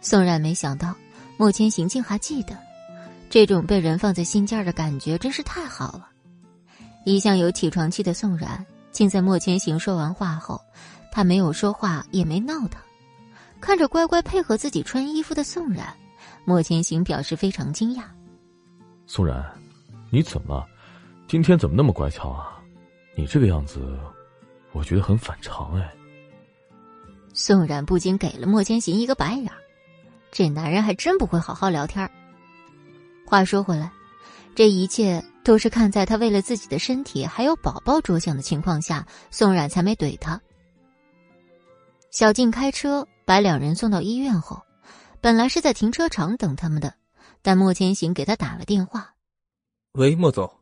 宋冉没想到莫千行竟还记得，这种被人放在心尖儿的感觉真是太好了。一向有起床气的宋冉，竟在莫千行说完话后，他没有说话也没闹腾，看着乖乖配合自己穿衣服的宋冉，莫千行表示非常惊讶。宋冉，你怎么了？今天怎么那么乖巧啊？你这个样子，我觉得很反常哎。宋冉不禁给了莫千行一个白眼儿这男人还真不会好好聊天话说回来，这一切都是看在他为了自己的身体还有宝宝着想的情况下，宋冉才没怼他。小静开车把两人送到医院后，本来是在停车场等他们的，但莫千行给他打了电话：“喂，莫总。”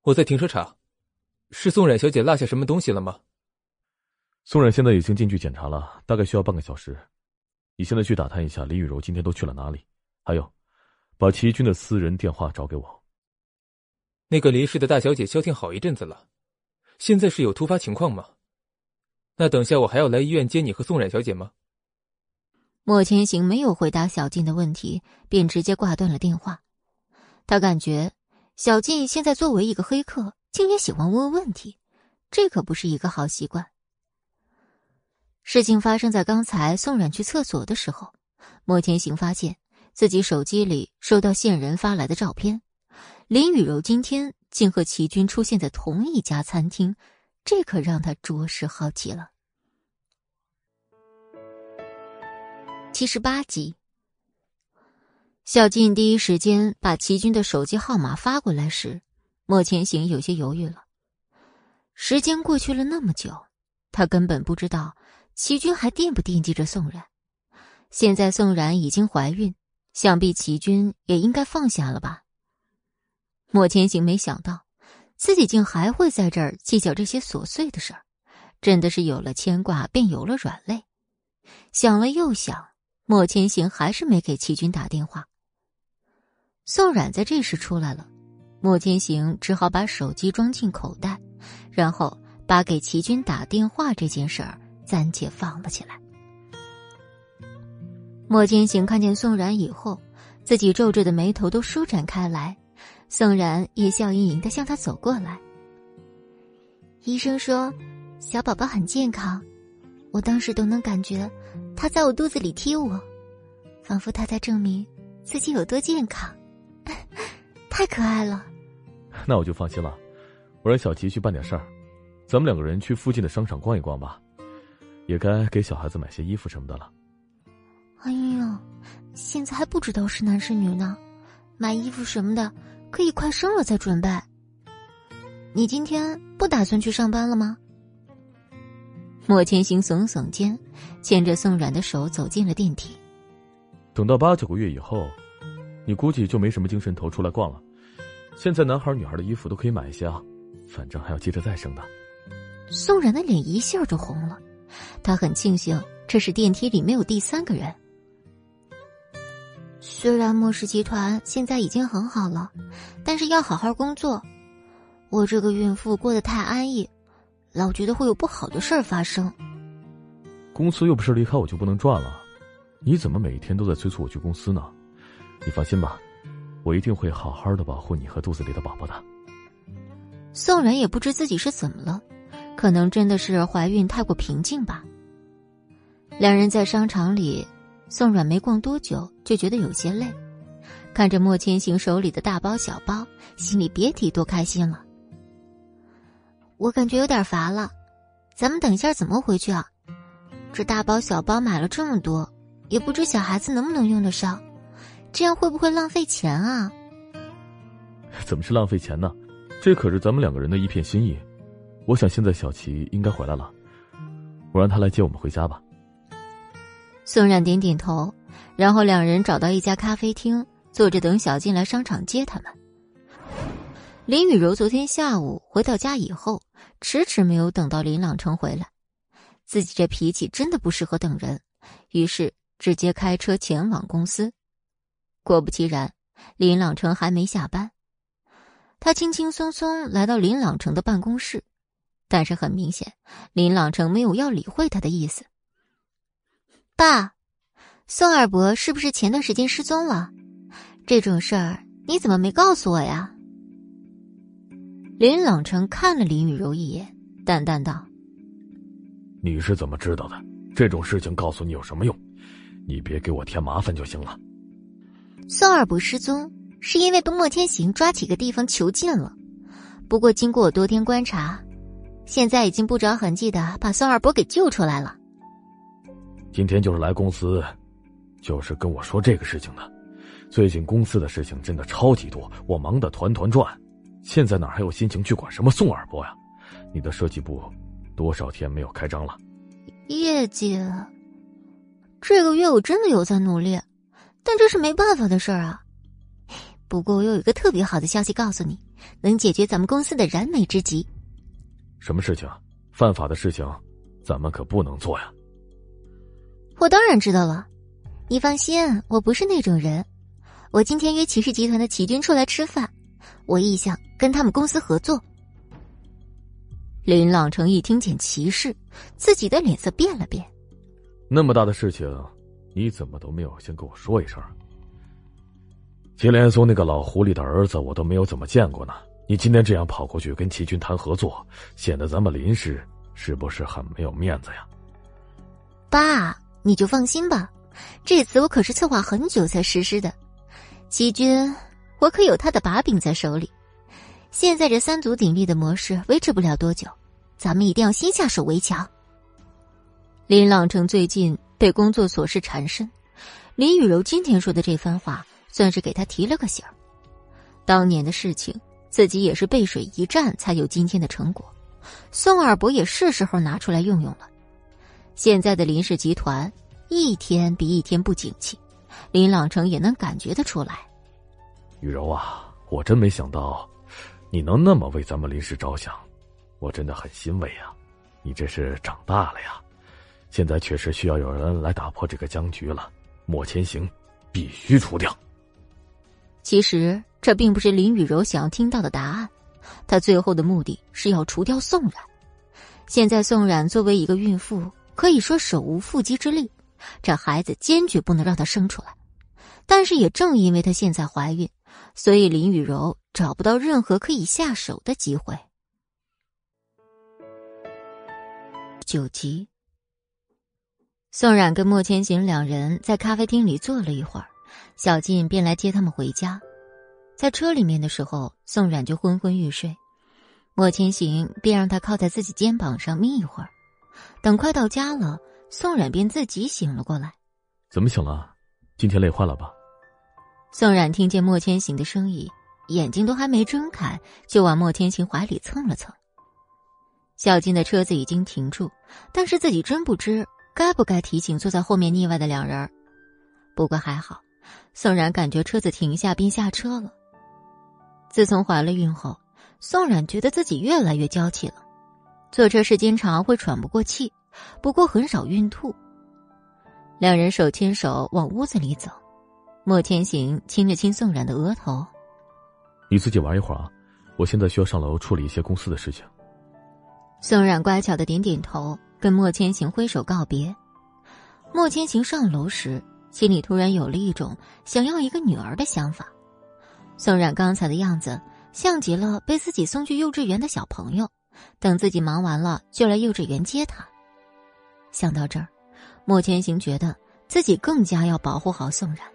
我在停车场，是宋冉小姐落下什么东西了吗？宋冉现在已经进去检查了，大概需要半个小时。你现在去打探一下李雨柔今天都去了哪里，还有，把齐军的私人电话找给我。那个离世的大小姐消停好一阵子了，现在是有突发情况吗？那等下我还要来医院接你和宋冉小姐吗？莫千行没有回答小静的问题，便直接挂断了电话。他感觉。小静现在作为一个黑客，竟也喜欢问问题，这可不是一个好习惯。事情发生在刚才宋冉去厕所的时候，莫千行发现自己手机里收到线人发来的照片，林雨柔今天竟和齐军出现在同一家餐厅，这可让他着实好奇了。七十八集。小静第一时间把齐军的手机号码发过来时，莫千行有些犹豫了。时间过去了那么久，他根本不知道齐军还惦不惦记着宋冉。现在宋冉已经怀孕，想必齐军也应该放下了吧。莫千行没想到，自己竟还会在这儿计较这些琐碎的事儿，真的是有了牵挂便有了软肋。想了又想，莫千行还是没给齐军打电话。宋冉在这时出来了，莫千行只好把手机装进口袋，然后把给齐军打电话这件事儿暂且放了起来。莫千行看见宋然以后，自己皱着的眉头都舒展开来，宋然也笑盈盈的向他走过来。医生说，小宝宝很健康，我当时都能感觉他在我肚子里踢我，仿佛他在证明自己有多健康。太可爱了，那我就放心了。我让小齐去办点事儿，咱们两个人去附近的商场逛一逛吧，也该给小孩子买些衣服什么的了。哎呦，现在还不知道是男是女呢，买衣服什么的可以快生了再准备。你今天不打算去上班了吗？莫千行耸耸肩，牵着宋冉的手走进了电梯。等到八九个月以后，你估计就没什么精神头出来逛了。现在男孩女孩的衣服都可以买一些啊，反正还要接着再生的。宋冉的脸一下就红了，她很庆幸这是电梯里没有第三个人。虽然莫氏集团现在已经很好了，但是要好好工作。我这个孕妇过得太安逸，老觉得会有不好的事儿发生。公司又不是离开我就不能赚了，你怎么每一天都在催促我去公司呢？你放心吧，我一定会好好的保护你和肚子里的宝宝的。宋然也不知自己是怎么了。可能真的是怀孕太过平静吧。两人在商场里，宋冉没逛多久就觉得有些累，看着莫千行手里的大包小包，心里别提多开心了。我感觉有点乏了，咱们等一下怎么回去啊？这大包小包买了这么多，也不知小孩子能不能用得上，这样会不会浪费钱啊？怎么是浪费钱呢？这可是咱们两个人的一片心意。我想现在小琪应该回来了，我让他来接我们回家吧。宋冉点点头，然后两人找到一家咖啡厅，坐着等小静来商场接他们。林雨柔昨天下午回到家以后，迟迟没有等到林朗成回来，自己这脾气真的不适合等人，于是直接开车前往公司。果不其然，林朗成还没下班，他轻轻松松来到林朗成的办公室。但是很明显，林朗成没有要理会他的意思。爸，宋二伯是不是前段时间失踪了？这种事儿你怎么没告诉我呀？林朗成看了林雨柔一眼，淡淡道：“你是怎么知道的？这种事情告诉你有什么用？你别给我添麻烦就行了。”宋二伯失踪是因为被莫千行抓起个地方囚禁了，不过经过我多天观察。现在已经不着痕迹的把宋二伯给救出来了。今天就是来公司，就是跟我说这个事情的。最近公司的事情真的超级多，我忙得团团转，现在哪还有心情去管什么宋二波呀？你的设计部多少天没有开张了？业绩，这个月我真的有在努力，但这是没办法的事儿啊。不过我有一个特别好的消息告诉你，能解决咱们公司的燃眉之急。什么事情？犯法的事情，咱们可不能做呀！我当然知道了，你放心，我不是那种人。我今天约骑士集团的齐军出来吃饭，我意向跟他们公司合作。林朗成一听见骑士，自己的脸色变了变。那么大的事情，你怎么都没有先跟我说一声？祁连松那个老狐狸的儿子，我都没有怎么见过呢。你今天这样跑过去跟齐军谈合作，显得咱们林氏是不是很没有面子呀？爸，你就放心吧，这次我可是策划很久才实施的。齐军，我可有他的把柄在手里。现在这三足鼎立的模式维持不了多久，咱们一定要先下手为强。林朗成最近被工作琐事缠身，林雨柔今天说的这番话，算是给他提了个醒儿。当年的事情。自己也是背水一战才有今天的成果，宋二伯也是时候拿出来用用了。现在的林氏集团一天比一天不景气，林朗成也能感觉得出来。雨柔啊，我真没想到你能那么为咱们林氏着想，我真的很欣慰啊！你这是长大了呀，现在确实需要有人来打破这个僵局了。莫千行必须除掉。其实。这并不是林雨柔想要听到的答案，她最后的目的是要除掉宋冉。现在宋冉作为一个孕妇，可以说手无缚鸡之力，这孩子坚决不能让她生出来。但是也正因为她现在怀孕，所以林雨柔找不到任何可以下手的机会。九集，宋冉跟莫千行两人在咖啡厅里坐了一会儿，小静便来接他们回家。在车里面的时候，宋冉就昏昏欲睡，莫千行便让他靠在自己肩膀上眯一会儿。等快到家了，宋冉便自己醒了过来。怎么醒了？今天累坏了吧？宋冉听见莫千行的声音，眼睛都还没睁开，就往莫千行怀里蹭了蹭。小金的车子已经停住，但是自己真不知该不该提醒坐在后面腻歪的两人。不过还好，宋冉感觉车子停下便下车了。自从怀了孕后，宋冉觉得自己越来越娇气了，坐车时经常会喘不过气，不过很少孕吐。两人手牵手往屋子里走，莫千行亲了亲宋冉的额头：“你自己玩一会儿啊，我现在需要上楼处理一些公司的事情。”宋冉乖巧的点点头，跟莫千行挥手告别。莫千行上楼时，心里突然有了一种想要一个女儿的想法。宋冉刚才的样子，像极了被自己送去幼稚园的小朋友，等自己忙完了就来幼稚园接他。想到这儿，莫千行觉得自己更加要保护好宋冉。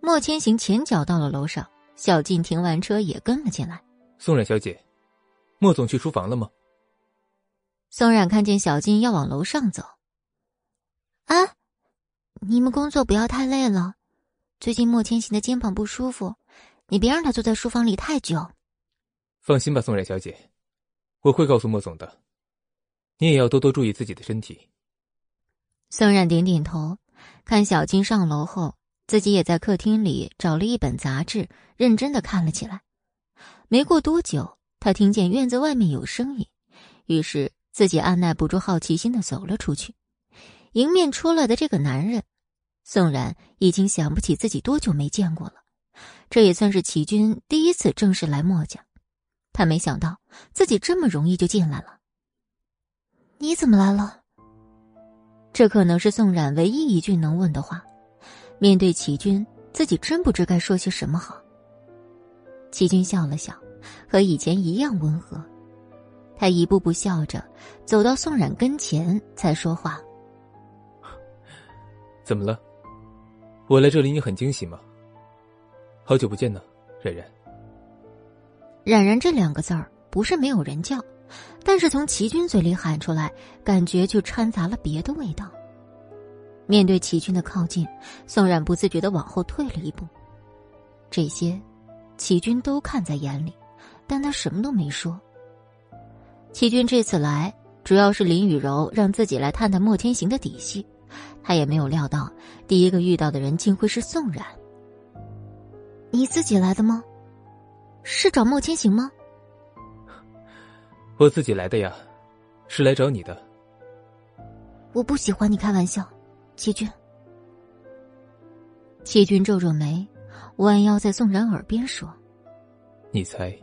莫千行前脚到了楼上，小静停完车也跟了进来。宋冉小姐。莫总去书房了吗？宋冉看见小静要往楼上走。啊，你们工作不要太累了。最近莫千行的肩膀不舒服，你别让他坐在书房里太久。放心吧，宋冉小姐，我会告诉莫总的。你也要多多注意自己的身体。宋冉点点头，看小金上楼后，自己也在客厅里找了一本杂志，认真的看了起来。没过多久。他听见院子外面有声音，于是自己按耐不住好奇心的走了出去。迎面出来的这个男人，宋冉已经想不起自己多久没见过了。这也算是齐军第一次正式来墨家。他没想到自己这么容易就进来了。你怎么来了？这可能是宋冉唯一一句能问的话。面对齐军，自己真不知该说些什么好。齐军笑了笑。和以前一样温和，他一步步笑着走到宋冉跟前，才说话：“怎么了？我来这里你很惊喜吗？好久不见呢，冉冉。”冉冉这两个字儿不是没有人叫，但是从齐军嘴里喊出来，感觉就掺杂了别的味道。面对齐军的靠近，宋冉不自觉的往后退了一步。这些，齐军都看在眼里。但他什么都没说。齐军这次来，主要是林雨柔让自己来探探莫天行的底细，他也没有料到第一个遇到的人竟会是宋冉。你自己来的吗？是找莫千行吗？我自己来的呀，是来找你的。我不喜欢你开玩笑，齐军。齐军皱皱眉，弯腰在宋冉耳边说：“你猜。”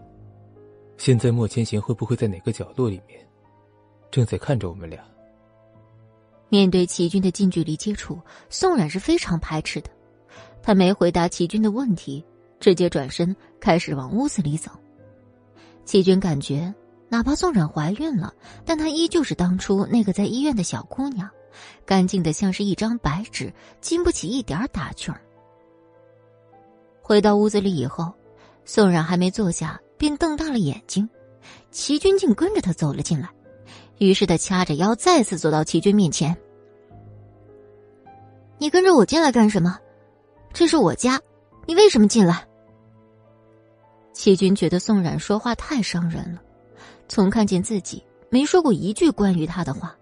现在莫千行会不会在哪个角落里面，正在看着我们俩？面对齐军的近距离接触，宋冉是非常排斥的。他没回答齐军的问题，直接转身开始往屋子里走。齐军感觉，哪怕宋冉怀孕了，但她依旧是当初那个在医院的小姑娘，干净的像是一张白纸，经不起一点打趣儿。回到屋子里以后，宋冉还没坐下。便瞪大了眼睛，齐军竟跟着他走了进来。于是他掐着腰，再次走到齐军面前：“你跟着我进来干什么？这是我家，你为什么进来？”齐军觉得宋冉说话太伤人了，从看见自己没说过一句关于他的话，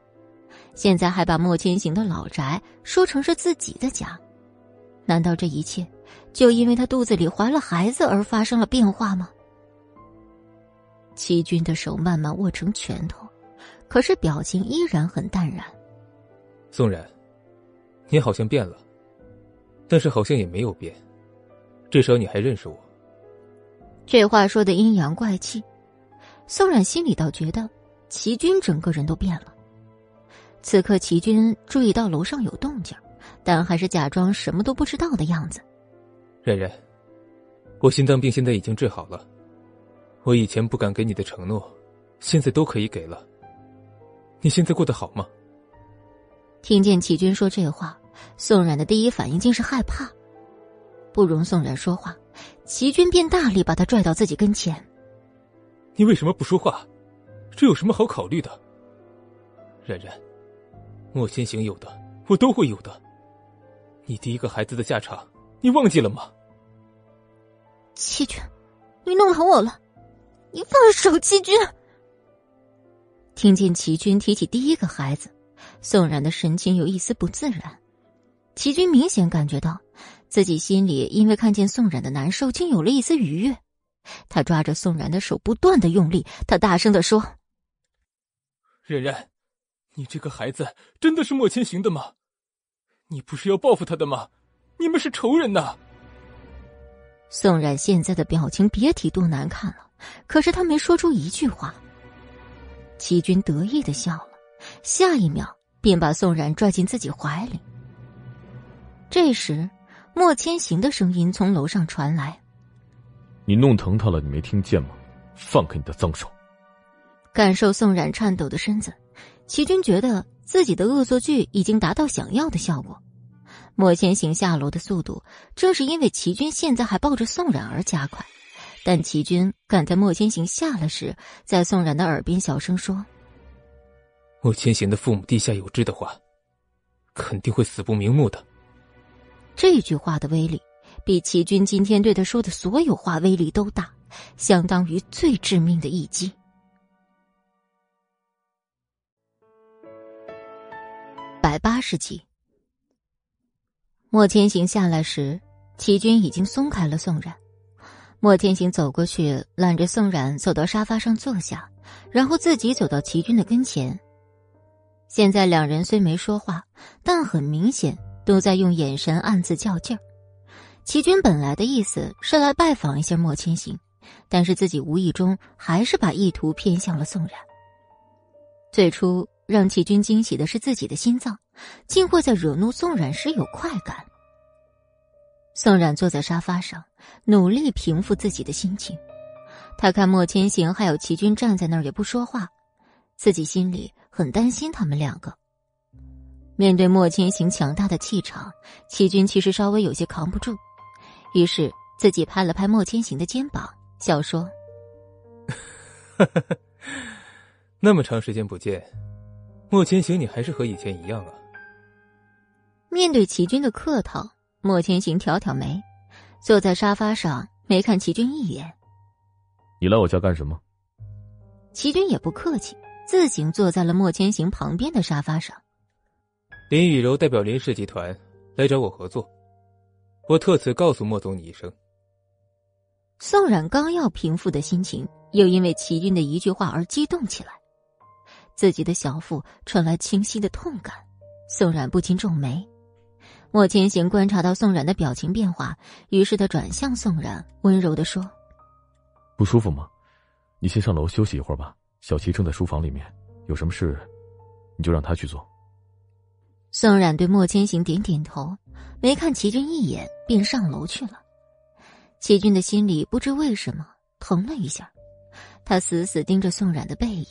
现在还把莫千行的老宅说成是自己的家，难道这一切就因为他肚子里怀了孩子而发生了变化吗？齐军的手慢慢握成拳头，可是表情依然很淡然。宋冉，你好像变了，但是好像也没有变，至少你还认识我。这话说的阴阳怪气，宋冉心里倒觉得齐军整个人都变了。此刻齐军注意到楼上有动静，但还是假装什么都不知道的样子。冉冉，我心脏病现在已经治好了。我以前不敢给你的承诺，现在都可以给了。你现在过得好吗？听见齐军说这话，宋冉的第一反应竟是害怕。不容宋冉说话，齐军便大力把他拽到自己跟前。你为什么不说话？这有什么好考虑的？冉冉，莫千行有的，我都会有的。你第一个孩子的下场，你忘记了吗？齐军，你弄疼我了，你放手，齐军。听见齐军提起第一个孩子，宋冉的神情有一丝不自然。齐军明显感觉到自己心里因为看见宋冉的难受，竟有了一丝愉悦。他抓着宋冉的手，不断的用力。他大声的说：“冉冉，你这个孩子真的是莫千行的吗？你不是要报复他的吗？你们是仇人呐！”宋冉现在的表情别提多难看了，可是他没说出一句话。齐军得意的笑了，下一秒便把宋冉拽进自己怀里。这时，莫千行的声音从楼上传来。你弄疼他了，你没听见吗？放开你的脏手！感受宋冉颤抖的身子，齐军觉得自己的恶作剧已经达到想要的效果。莫千行下楼的速度，正是因为齐军现在还抱着宋冉而加快。但齐军赶在莫千行下了时，在宋冉的耳边小声说：“莫千行的父母地下有知的话，肯定会死不瞑目的。”这句话的威力。比齐军今天对他说的所有话威力都大，相当于最致命的一击。百八十集，莫千行下来时，齐军已经松开了宋冉。莫千行走过去，揽着宋冉走到沙发上坐下，然后自己走到齐军的跟前。现在两人虽没说话，但很明显都在用眼神暗自较劲儿。齐军本来的意思是来拜访一下莫千行，但是自己无意中还是把意图偏向了宋冉。最初让齐军惊喜的是自己的心脏，竟会在惹怒宋冉时有快感。宋冉坐在沙发上，努力平复自己的心情。他看莫千行还有齐军站在那儿也不说话，自己心里很担心他们两个。面对莫千行强大的气场，齐军其实稍微有些扛不住。于是自己拍了拍莫千行的肩膀，笑说：“那么长时间不见，莫千行，你还是和以前一样啊。”面对齐军的客套，莫千行挑挑眉，坐在沙发上没看齐军一眼。“你来我家干什么？”齐军也不客气，自行坐在了莫千行旁边的沙发上。林雨柔代表林氏集团来找我合作。我特此告诉莫总你一声。宋冉刚要平复的心情，又因为齐军的一句话而激动起来。自己的小腹传来清晰的痛感，宋冉不禁皱眉。莫千行观察到宋冉的表情变化，于是他转向宋冉，温柔的说：“不舒服吗？你先上楼休息一会儿吧。小齐正在书房里面，有什么事，你就让他去做。”宋冉对莫千行点点头，没看齐军一眼，便上楼去了。齐军的心里不知为什么疼了一下，他死死盯着宋冉的背影。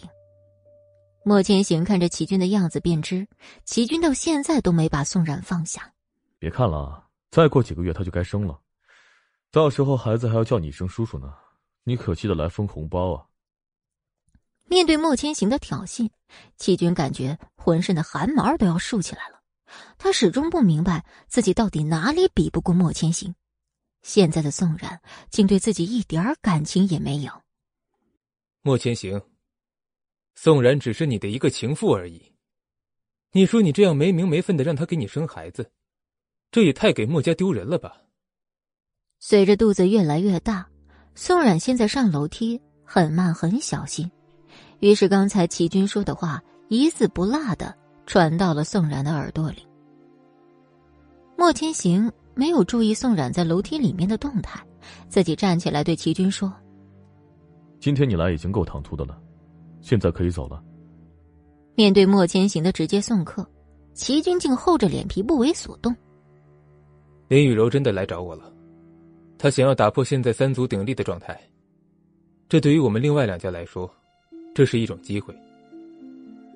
莫千行看着齐军的样子，便知齐军到现在都没把宋冉放下。别看了，再过几个月他就该生了，到时候孩子还要叫你一声叔叔呢，你可记得来分红包啊！面对莫千行的挑衅，齐军感觉浑身的汗毛都要竖起来了。他始终不明白自己到底哪里比不过莫千行。现在的宋冉竟对自己一点感情也没有。莫千行，宋冉只是你的一个情妇而已。你说你这样没名没分的让他给你生孩子，这也太给莫家丢人了吧？随着肚子越来越大，宋冉现在上楼梯很慢很小心。于是，刚才齐军说的话一字不落的传到了宋冉的耳朵里。莫千行没有注意宋冉在楼梯里面的动态，自己站起来对齐军说：“今天你来已经够唐突的了，现在可以走了。”面对莫千行的直接送客，齐军竟厚着脸皮不为所动。林雨柔真的来找我了，她想要打破现在三足鼎立的状态，这对于我们另外两家来说。这是一种机会。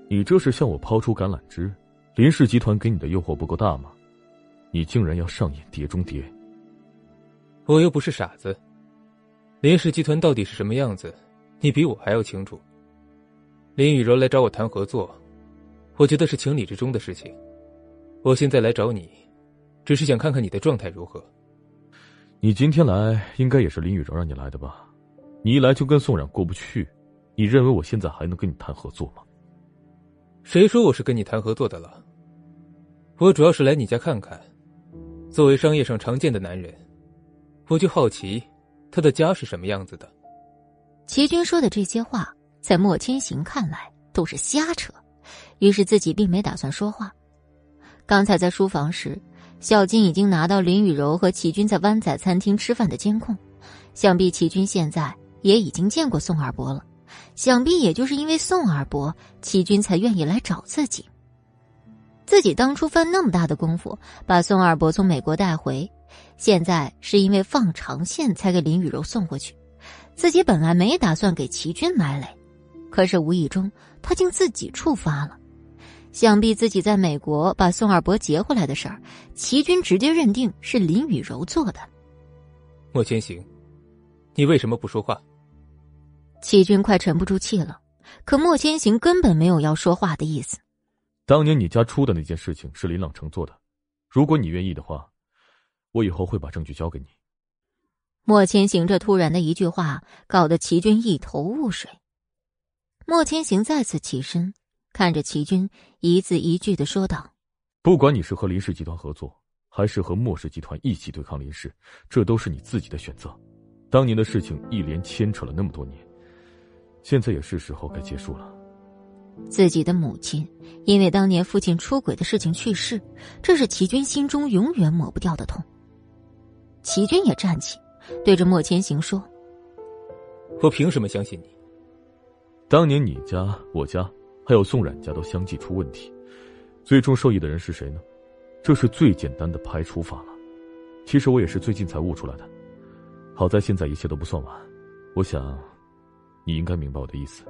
你这是向我抛出橄榄枝？林氏集团给你的诱惑不够大吗？你竟然要上演碟中谍？我又不是傻子。林氏集团到底是什么样子，你比我还要清楚。林雨柔来找我谈合作，我觉得是情理之中的事情。我现在来找你，只是想看看你的状态如何。你今天来，应该也是林雨柔让你来的吧？你一来就跟宋冉过不去，你认为我现在还能跟你谈合作吗？谁说我是跟你谈合作的了？我主要是来你家看看。作为商业上常见的男人，我就好奇他的家是什么样子的。齐军说的这些话，在莫千行看来都是瞎扯，于是自己并没打算说话。刚才在书房时，小金已经拿到林雨柔和齐军在湾仔餐厅吃饭的监控，想必齐军现在也已经见过宋二伯了。想必也就是因为宋二伯，齐军才愿意来找自己。自己当初费那么大的功夫把宋二伯从美国带回，现在是因为放长线才给林雨柔送过去。自己本来没打算给齐军埋雷，可是无意中他竟自己触发了。想必自己在美国把宋二伯劫回来的事儿，齐军直接认定是林雨柔做的。莫千行，你为什么不说话？齐军快沉不住气了，可莫千行根本没有要说话的意思。当年你家出的那件事情是林朗成做的，如果你愿意的话，我以后会把证据交给你。莫千行这突然的一句话，搞得齐军一头雾水。莫千行再次起身，看着齐军，一字一句的说道：“不管你是和林氏集团合作，还是和莫氏集团一起对抗林氏，这都是你自己的选择。当年的事情一连牵扯了那么多年。”现在也是时候该结束了。自己的母亲因为当年父亲出轨的事情去世，这是齐军心中永远抹不掉的痛。齐军也站起，对着莫千行说：“我凭什么相信你？当年你家、我家还有宋冉家都相继出问题，最终受益的人是谁呢？这是最简单的排除法了。其实我也是最近才悟出来的。好在现在一切都不算晚，我想。”你应该明白我的意思。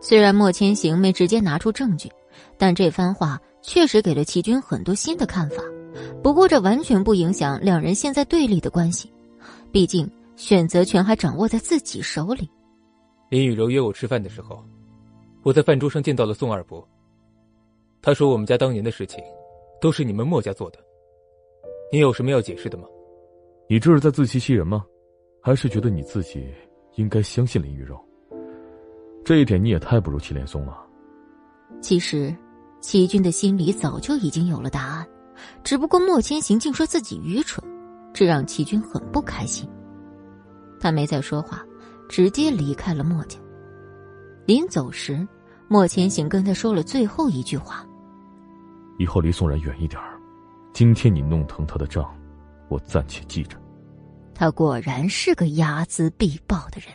虽然莫千行没直接拿出证据，但这番话确实给了齐军很多新的看法。不过这完全不影响两人现在对立的关系，毕竟选择权还掌握在自己手里。林雨柔约我吃饭的时候，我在饭桌上见到了宋二伯。他说我们家当年的事情，都是你们莫家做的。你有什么要解释的吗？你这是在自欺欺人吗？还是觉得你自己？应该相信林雨柔，这一点你也太不如祁连松了。其实，齐军的心里早就已经有了答案，只不过莫千行竟说自己愚蠢，这让齐军很不开心。他没再说话，直接离开了莫家。临走时，莫千行跟他说了最后一句话：“以后离宋然远一点今天你弄疼他的账，我暂且记着。”他果然是个睚眦必报的人。